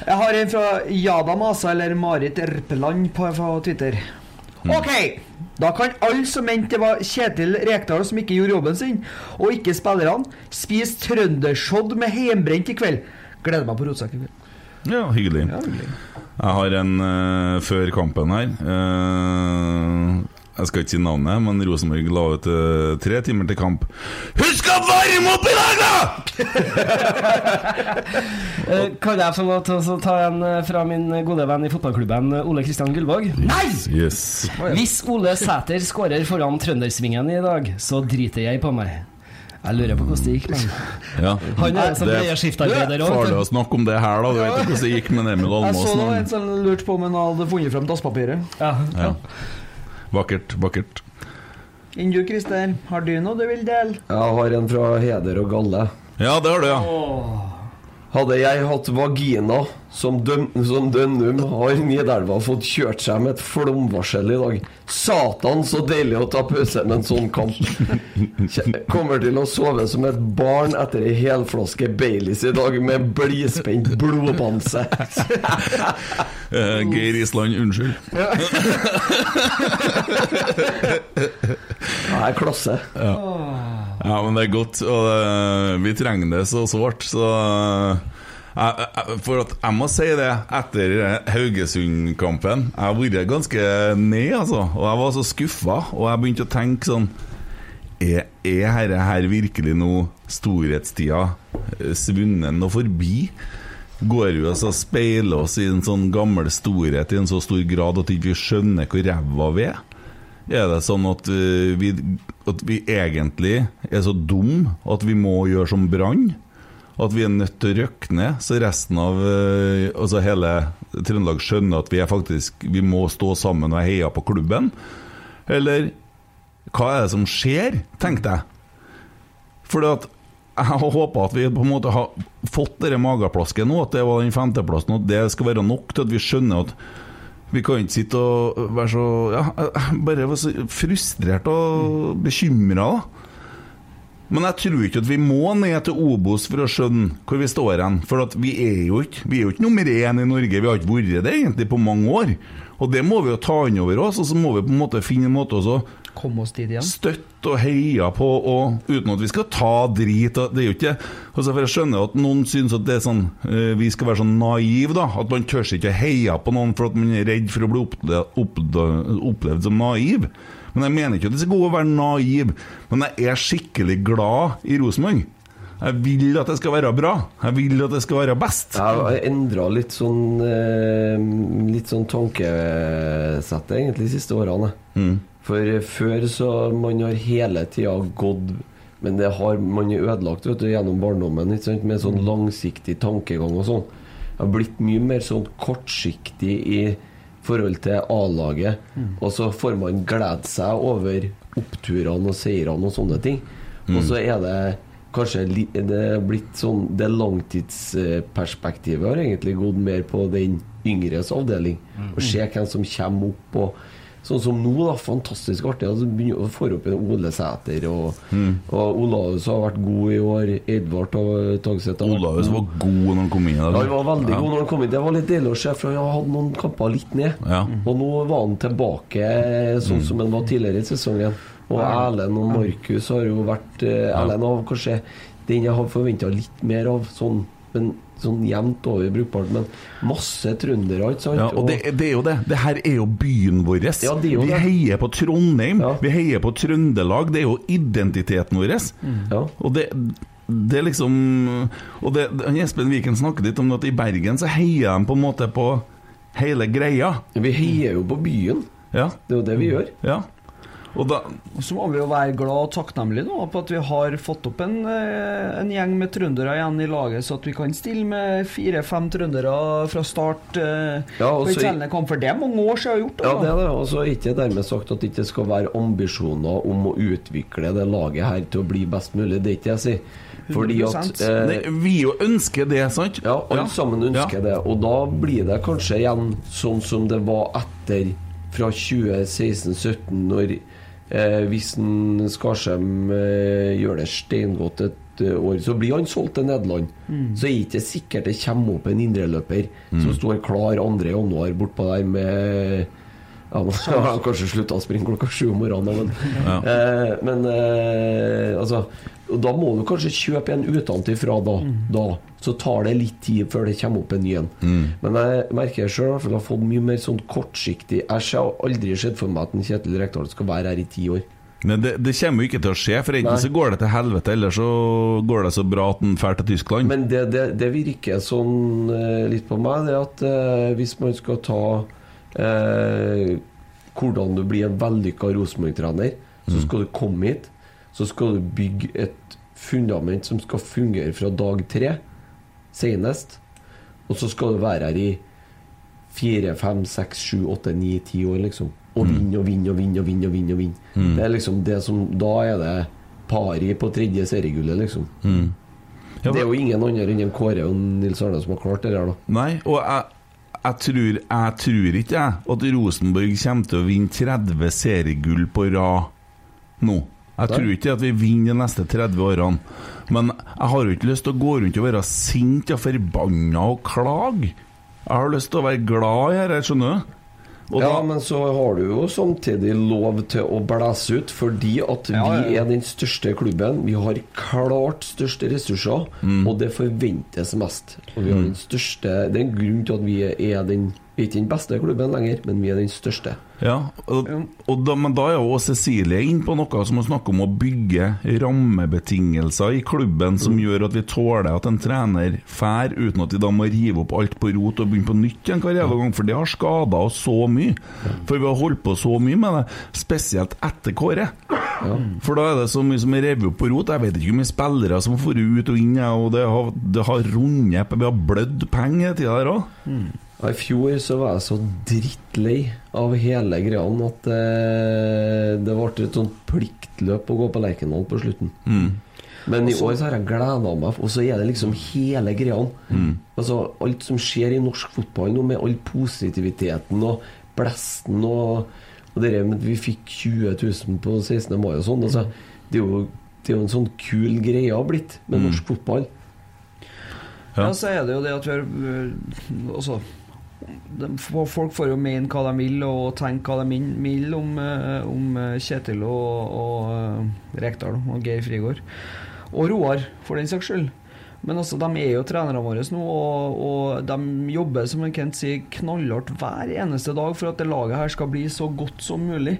Jeg har en fra Jada Masa, eller Marit Erpeland, på, på Twitter. Ok, da kan alle som mente det var Kjetil Rekdal som ikke gjorde jobben sin, og ikke spillerne, spise trøndersodd med heimbrent i kveld. Gleder meg på rotsekk i kveld. Ja, hyggelig. Ja, hyggelig. Jeg har en uh, før kampen her. Uh, jeg skal ikke si navnet, men Rosenborg la ut uh, tre timer til kamp. Husk å varme opp i dag, da! (laughs) Eh, Kan jeg få lov til å ta en fra min gode venn i fotballklubben, Ole Kristian Gullvåg? Nei! Yes. Hvis Ole Sæter skårer foran Trøndersvingen i dag, så driter jeg på meg. Jeg lurer på hvordan det gikk, men Ja. Han er som lederskiftarbeider også, òg. Farlig å snakke om det her, da. Du vet ikke hvordan det gikk med Emil Jeg så Almåsen. nå en som lurte på om han hadde funnet frem dasspapiret. Ja. Vakkert, vakkert. Enn du, Christer, har du noe du vil dele? Jeg har en fra Heder og Galle. Ja, det har du, ja. Hadde jeg hatt vagina som, døm, som Dønnum, har Nidelva fått kjørt seg med et flomvarsel i dag. Satan, så deilig å ta pause med en sånn kamp. Kommer til å sove som et barn etter ei helflaske Baileys i dag med blidspent blodbamse. (laughs) Eh, Geir Island, unnskyld. (laughs) Det er klasse. Ja. Ja, men det er godt, og det, vi trenger det så sårt, så jeg, jeg, For at jeg må si det, etter Haugesund-kampen Jeg har vært ganske ned, altså. Og jeg var så skuffa, og jeg begynte å tenke sånn Er, er herre her virkelig nå storhetstida svunnet og forbi? Går vi oss og speiler oss i en sånn gammel storhet i en så stor grad at vi ikke skjønner hvor ræva vi er? Er det sånn at eh, vi, at vi egentlig er så dum at vi må gjøre som Brann? At vi er nødt til å røkke ned, så resten av eh, Altså hele Trøndelag skjønner at vi er faktisk Vi må stå sammen og heie på klubben? Eller hva er det som skjer, tenkte jeg. At jeg har håpa at vi på en måte har fått denne mageplasket nå, at det var den femteplassen, og at det skal være nok til at vi skjønner at vi kan ikke sitte og være så ja, Bare være så frustrert og bekymra. Men jeg tror ikke at vi må ned til Obos for å skjønne hvor vi står hen. For vi er jo ikke Vi er jo ikke nummer én i Norge. Vi har ikke vært det egentlig på mange år. Og det må vi jo ta inn over oss, og så må vi på en måte finne en måte også Komme oss dit igjen. støtte og heie på, og uten at vi skal ta drit. Det er jo ikke altså For Jeg skjønner at noen syns at det er sånn eh, vi skal være sånn naive, da. At man tør ikke å heie på noen for at man er redd for å bli opple- opple- opplevd som naiv. Men jeg mener ikke at det er godt å være naiv. Men jeg er skikkelig glad i Rosenborg. Jeg vil at det skal være bra. Jeg vil at det skal være best. Jeg har endra litt sånn eh, Litt sånn tankesettet egentlig de siste årene. For før så man har hele tida gått Men det har man ødelagt vet du, gjennom barndommen med sånn langsiktig tankegang og sånn. Jeg har blitt mye mer sånn kortsiktig i forhold til A-laget. Og så får man glede seg over oppturene og seirene og sånne ting. Og så er det kanskje det er blitt sånn Det langtidsperspektivet har egentlig gått mer på den yngres avdeling. Og se hvem som kommer opp. og Sånn som nå, da. Fantastisk artig. Altså, begynner å få opp en Ole Sæter. Og, og Olaus har vært god i år. Edvard og Tagset har vært Olaus var god når han kom inn. Eller? ja, han var veldig Ja. god når han kom inn. Det var litt deilig å se, for han hadde noen kamper litt ned. Ja. Og nå var han tilbake sånn som han var tidligere i sesongen. Og Erlend og Markus har jo vært eh, Erlend har kanskje den jeg har forventa litt mer av, sånn men sånn jevnt over brukbart. Men masse trøndere, ikke sant? Ja, og det, det er jo det. Det her er jo byen vår. Ja, det er jo vi det. heier på Trondheim, vi heier på Trøndelag. Det er jo identiteten vår. Ja. Og det, det er liksom Og det, Espen Viken snakket litt om at i Bergen så heier de på en måte på hele greia. Vi heier jo på byen. Ja. Det er jo det vi gjør. Ja. Og da så må vi jo være glad og takknemlige nå på at vi har fått opp en, eh, en gjeng med trøndere igjen i laget, så at vi kan stille med fire-fem trøndere fra start eh, Ja, og på en så- kamp. For det er mange år siden jeg har gjort Ja, altså. det er det. Og så er ikke dermed sagt at det ikke skal være ambisjoner om å utvikle det laget her til å bli best mulig. Det er ikke det jeg sier. Fordi at eh, Nei, Vi jo ønsker det, sant? Ja, alle sammen ønsker det. Og da blir det kanskje igjen sånn som det var etter fra 2016-2017, når eh, hvis en Skarsheim eh, gjør det steingodt et eh, år, så blir han solgt til Nederland. Mm. Så er det ikke sikkert det kommer opp en indreløper Mm. som står klar 2. januar bortpå der med (laughs) ja, nå har han kanskje slutta å springe klokka sju om morgenen, men, Ja. eh, men eh, altså Da må du kanskje kjøpe en utenfra da, da. Så tar det litt tid før det kommer opp en ny en. Mm. Men jeg merker sjøl at jeg har fått mye mer sånn kortsiktig Jeg har aldri sett for meg at en Kjetil Rekdal skal være her i ti år. Men det, det kommer jo ikke til å skje, for enten Nei. så går det til helvete, eller så går det så bra at han drar til Tyskland. Men det, det, det virker sånn eh, litt på meg, det at eh, hvis man skal ta eh, hvordan du blir en vellykka Rosenborg-trener, så skal du komme hit, så skal du bygge et fundament som skal fungere fra dag tre, senest. Og så skal du være her i fire, fem, seks, sju, åtte, ni, ti år, liksom. Og vinne og vinne og vinne og vinne. og vinne, og vinne. Mm. Det er liksom det som Da er det pari på tredje seriegullet, liksom. Mm. det er jo ingen andre enn Kåre og Nils Arne som har klart det der, da. Nei, og jeg, jeg, tror, jeg tror ikke jeg at Rosenborg kommer til å vinne 30 seriegull på rad nå. Jeg tror ikke at vi vinner de neste 30 årene. Men jeg har jo ikke lyst til å gå rundt og være sint og forbanna og klage. Jeg har lyst til å være glad i dette, skjønner du? Ja, da- men så har du jo samtidig lov til å blæse ut, fordi at Ja, ja, vi er den største klubben. Vi har klart største ressurser, Mm. og det forventes mest. Og vi har Mm. den største Det er en grunn til at vi er den vi er ikke den beste klubben lenger, men vi er den største. Ja, og, og da, men da er jo Cecilie inn på noe som hun snakker om å bygge rammebetingelser i klubben som gjør at vi tåler at en trener fær uten at de da må rive opp alt på rot og begynne på nytt igjen hver jævla gang, for det har skada oss så mye. For vi har holdt på så mye med det, spesielt etter Kåre. For da er det så mye som er revet opp på rot. Jeg vet ikke hvor mye spillere som får ut og inn, og det har, det har rundet Vi har blødd penger hele tida der òg. Ja, I fjor så var jeg så drittlei av hele greia at eh, det ble et sånt pliktløp å gå på Lerkendal på slutten. Mm. Men i år så har jeg gleda meg, og så er det liksom hele greia. Mm. Altså, alt som skjer i norsk fotball nå, med all positiviteten og blesten og, og det der med at vi fikk 20 000 på 16. mai og sånn, altså, det, er jo, det er jo en sånn kul greie har blitt med Mm. norsk fotball. Ja. så er det jo det at vi har øh, Altså Folk får jo mene hva de vil og tenke hva de vil om, øh, om øh, Kjetil og, og øh, Rekdal og Geir Frigård. Og Roar, for den saks skyld. Men altså, de er jo trenerne våre nå, og, og de jobber som Kent sier, knallhardt hver eneste dag for at det laget her skal bli så godt som mulig.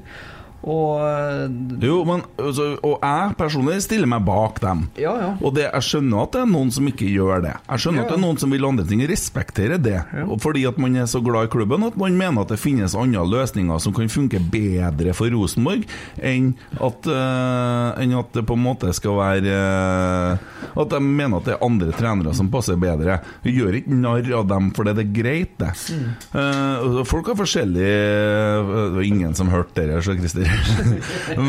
Og Jo, men altså, Og jeg personlig stiller meg bak dem. Ja, ja. Og det, jeg skjønner at det er noen som ikke gjør det. Jeg skjønner Ja, at det er noen som vil andre ting. Respekterer det. Fordi at man er så glad i klubben at man mener at det finnes andre løsninger som kan funke bedre for Rosenborg enn at, uh, enn at det på en måte skal være uh, At de mener at det er andre trenere som passer bedre. Vi gjør ikke narr av dem fordi det er greit, det. Mm. Uh, folk har forskjellig Det var ingen som hørte det, så Christer.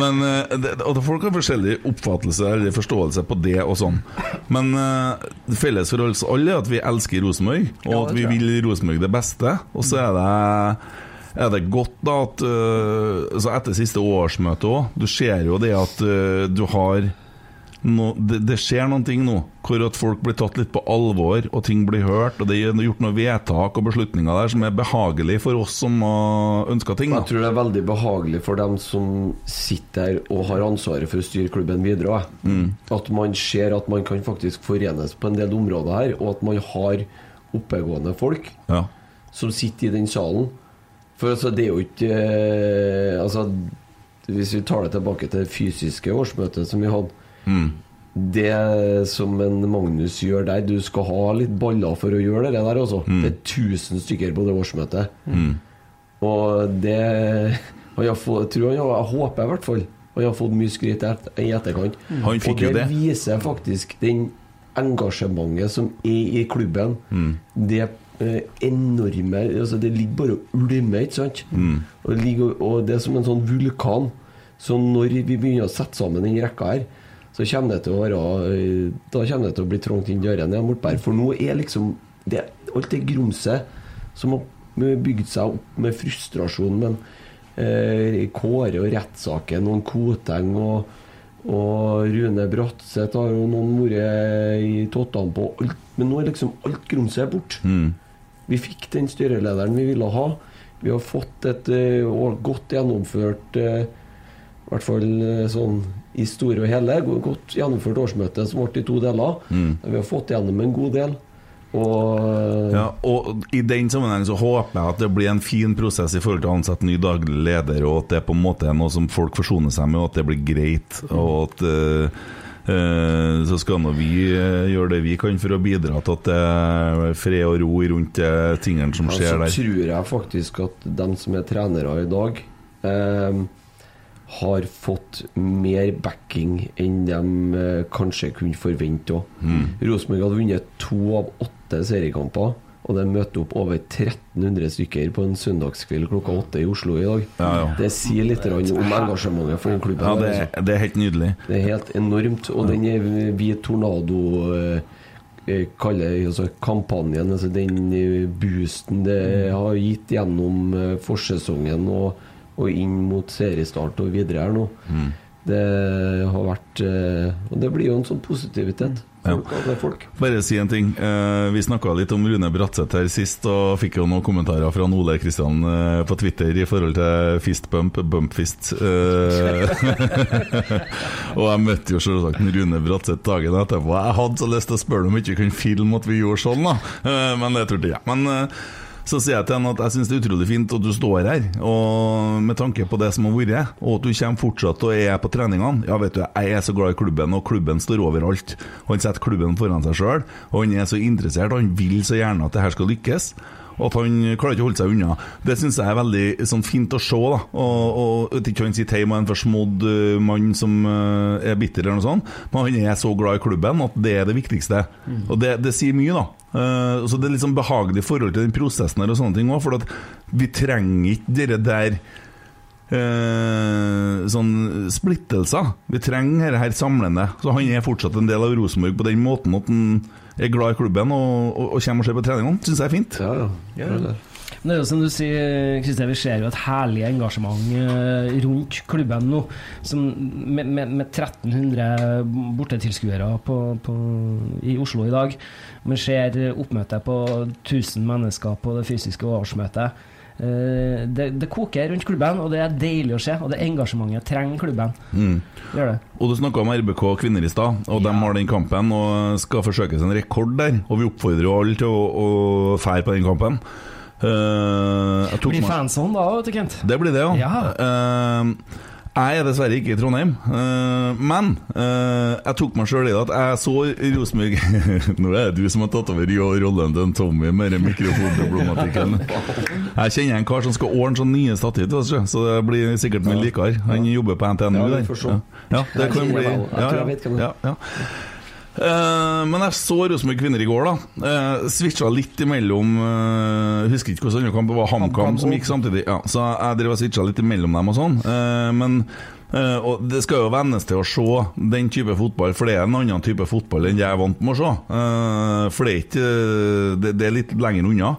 Men eh, det, og folk har forskjellig oppfattelse eller forståelse på det og sånn. Men uh, det felles for oss alle er at vi elsker Rosenborg, og at vi vil Rosenborg det beste. Og så er det er det godt da at uh, Etter siste årsmøte òg Du ser jo det at uh, du har nå, det, det skjer noen ting nå hvor at folk blir tatt litt på alvor, og ting blir hørt, og det er gjort noen vedtak og beslutninger der som er behagelig for oss som har ønska ting. Jeg tror det er veldig behagelig for dem som sitter der og har ansvaret for å styre klubben videre. Mm. At man ser at man kan faktisk forenes på en del områder her, og at man har oppegående folk Ja. som sitter i den salen. For altså, det er jo ikke eh, Altså, hvis vi tar det tilbake til det fysiske årsmøtet som vi hadde Mm. Det som en Magnus gjør der Du skal ha litt baller for å gjøre det der, altså. Mm. Det er 1000 stykker på det årsmøtet. Mm. Og det jeg, får, tror jeg, Jeg håper i hvert fall han har fått mye skryt i et- i etterkant. Han fikk og jo det det. viser faktisk den engasjementet som er i klubben. Mm. Det eh, enorme altså Det ligger bare og ulmer, ikke sant? Mm. Og, det ligger, og det er som en sånn vulkan. Så når vi begynner å sette sammen den rekka her, så kommer det til å være eh, Da kommer det til å bli trangt inn dørene igjen, Mortberg. For nå er liksom det, Alt det grumset som har bygd seg opp med frustrasjon, men eh, Kåre og rettssaken og Koteng og, og Rune Bratseth har jo noen vært i tottene på alt, men nå er liksom alt grumset borte. Mm. Vi fikk den styrelederen vi ville ha. Vi har fått et uh, godt gjennomført uh, I hvert fall uh, sånn i store og hele go- godt gjennomført årsmøte som ble i to deler. Mm. Vi har fått gjennom en god del. Og eh, Ja, og I den sammenheng så håper jeg at det blir en fin prosess i forhold til å ansette ny daglig leder, og at det på en måte er noe som folk forsoner seg med, og at det blir greit. Og at uh, uh, så skal nå vi uh, gjøre det vi kan for å bidra til at det er fred og ro rundt tingene som skjer der. Ja, så tror jeg faktisk at de som er trenere i dag, eh, har fått mer backing enn de eh, kanskje kunne forvente òg. Mm. Rosenborg hadde vunnet to av åtte seriekamper. Og det møtte opp over 1300 stykker på en søndagskveld klokka åtte i Oslo i dag. Ja, ja. Det sier litt om engasjementet for den klubben. Ja, det, altså. det er helt nydelig. Det er helt enormt. Og den er vi Tornado eh, eh, kaller altså kampanjen, altså den boosten det har gitt gjennom forsesongen og, og inn mot seriestart og videre her nå. Mm. Det har vært eh, Og det blir jo en sånn positivitet. Ja. Bare si en ting. Eh, vi snakka litt om Rune Bratseth her sist, og fikk jo noen kommentarer fra Ole Kristian eh, på Twitter i forhold til fist bump, bump fist. Eh, (laughs) og jeg møtte jo selvsagt Rune Bratseth dagen etterpå. Jeg hadde så lyst til å spørre om vi ikke kunne filme at vi gjorde sånn, da. Men det turte jeg. Men så sier jeg til henne at jeg syns det er utrolig fint at du står her, og med tanke på det som har vært, og at du kommer fortsatt og er på treningene. Ja, vet du, jeg er så glad i klubben, og klubben står overalt. Han setter klubben foran seg sjøl, og han er så interessert, og han vil så gjerne at det her skal lykkes. Og at han klarer ikke å holde seg unna. Det syns jeg er veldig sånn, fint å se. da Og, og at ikke han sitter hjemme og er en forsmådd uh, mann som uh, er bitter, eller noe sånt. Men han er så glad i klubben at det er det viktigste. Mm. Og det, det sier mye, da. Uh, så det er litt sånn behagelig i forhold til den prosessen her og sånne ting òg, for at vi trenger ikke dere der eh, sånn splittelser. Vi trenger dette her samlende. Så han er fortsatt en del av Rosenborg på den måten at han er glad i klubben og, og, og kommer og ser på treningene. Syns jeg er fint. Ja. Men det er jo som du sier, Kristian, vi ser jo et herlig engasjement eh, rundt klubben nå. Som med, med, med 1300 bortetilskuere på, på, i Oslo i dag. Man ser oppmøte på 1000 mennesker på det fysiske årsmøtet. Eh, Det, det koker rundt klubben, og det er deilig å se. Og det engasjementet trenger klubben. Mm. Gjør det. Og Du snakka om RBK kvinner i stad, og de har den kampen og skal forsøkes en rekord der. Og vi oppfordrer jo alle til å, å fære på den kampen. Uh, Blir fanson da, vet du, Kent? Det blir det, ja. Ja. Eh, jeg er dessverre ikke i Trondheim, eh, men eh, jeg tok meg sjøl i det at jeg så Rosenborg (laughs) Nå er det du som har tatt over rollen til Tommy med den mikrofonproblematikken. Jeg kjenner en kar som skal ordne sånne nye stativ så det blir sikkert mye likere. Han jobber på NTNU Ja, der. Ja, ja, det kan bli er. ja, ja. Eh, men jeg så Rosenborg kvinner i går, da. Uh, Switcha litt imellom uh, Husker ikke hvordan andre kamp det var, HamKam som gikk samtidig. Ja, så jeg drev og switcha litt imellom dem og sånn. Uh, men eh, og det skal jo vennes til å se den type fotball, for det er en annen type fotball enn jeg er vant med å se. Eh, for det er, ikke, det, det er litt lenger unna.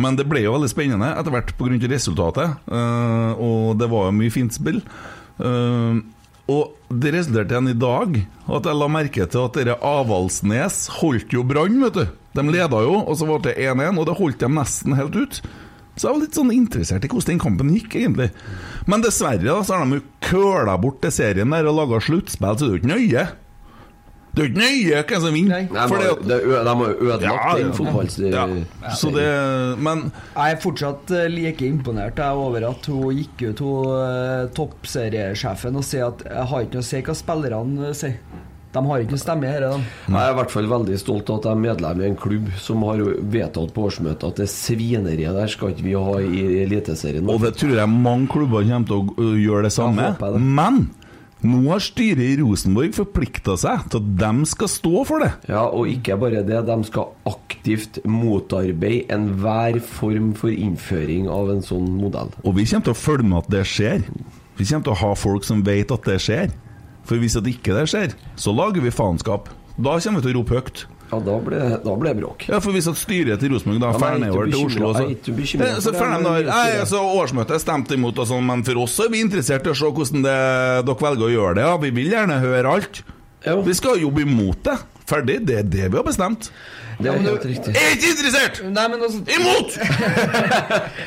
Men det ble jo veldig spennende etter hvert pga. resultatet, eh, og det var jo mye fint spill. Eh, Og det resulterte igjen i dag at jeg la merke til at dere Avaldsnes holdt jo Brann, vet du. De leda jo, og så ble det 1-1, og det holdt dem nesten helt ut. Så jeg var litt sånn interessert i hvordan den kampen gikk, egentlig. Men dessverre da, så har de jo køla bort til serien der og laga sluttspill, så det er jo ikke nøye. Det er ikke nøye hvem som vinner. De, har, jo ødelagt Ja, den ja. fotballserien. Ja, så det Men Jeg er fortsatt eh, like imponert jeg, over at hun gikk ut, hun eh, toppseriesjefen, og sier at jeg har ikke noe å si hva spillerne eh, sier. De har ikke noe stemme her. Jeg er i hvert fall veldig stolt av at jeg er medlem i en klubb som har vedtatt på årsmøtet at det svineriet der skal ikke vi ha i Eliteserien. Og det tror jeg mange klubber kommer til å gjøre det samme. håper det. Men nå har styret i Rosenborg forplikta seg til at de skal stå for det. Ja, og ikke bare det, de skal aktivt motarbeide enhver form for innføring av en sånn modell. Og vi kommer til å følge med at det skjer. Vi kommer til å ha folk som vet at det skjer. For hvis at ikke det skjer, så lager vi faenskap. Da kommer vi til å rope høyt. Ja, da ble, da ble bråk. Ja, for Hvis at styret til Rosenborg da Ja, drar jeg er nedover til Oslo så, jeg Eh, Så det, fer de men da det er Nei, styret. altså Årsmøtet stemte imot, og sånn, men for oss er vi interessert i å se hvordan det, dere velger å gjøre det. Ja. Vi vil gjerne høre alt. Vi skal jobbe imot det. Ferdig. Det er det vi har bestemt. Det er helt riktig. Er ikke interessert! Nei, men altså Imot! (laughs)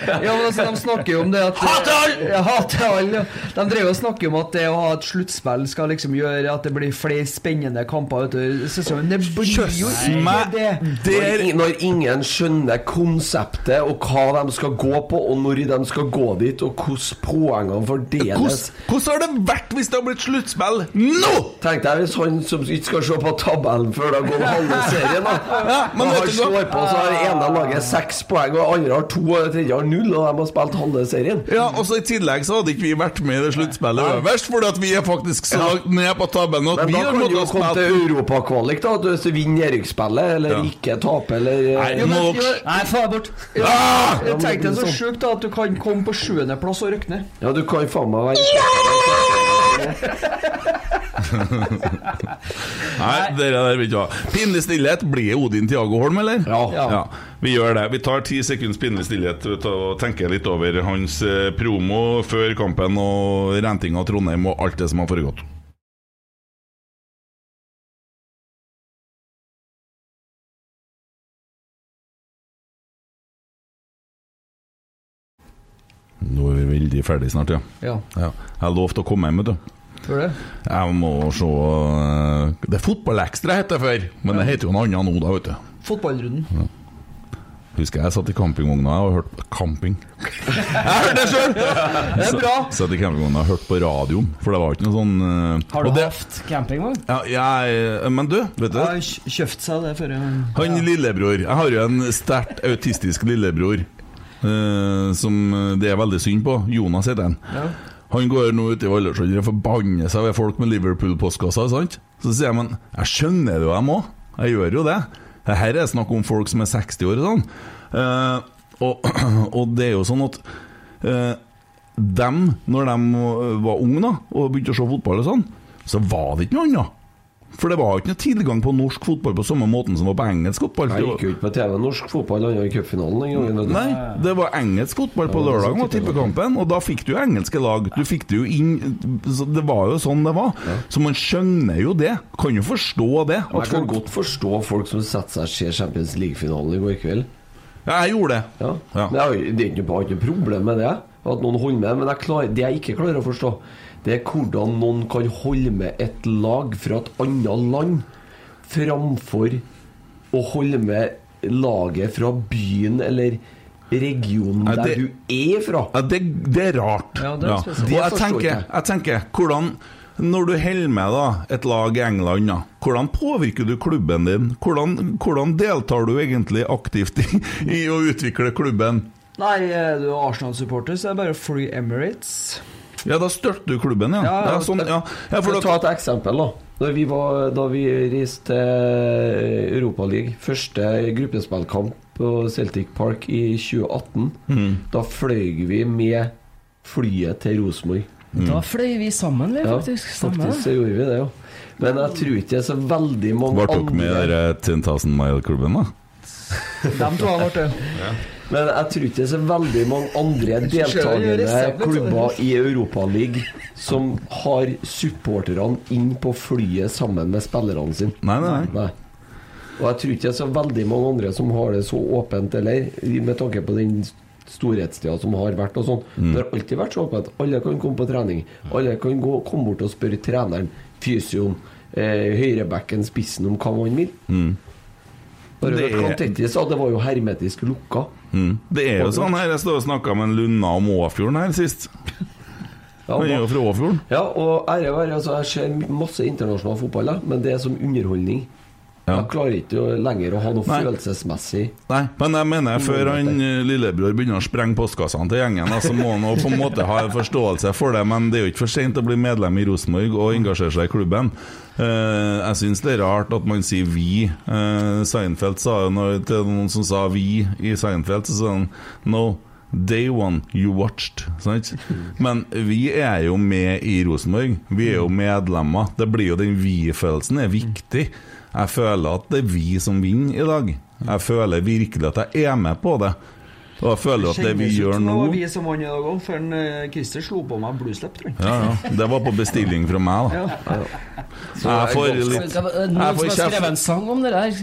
Ja, men altså, De snakker jo om det at Hater alle! Ja, hat til alle! ja. De drev og snakker om at det å ha et sluttspill skal liksom gjøre at det blir flere spennende kamper utover sesongen. Det blir jo ikke det! I- når ingen skjønner konseptet og hva de skal gå på, og når de skal gå dit, og hvordan poengene fordeles Hvordan, hvordan har det vært hvis det har blitt sluttspill nå?! Tenk deg hvis han som ikke skal se på tabellen før det har gått halve serien, da. Ja, men vet du slår på, så har ene laget seks poeng, og andre har to, og tredje har null, og de har spilt halve serien. Ja, og så I tillegg så hadde ikke vi vært med i det sluttspillet øverst, fordi at vi er faktisk så langt ned på tabellen at Men vi da kan du jo måttet komme spille til europakvalik, da. At du vinner Eriksspillet, eller Ja. ikke tape, eller Nei, jo, Nei, få det bort. ja, jeg tenkte det er så sånn. sjukt da at du kan komme på sjuendeplass og røkne. Ja, du kan faen meg være (laughs) Nei, dere der vil ikke ha. Pinlig stillhet. Blir Odin Tiago Holm, eller? Ja. Vi gjør det. Vi tar ti sekunds pinlig stillhet og tenker litt over hans eh, promo før kampen og renting av Trondheim og alt det som har foregått. Nå er vi veldig ferdig snart, ja. Ja. ja. Jeg har lovt å komme hjem, vet du. Det? Jeg må se eh, Det er Fotballekstra het det før, men det heter jo noe annet nå, da, vet du. Fotballrunden. Husker jeg satt i campingvogna og hørte camping. (laughs) Jeg hørte det sjøl! Det er bra. Satt i campingvogna og hørte på radioen, for det var ikke noe sånn uh, Har du hatt campingvogn? Ja, jeg, men du, vet du Jeg har kj- kjøpt seg det før jeg Han lillebror Jeg har jo en sterkt autistisk lillebror eh, som det er veldig synd på. Jonas heter han. Ja. Han går nå ut i Valderskjønner og forbanner seg ved folk med Liverpool-postkasser. sant? Så sier jeg, men jeg skjønner det jo, jeg må. Jeg gjør jo det. Det Her er snakk om folk som er 60 år og sånn. Uh, og, (clears throat) og det er jo sånn at uh, dem, når de var unge da, og begynte å se fotball og sånn, så var det ikke noe annet. For det var jo ikke noe tilgang på norsk fotball på samme måten som var på engelsk fotball. Jeg gikk jo ikke på TV norsk fotball var i cupfinalen den gangen. Nei, det var engelsk fotball på lørdag, og tippekampen, og da fikk du jo engelske lag. Du fikk det jo inn Det var jo sånn det var. Så man skjønner jo det. Kan jo forstå det. Jeg kan godt forstå folk som setter seg og ser Champions League-finalen i går kveld. Ja, jeg gjorde det. Ja. Ja. Det er ikke noe, problem med det, at noen holder med. Men klarer, det jeg ikke klarer å forstå, det er hvordan noen kan holde med et lag fra et annet land framfor å holde med laget fra byen eller regionen Nei, der du er fra. Ja, det, det er rart. Ja, det er. Og Det jeg tenker, jeg. tenker hvordan Når du holder med da, et lag i England, da, hvordan påvirker du klubben din? Hvordan, hvordan deltar du egentlig aktivt i, i å utvikle klubben? Nei, er du Arsenal-supporter, så er det bare Free Emirates. Ja, da støtter du klubben, ja. Ja, ja, ja, sånn, ja. ja for ta et eksempel, da. Da vi, var, da vi reiste til Europaligaen, første gruppespillkamp på Celtic Park i 2018, Mm. da fløy vi med flyet til Rosenborg. Da fløy vi sammen, vi, faktisk. Ja, faktisk så gjorde vi det, jo. Men jeg tror ikke det er så veldig mange andre Ble dere med i andre den 10 000 Mile-klubben, da? De to har vært det. Men jeg tror ikke det er så veldig mange andre deltakende klubber i Europaligaen som har supporterne inn på flyet sammen med spillerne sine. Nei, nei, nei. Og jeg tror ikke det er så veldig mange andre som har det så åpent heller, med tanke på den storhetstida som har vært og sånn. Mm. Det har alltid vært så åpent. Alle kan komme på trening. Alle kan gå, komme bort og spørre treneren, fysioen, eh, høyrebacken, spissen om hva man vil. Mm. Bare Det det er- sa det var jo hermetisk lukka. Mm. Det er jo sånn her, Jeg står og snakka med en Lunna om Åfjorden her sist. Ja, Han er jo fra Åfjorden. Ja, og ære være, altså, jeg ser masse internasjonal fotball, da, men det er som underholdning. Jeg klarer ikke lenger å ha noe Nei. følelsesmessig Nei, men jeg mener før han eh, lillebror begynner å sprenge postkassene til gjengen, så så må han på en måte ha en forståelse for det. Men det er jo ikke for sent å bli medlem i Rosenborg og engasjere seg i klubben. Eh, jeg syns det er rart at man sier 'vi'. Eh, Seinfeld sa jo noe til noen som sa 'vi' i Seinfeld, så sa han 'no'. Day one you watched. Sant? Men vi er jo med i Rosenborg. Vi er jo medlemmer. Det blir jo Den vi-følelsen er viktig. Jeg føler at det er vi som vinner i dag. Jeg føler virkelig at jeg er med på det. Og jeg føler at det vi gjør nå det var vi som vant i dag òg, før eh, Christer slo på meg blueslip, tror jeg. ja, ja. Det var på bestilling fra meg, da. Jeg får litt Noen som har skrevet en sang om det der.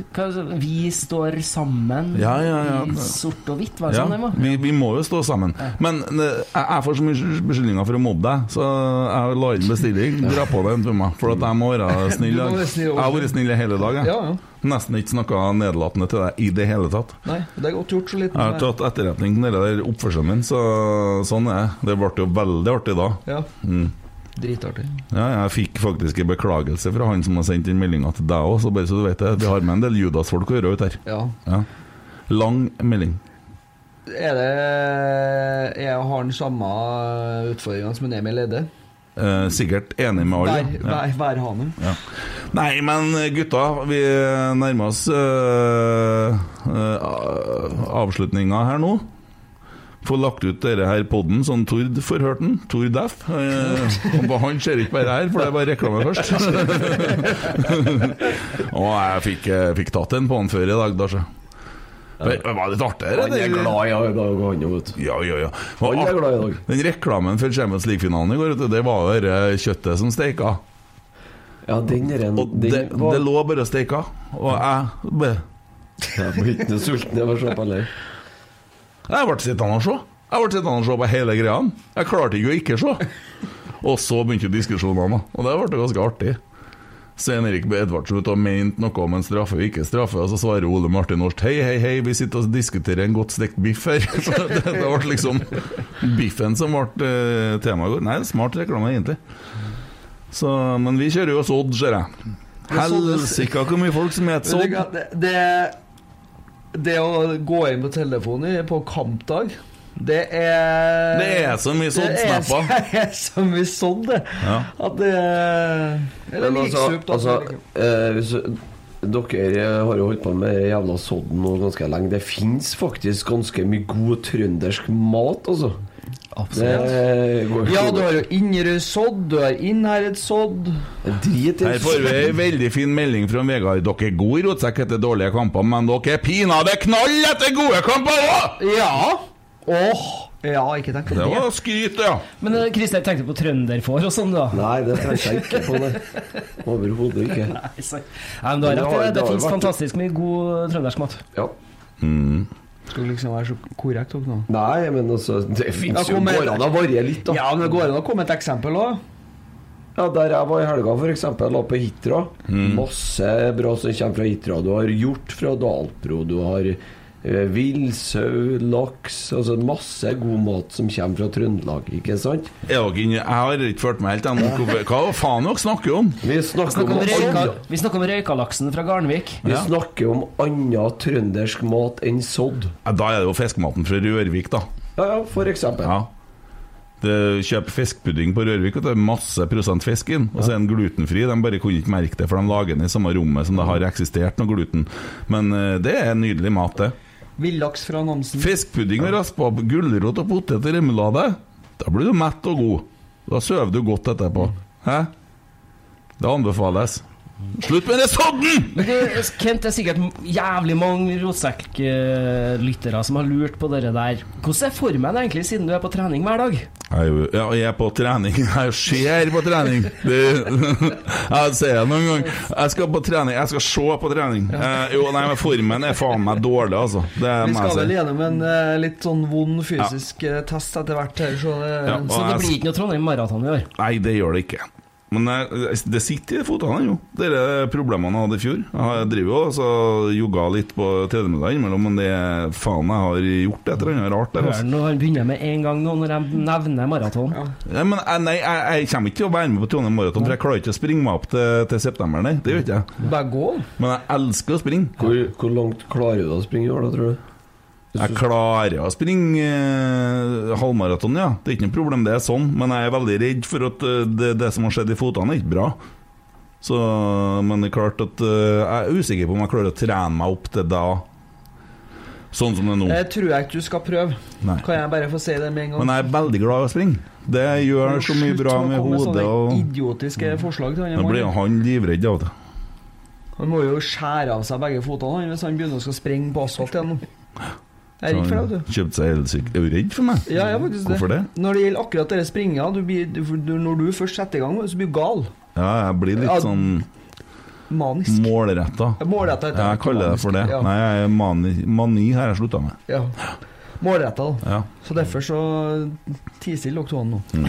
Vi står sammen Ja, ja, ja. i sort og hvitt. Var det Ja, sånn det var? vi, vi må jo stå sammen. Men eh, jeg, får så mye beskyldninger for å mobbe deg, så jeg la inn bestilling. Dra på den for meg, for at jeg må være (laughs) snill. Du Jeg har vært snill i hele dag, jeg. Ja, ja. Nesten ikke snakka nedlatende til deg i det hele tatt. Nei, det er godt gjort så liten Jeg har tatt etterretning på den oppførselen min, så sånn er det. Det ble jo veldig artig da. Ja. Mm. Dritartig. Ja, jeg fikk faktisk en beklagelse fra han som har sendt inn meldinga til deg òg, så bare så du vet det. Vi har med en del Judas-folk å gjøre ut her. Ja. Lang melding. Er det Jeg har den samme utfordringene som Emil Eide. Eh, sikkert enig med alle. Vær, ja. vær, værhane. Ja. Nei, men gutta, vi nærmer oss uh, avslutninga her nå. Få lagt ut denne her podden sånn Tord får hørt den. Tord F. Eh, han ser ikke bare her, for det er bare reklame først. (laughs) og jeg fikk, eh, fikk tatt en på han før i dag, da, Det var litt artig. Han er glad i dag, han òg. Ja, ja, ja. Han er glad i dag. Den reklamen for Champions League-finalen i går, det var jo det kjøttet som steika. Ja, den er en Og det, det lå bare og steika, og jeg ble Jeg ble ikke sulten av å se på heller. Jeg ble sittende og se. Jeg ble sittende og se på hele greia. Jeg klarte ikke å ikke se. Og så begynte diskusjonene, og det ble ganske artig. Svein Erik Edvardsen ut og mente noe om en straffe og ikke straffe, og så svarer Ole Martin Norst Hei, hei, hei, vi sitter og diskuterer en godt stekt biff her. (laughs) Så det, det ble liksom biffen som ble temaet tema i går. Nei, smart reklame, egentlig. Så, men vi kjører jo sodd, ser jeg. Helsike hvor mye folk som heter sodd. Det, det, det å gå inn på telefonen på kampdag det er Det er så mye sådd-snapper. (laughs) Det er så mye sådd, det. Ja. At det Eller altså, liksup, da. altså eh, hvis, Dere har jo holdt på med jævla sodden nå ganske lenge. Det fins faktisk ganske mye god trøndersk mat, altså. Absolutt. ja, du har jo Inderøy sodd, du har Innherred sodd. Drit i Her får vi ei veldig fin melding fra Vegard. Dere er gode i rotsekk etter dårlige kamper, men dere er pinadø knall etter gode kamper òg! Ja! Åh Ja, ikke tenk på Det det. var skryt, ja. Men Kristian Christer tenkte på trønderfår og sånn, da? Nei, det tenkte jeg ikke på. det Overhodet ikke. (laughs) Nei, så- Nei, men du har rett. Det, det det fins fantastisk mye god trøndersk mat. Ja. Mm. Skal liksom være så korrekt opp nå. Nei, men altså Det fins jo går an å variere litt, da. Ja, men det går an å komme et eksempel òg. Ja, Der jeg var i helga, f.eks., på Hitra. Masse bra som kommer fra Hitra. Du har hjort fra Dalpro, du har eh, villsau, laks Altså masse god mat som kommer fra Trøndelag, ikke sant? Jeg har ikke ført meg helt ennå. Hva faen dere snakker om? Vi snakker Snakker om, om røyka, vi snakker om røykalaksen fra Garnvik. vi snakker om annen trøndersk mat enn sodd. Ja, Da er det jo fiskematen fra Rørvik, da. Ja, ja, for eksempel. Ja. Det Kjøp fiskepudding på Rørvik, og det er masse prosent fisk inn. Og så er den glutenfri. De bare kunne ikke merke det, for de lager den i samme rommet som det har eksistert noe gluten. Men eh, det er nydelig mat, det. Villaks fra Namsen. Fiskpudding og raspa gulrot og potet og remulade. Da blir du mett og god. Da sover du godt etterpå. Hæ? Det anbefales. Slutt med det sodden! Det, Kent, det er sikkert jævlig mange rotsekklyttere som har lurt på det der. Hvordan er formen egentlig, siden du er på trening hver dag? Jeg ja, jeg er på trening. (laughs) Jeg ser på trening. Det, (laughs) jeg sier det noen gang. Jeg skal på trening. Jeg skal se på trening. Eh, jo, nei, men Formen er faen meg dårlig, altså. Det Vi skal vel gjennom en eh, litt sånn vond fysisk ja. test etter hvert her, så det, Ja, Så det blir ikke noe Trondheim Maraton i år? Nei, det gjør det ikke. Men eh, det sitter i fotene, jo. Det er problemene jeg hadde i fjor. Jeg driver jo og så jogga litt på tredemølla innimellom, men det er faen jeg har gjort et eller annet rart der. Altså. når han begynner med en gang nå, når jeg nevner maraton. Ja, men jeg, nei, jeg, jeg kommer ikke til å være med på Trondheim Maraton, for jeg klarer ikke å springe meg opp til, til september, nei. Det gjør ikke jeg. Bare gå. Men jeg elsker å springe. Hvor, hvor langt klarer du å springe i år, da, tror du? Jeg klarer å springe eh, halvmaraton, ja. Det er ikke noe problem, det er sånn. Men jeg er veldig redd for at eh, det, det som har skjedd i fotene, er ikke bra. Så, men det er klart at eh, jeg er usikker på om jeg klarer å trene meg opp til da. Sånn som det er nå. Det tror jeg ikke du skal prøve. Nei. Kan jeg bare få si det med en gang? Men jeg er veldig glad i å springe. Det gjør så mye bra med hodet. Og idiotiske forslag til han da blir han livredd av det. Han må jo skjære av seg begge han, hvis han begynner å skal springe på asfalt igjen. nå. Jeg er redd for deg, vet du. Kjøpte seg elsykkel. Er du redd for meg? Ja, jeg er faktisk Hvorfor det? Når det gjelder akkurat det springinga, du blir, du, du, når du først setter i gang, så blir du gal. Ja, jeg blir litt sånn Manisk. målretta. Målretta heter Jeg kaller det for det. Ja. Nei, mani, mani har jeg slutta med. Ja. Målretta. Ja. Så derfor så tiser to nå. Mm.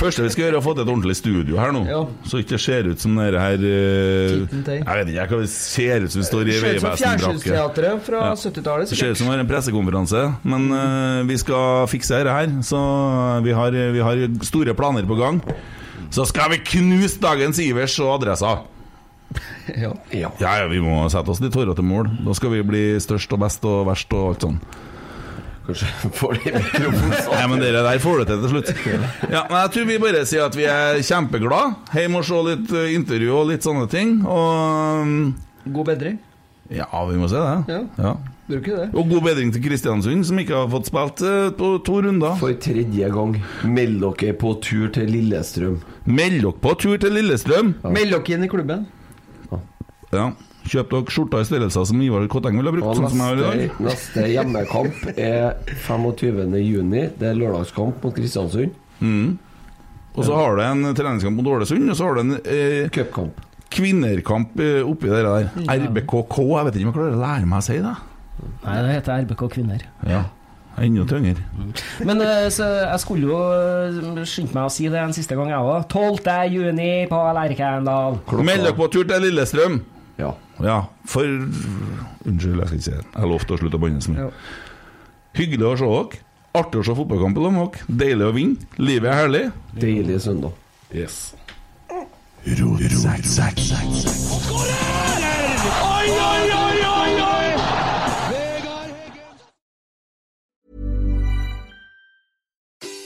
Første vi skal gjøre, er å få til et ordentlig studio her nå. Ja. Så ikke det ser ut som det her uh, Jeg vet ikke hva det ser ut som vi står i Vegvesenbrakke. Fra Ja. 70-tallet. Det ser ut som vi har en pressekonferanse, men uh, vi skal fikse dette her. Så vi har, vi har store planer på gang. Så skal vi knuse dagens Ivers og adressa. Ja. Ja, ja, vi må sette oss litt hårete mål. Da skal vi bli størst og best og verst og alt sånn. Kanskje får de mikrofonen Nei, men dere der får det til til slutt. Ja, men jeg tror vi bare sier at vi er kjempeglade. Hjem og se litt eh, intervju og litt sånne ting. Og mm, God bedring. Ja, vi må se det. Ja. Ja. Bruker det. Og god bedring til Kristiansund, som ikke har fått spilt eh, på to runder. For tredje gang. Meld dere på tur til Lillestrøm. Meld dere på tur til Lillestrøm. Meld dere inn i klubben. Ja. Kjøp dere skjorta i størrelser som Ivar Kotteng ville brukt, sånn som jeg har i neste, dag. neste hjemmekamp er 25. juni. Det er lørdagskamp mot Kristiansund. Mm. Og så har du en treningskamp mot Ålesund, og så har du en eh, Cupkamp. kvinnerkamp eh, oppi det der. Ja. RBKK, jeg vet ikke om jeg klarer å lære meg å si det. Nei, det heter RBK Kvinner. Ja. Enda tyngre. Men eh, så jeg skulle jo eh, skynde meg å si det en siste gang, jeg òg. 12. juni på Lerkendal. Meld dere på tur til Lillestrøm. Ja. ja. For Unnskyld, jeg skal ikke si det. Jeg lovte å slutte å banne så mye. Hyggelig å se dere. Artig å se fotballkamp i lag med dere. Deilig å vinne. Livet er herlig. Deilig søndag. Yes. Oi, oi, oi, oi,